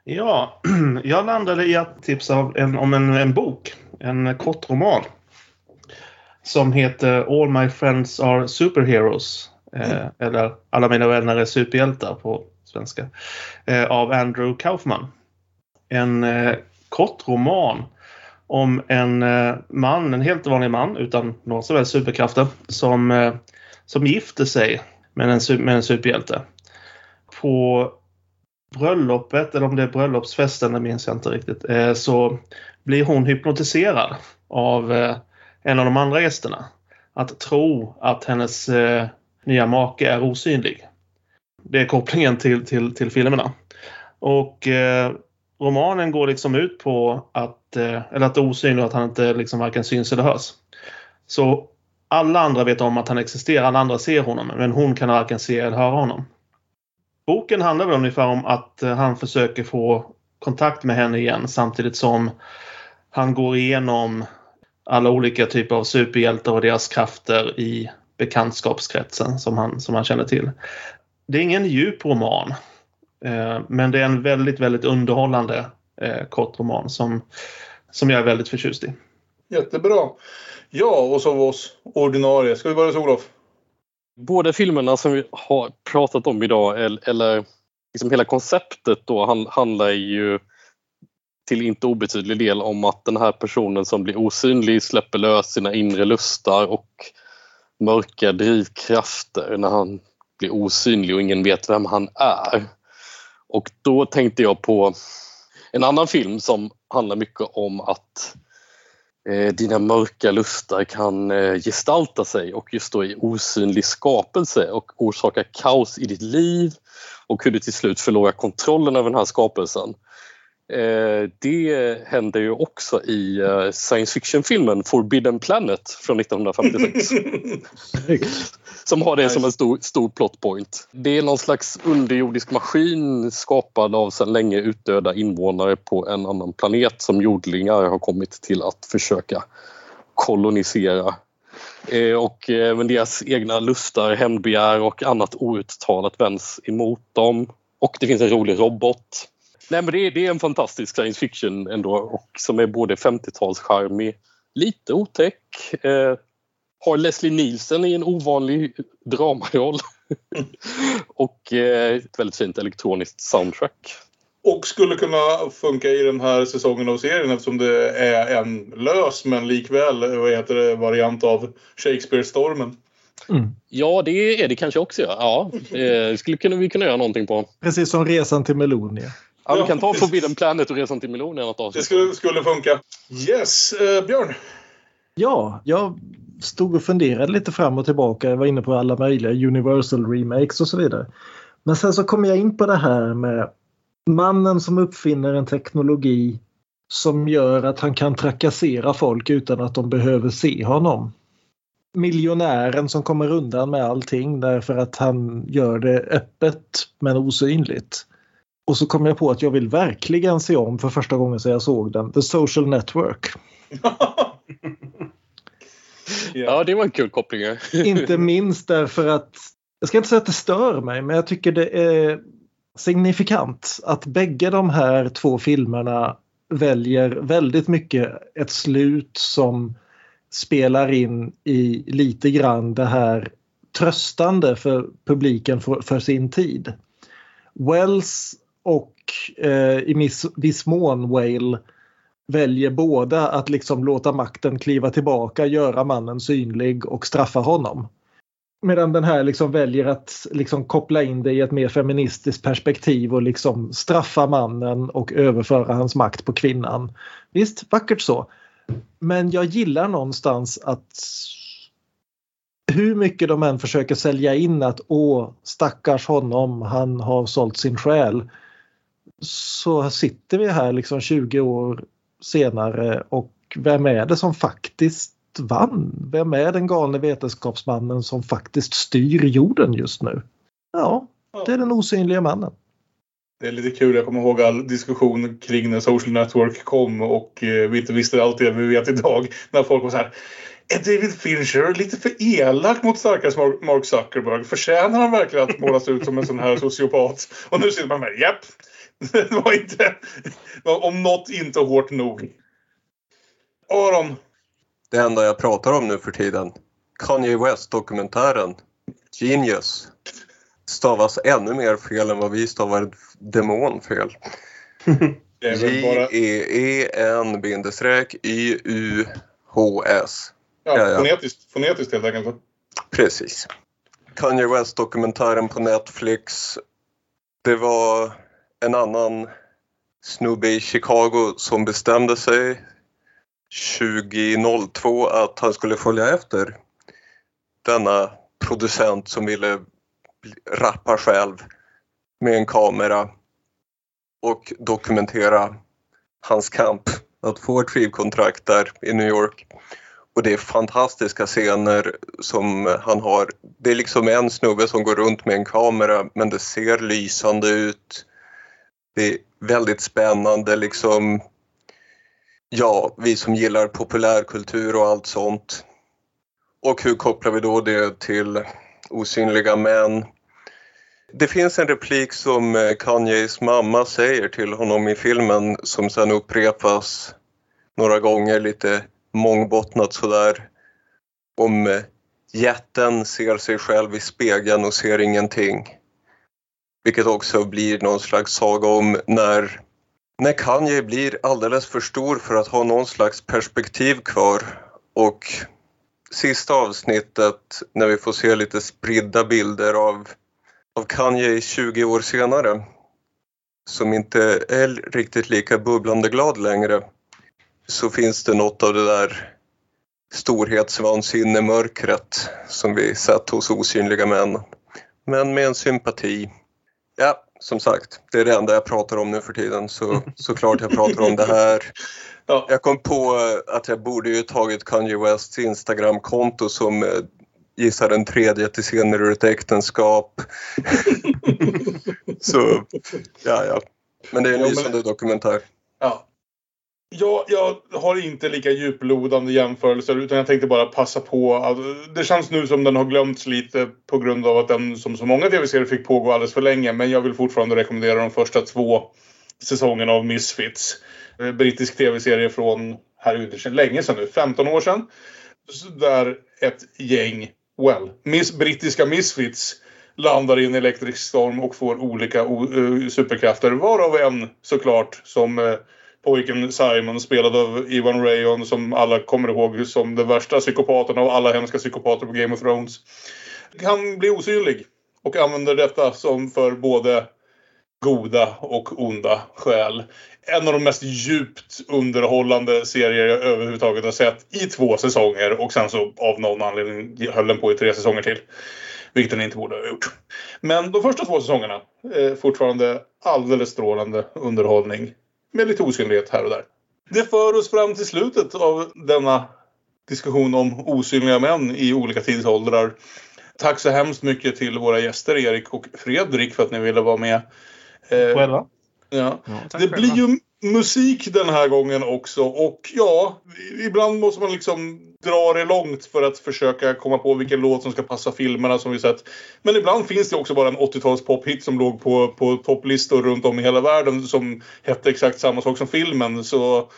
Ja, jag landade i att tipsa en, om en, en bok. En kortroman. Som heter All My Friends Are Superheroes. Eh, mm. Eh, eller Alla mina vänner är superhjältar på svenska. Eh, av Andrew Kaufman. En eh, kortroman om en eh, man, en helt vanlig man utan några som helst superkrafter som, eh, som gifter sig med en, med en superhjälte. På bröllopet, eller om det är bröllopsfesten, det minns jag inte riktigt, eh, så blir hon hypnotiserad av eh, en av de andra gästerna. Att tro att hennes eh, nya make är osynlig. Det är kopplingen till, till, till filmerna. Och eh, romanen går liksom ut på att, eh, eller att det är osynligt att han inte liksom varken syns eller hörs. Så alla andra vet om att han existerar, alla andra ser honom, men hon kan varken se eller höra honom. Boken handlar väl ungefär om att eh, han försöker få kontakt med henne igen samtidigt som han går igenom alla olika typer av superhjältar och deras krafter i bekantskapskretsen som han, som han känner till. Det är ingen djup roman. Eh, men det är en väldigt, väldigt underhållande eh, kort roman som, som jag är väldigt förtjust i.
Jättebra. Ja, och så oss ordinarie. Ska vi börja hos Olof?
Båda filmerna som vi har pratat om idag, eller liksom hela konceptet då, handlar ju till inte obetydlig del om att den här personen som blir osynlig släpper lös sina inre lustar och mörka drivkrafter när han blir osynlig och ingen vet vem han är. Och då tänkte jag på en annan film som handlar mycket om att eh, dina mörka lustar kan eh, gestalta sig och just då i osynlig skapelse och orsaka kaos i ditt liv och hur du till slut förlorar kontrollen över den här skapelsen. Eh, det händer ju också i eh, science fiction-filmen Forbidden Planet från 1956. som har det som en stor, stor plot point. Det är någon slags underjordisk maskin skapad av sedan länge utdöda invånare på en annan planet som jordlingar har kommit till att försöka kolonisera. Eh, och men deras egna lustar, hämndbegär och annat outtalat vänds emot dem. Och det finns en rolig robot Nej, men det är, det är en fantastisk science fiction ändå och som är både 50-talscharmig, lite otäck. Eh, har Leslie Nielsen i en ovanlig dramaroll. och eh, ett väldigt fint elektroniskt soundtrack.
Och skulle kunna funka i den här säsongen av serien eftersom det är en lös men likväl vad heter det, variant av Shakespeare-stormen.
Mm. Ja, det är det kanske också. Ja. ja eh, skulle kunna, vi kunna göra någonting på.
Precis som Resan till Melonia.
Ja, vi kan ta Forbidden Planet och Resan till Melonia något avsnitt.
Det skulle, skulle funka. Yes, eh, Björn?
Ja, jag stod och funderade lite fram och tillbaka. Jag var inne på alla möjliga Universal remakes och så vidare. Men sen så kom jag in på det här med mannen som uppfinner en teknologi som gör att han kan trakassera folk utan att de behöver se honom. Miljonären som kommer undan med allting därför att han gör det öppet men osynligt. Och så kom jag på att jag vill verkligen se om för första gången sedan jag såg den. The Social Network.
ja, det var en kul koppling.
inte minst därför att, jag ska inte säga att det stör mig, men jag tycker det är signifikant att bägge de här två filmerna väljer väldigt mycket ett slut som spelar in i lite grann det här tröstande för publiken för, för sin tid. Wells och eh, i miss, viss mån Whale väljer båda att liksom låta makten kliva tillbaka, göra mannen synlig och straffa honom. Medan den här liksom väljer att liksom koppla in det i ett mer feministiskt perspektiv och liksom straffa mannen och överföra hans makt på kvinnan. Visst, vackert så. Men jag gillar någonstans att hur mycket de än försöker sälja in att åh, stackars honom, han har sålt sin själ. Så sitter vi här liksom 20 år senare och vem är det som faktiskt vann? Vem är den galne vetenskapsmannen som faktiskt styr jorden just nu? Ja, det är den osynliga mannen.
Det är lite kul. Jag kommer ihåg all diskussion kring när Social Network kom och eh, vi inte visste allt det vi vet idag. När folk var så här. Är David Fincher lite för elak mot starkast Mark Zuckerberg? Förtjänar han verkligen att målas ut som en sån här sociopat? Och nu sitter man med, japp. Det var inte, om något inte hårt nog. Aron.
Det enda jag pratar om nu för tiden. Kanye West-dokumentären. Genius. Stavas ännu mer fel än vad vi stavar demon fel. J-E-E-N bindestreck Y-U-H-S.
Ja, ja, ja. Fonetiskt, fonetiskt helt enkelt.
Precis. Kanye West-dokumentären på Netflix. Det var en annan snubbe i Chicago som bestämde sig 2002 att han skulle följa efter denna producent som ville rappa själv med en kamera och dokumentera hans kamp att få ett skivkontrakt där i New York. Och det är fantastiska scener som han har. Det är liksom en snubbe som går runt med en kamera men det ser lysande ut. Det är väldigt spännande liksom. Ja, vi som gillar populärkultur och allt sånt. Och hur kopplar vi då det till osynliga män? Det finns en replik som eh, Kanyes mamma säger till honom i filmen som sen upprepas några gånger lite mångbottnat sådär. Om eh, jätten ser sig själv i spegeln och ser ingenting. Vilket också blir någon slags saga om när, när Kanye blir alldeles för stor för att ha någon slags perspektiv kvar. Och sista avsnittet när vi får se lite spridda bilder av, av Kanye 20 år senare som inte är riktigt lika bubblande glad längre så finns det något av det där storhetsvansinne mörkret som vi sett hos osynliga män. Men med en sympati. Ja, som sagt, det är det enda jag pratar om nu för tiden så såklart jag pratar om det här. Ja. Jag kom på att jag borde ju tagit Kanye Wests Instagramkonto som eh, gissar den tredje till scener ur ett äktenskap. så, ja, ja. Men det är en lysande dokumentär.
Ja, jag, jag har inte lika djuplodande jämförelser utan jag tänkte bara passa på. Att, det känns nu som den har glömts lite på grund av att den som så många tv-serier fick pågå alldeles för länge. Men jag vill fortfarande rekommendera de första två säsongerna av Misfits. Eh, brittisk tv-serie från, herregud, länge sedan nu, 15 år sedan. Där ett gäng, well, miss, brittiska Misfits landar i en elektrisk storm och får olika uh, superkrafter. Varav en såklart som uh, pojken Simon spelad av Ivan Rayon som alla kommer ihåg som den värsta psykopaten av alla hemska psykopater på Game of Thrones. Han blir osynlig och använder detta som för både goda och onda skäl. En av de mest djupt underhållande serier jag överhuvudtaget har sett i två säsonger och sen så av någon anledning höll den på i tre säsonger till. Vilket den inte borde ha gjort. Men de första två säsongerna är fortfarande alldeles strålande underhållning med lite osynlighet här och där. Det för oss fram till slutet av denna diskussion om osynliga män i olika tidsåldrar. Tack så hemskt mycket till våra gäster Erik och Fredrik för att ni ville vara med.
Eh, själva.
Ja. ja det blir ju musik den här gången också. Och ja, ibland måste man liksom dra det långt för att försöka komma på vilken låt som ska passa filmerna som vi sett. Men ibland finns det också bara en 80-tals pophit som låg på, på topplistor runt om i hela världen som hette exakt samma sak som filmen. Så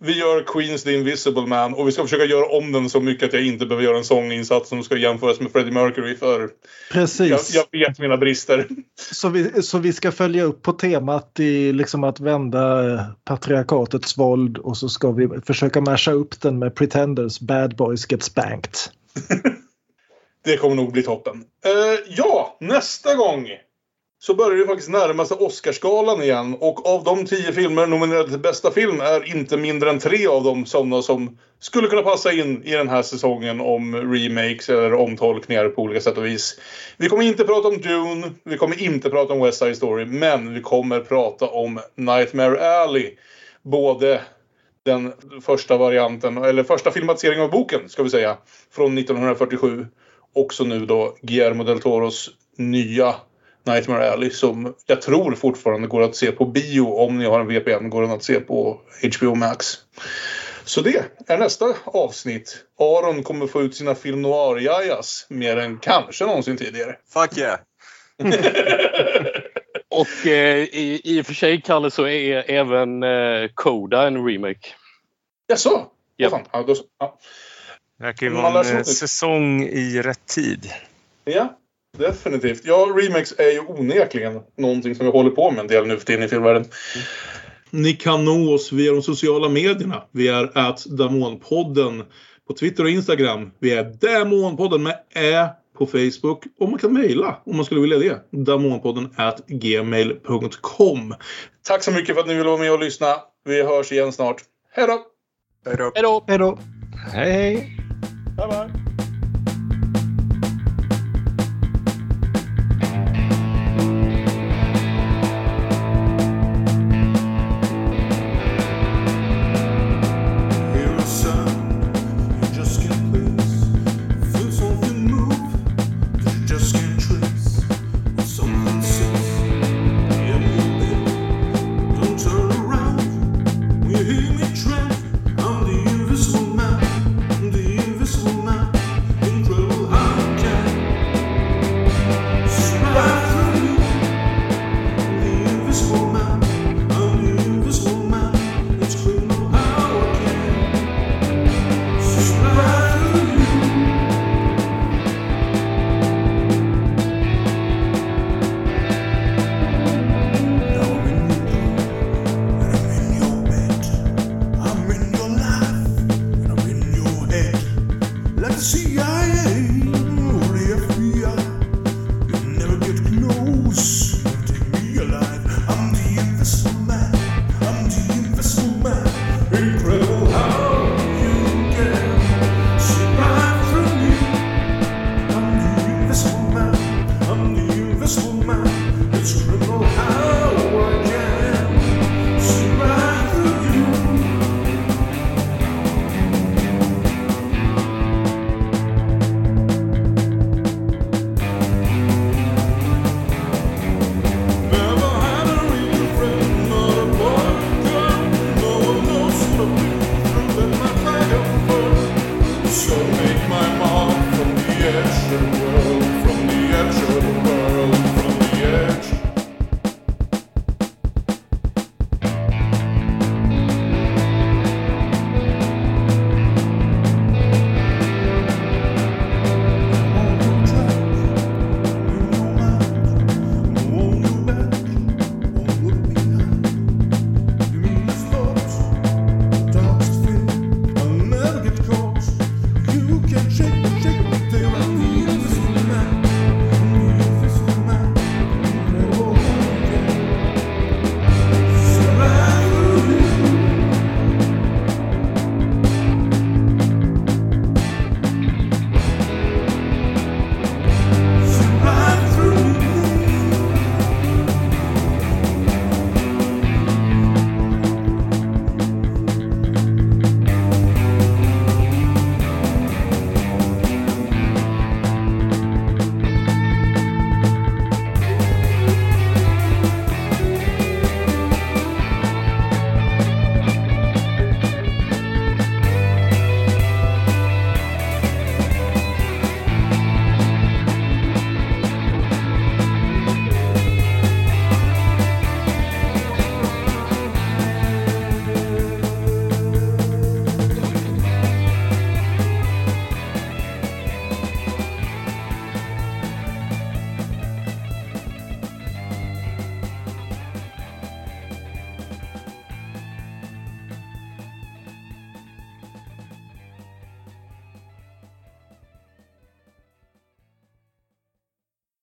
vi gör Queens The Invisible Man och vi ska försöka göra om den så mycket att jag inte behöver göra en sånginsats som ska jämföras med Freddie Mercury för
Precis.
jag, jag vet mina brister.
Så vi, så vi ska följa upp på temat i liksom att vända eh, patriarkatets våld och så ska vi försöka masha upp den med Pretenders Bad Boys Get Spanked.
Det kommer nog bli toppen. Eh, ja, nästa gång så börjar det faktiskt närma sig Oscarsgalan igen. Och av de tio filmer nominerade till bästa film är inte mindre än tre av dem sådana som skulle kunna passa in i den här säsongen om remakes eller omtolkningar på olika sätt och vis. Vi kommer inte prata om Dune, vi kommer inte prata om West Side Story, men vi kommer prata om Nightmare Alley. Både den första varianten, eller första filmatiseringen av boken ska vi säga, från 1947. Också nu då Guillermo del Toros nya Nightmare Alley som jag tror fortfarande går att se på bio om ni har en VPN går den att se på HBO Max. Så det är nästa avsnitt. Aron kommer få ut sina film noir-jajas mer än kanske någonsin tidigare.
Fuck yeah!
Och eh, i, i och för sig, Kalle, så är även eh, Coda en remake.
Jaså?
Ja.
Vad fan? Ja, då, ja.
Verkar ju vara en säsong i rätt tid.
ja, definitivt. Ja, remakes är ju onekligen någonting som vi håller på med en del nu för tiden i filmvärlden. Ni kan nå oss via de sociala medierna. Vi är at Damonpodden på Twitter och Instagram. Vi är Damonpodden med Ä på Facebook. Och man kan mejla om man skulle vilja det. Damonpodden at gmail.com. Tack så mycket för att ni ville vara med och lyssna. Vi hörs igen snart. Hej då!
Hej då.
Hej då!
Hej då!
Hej hej!
Bye bye!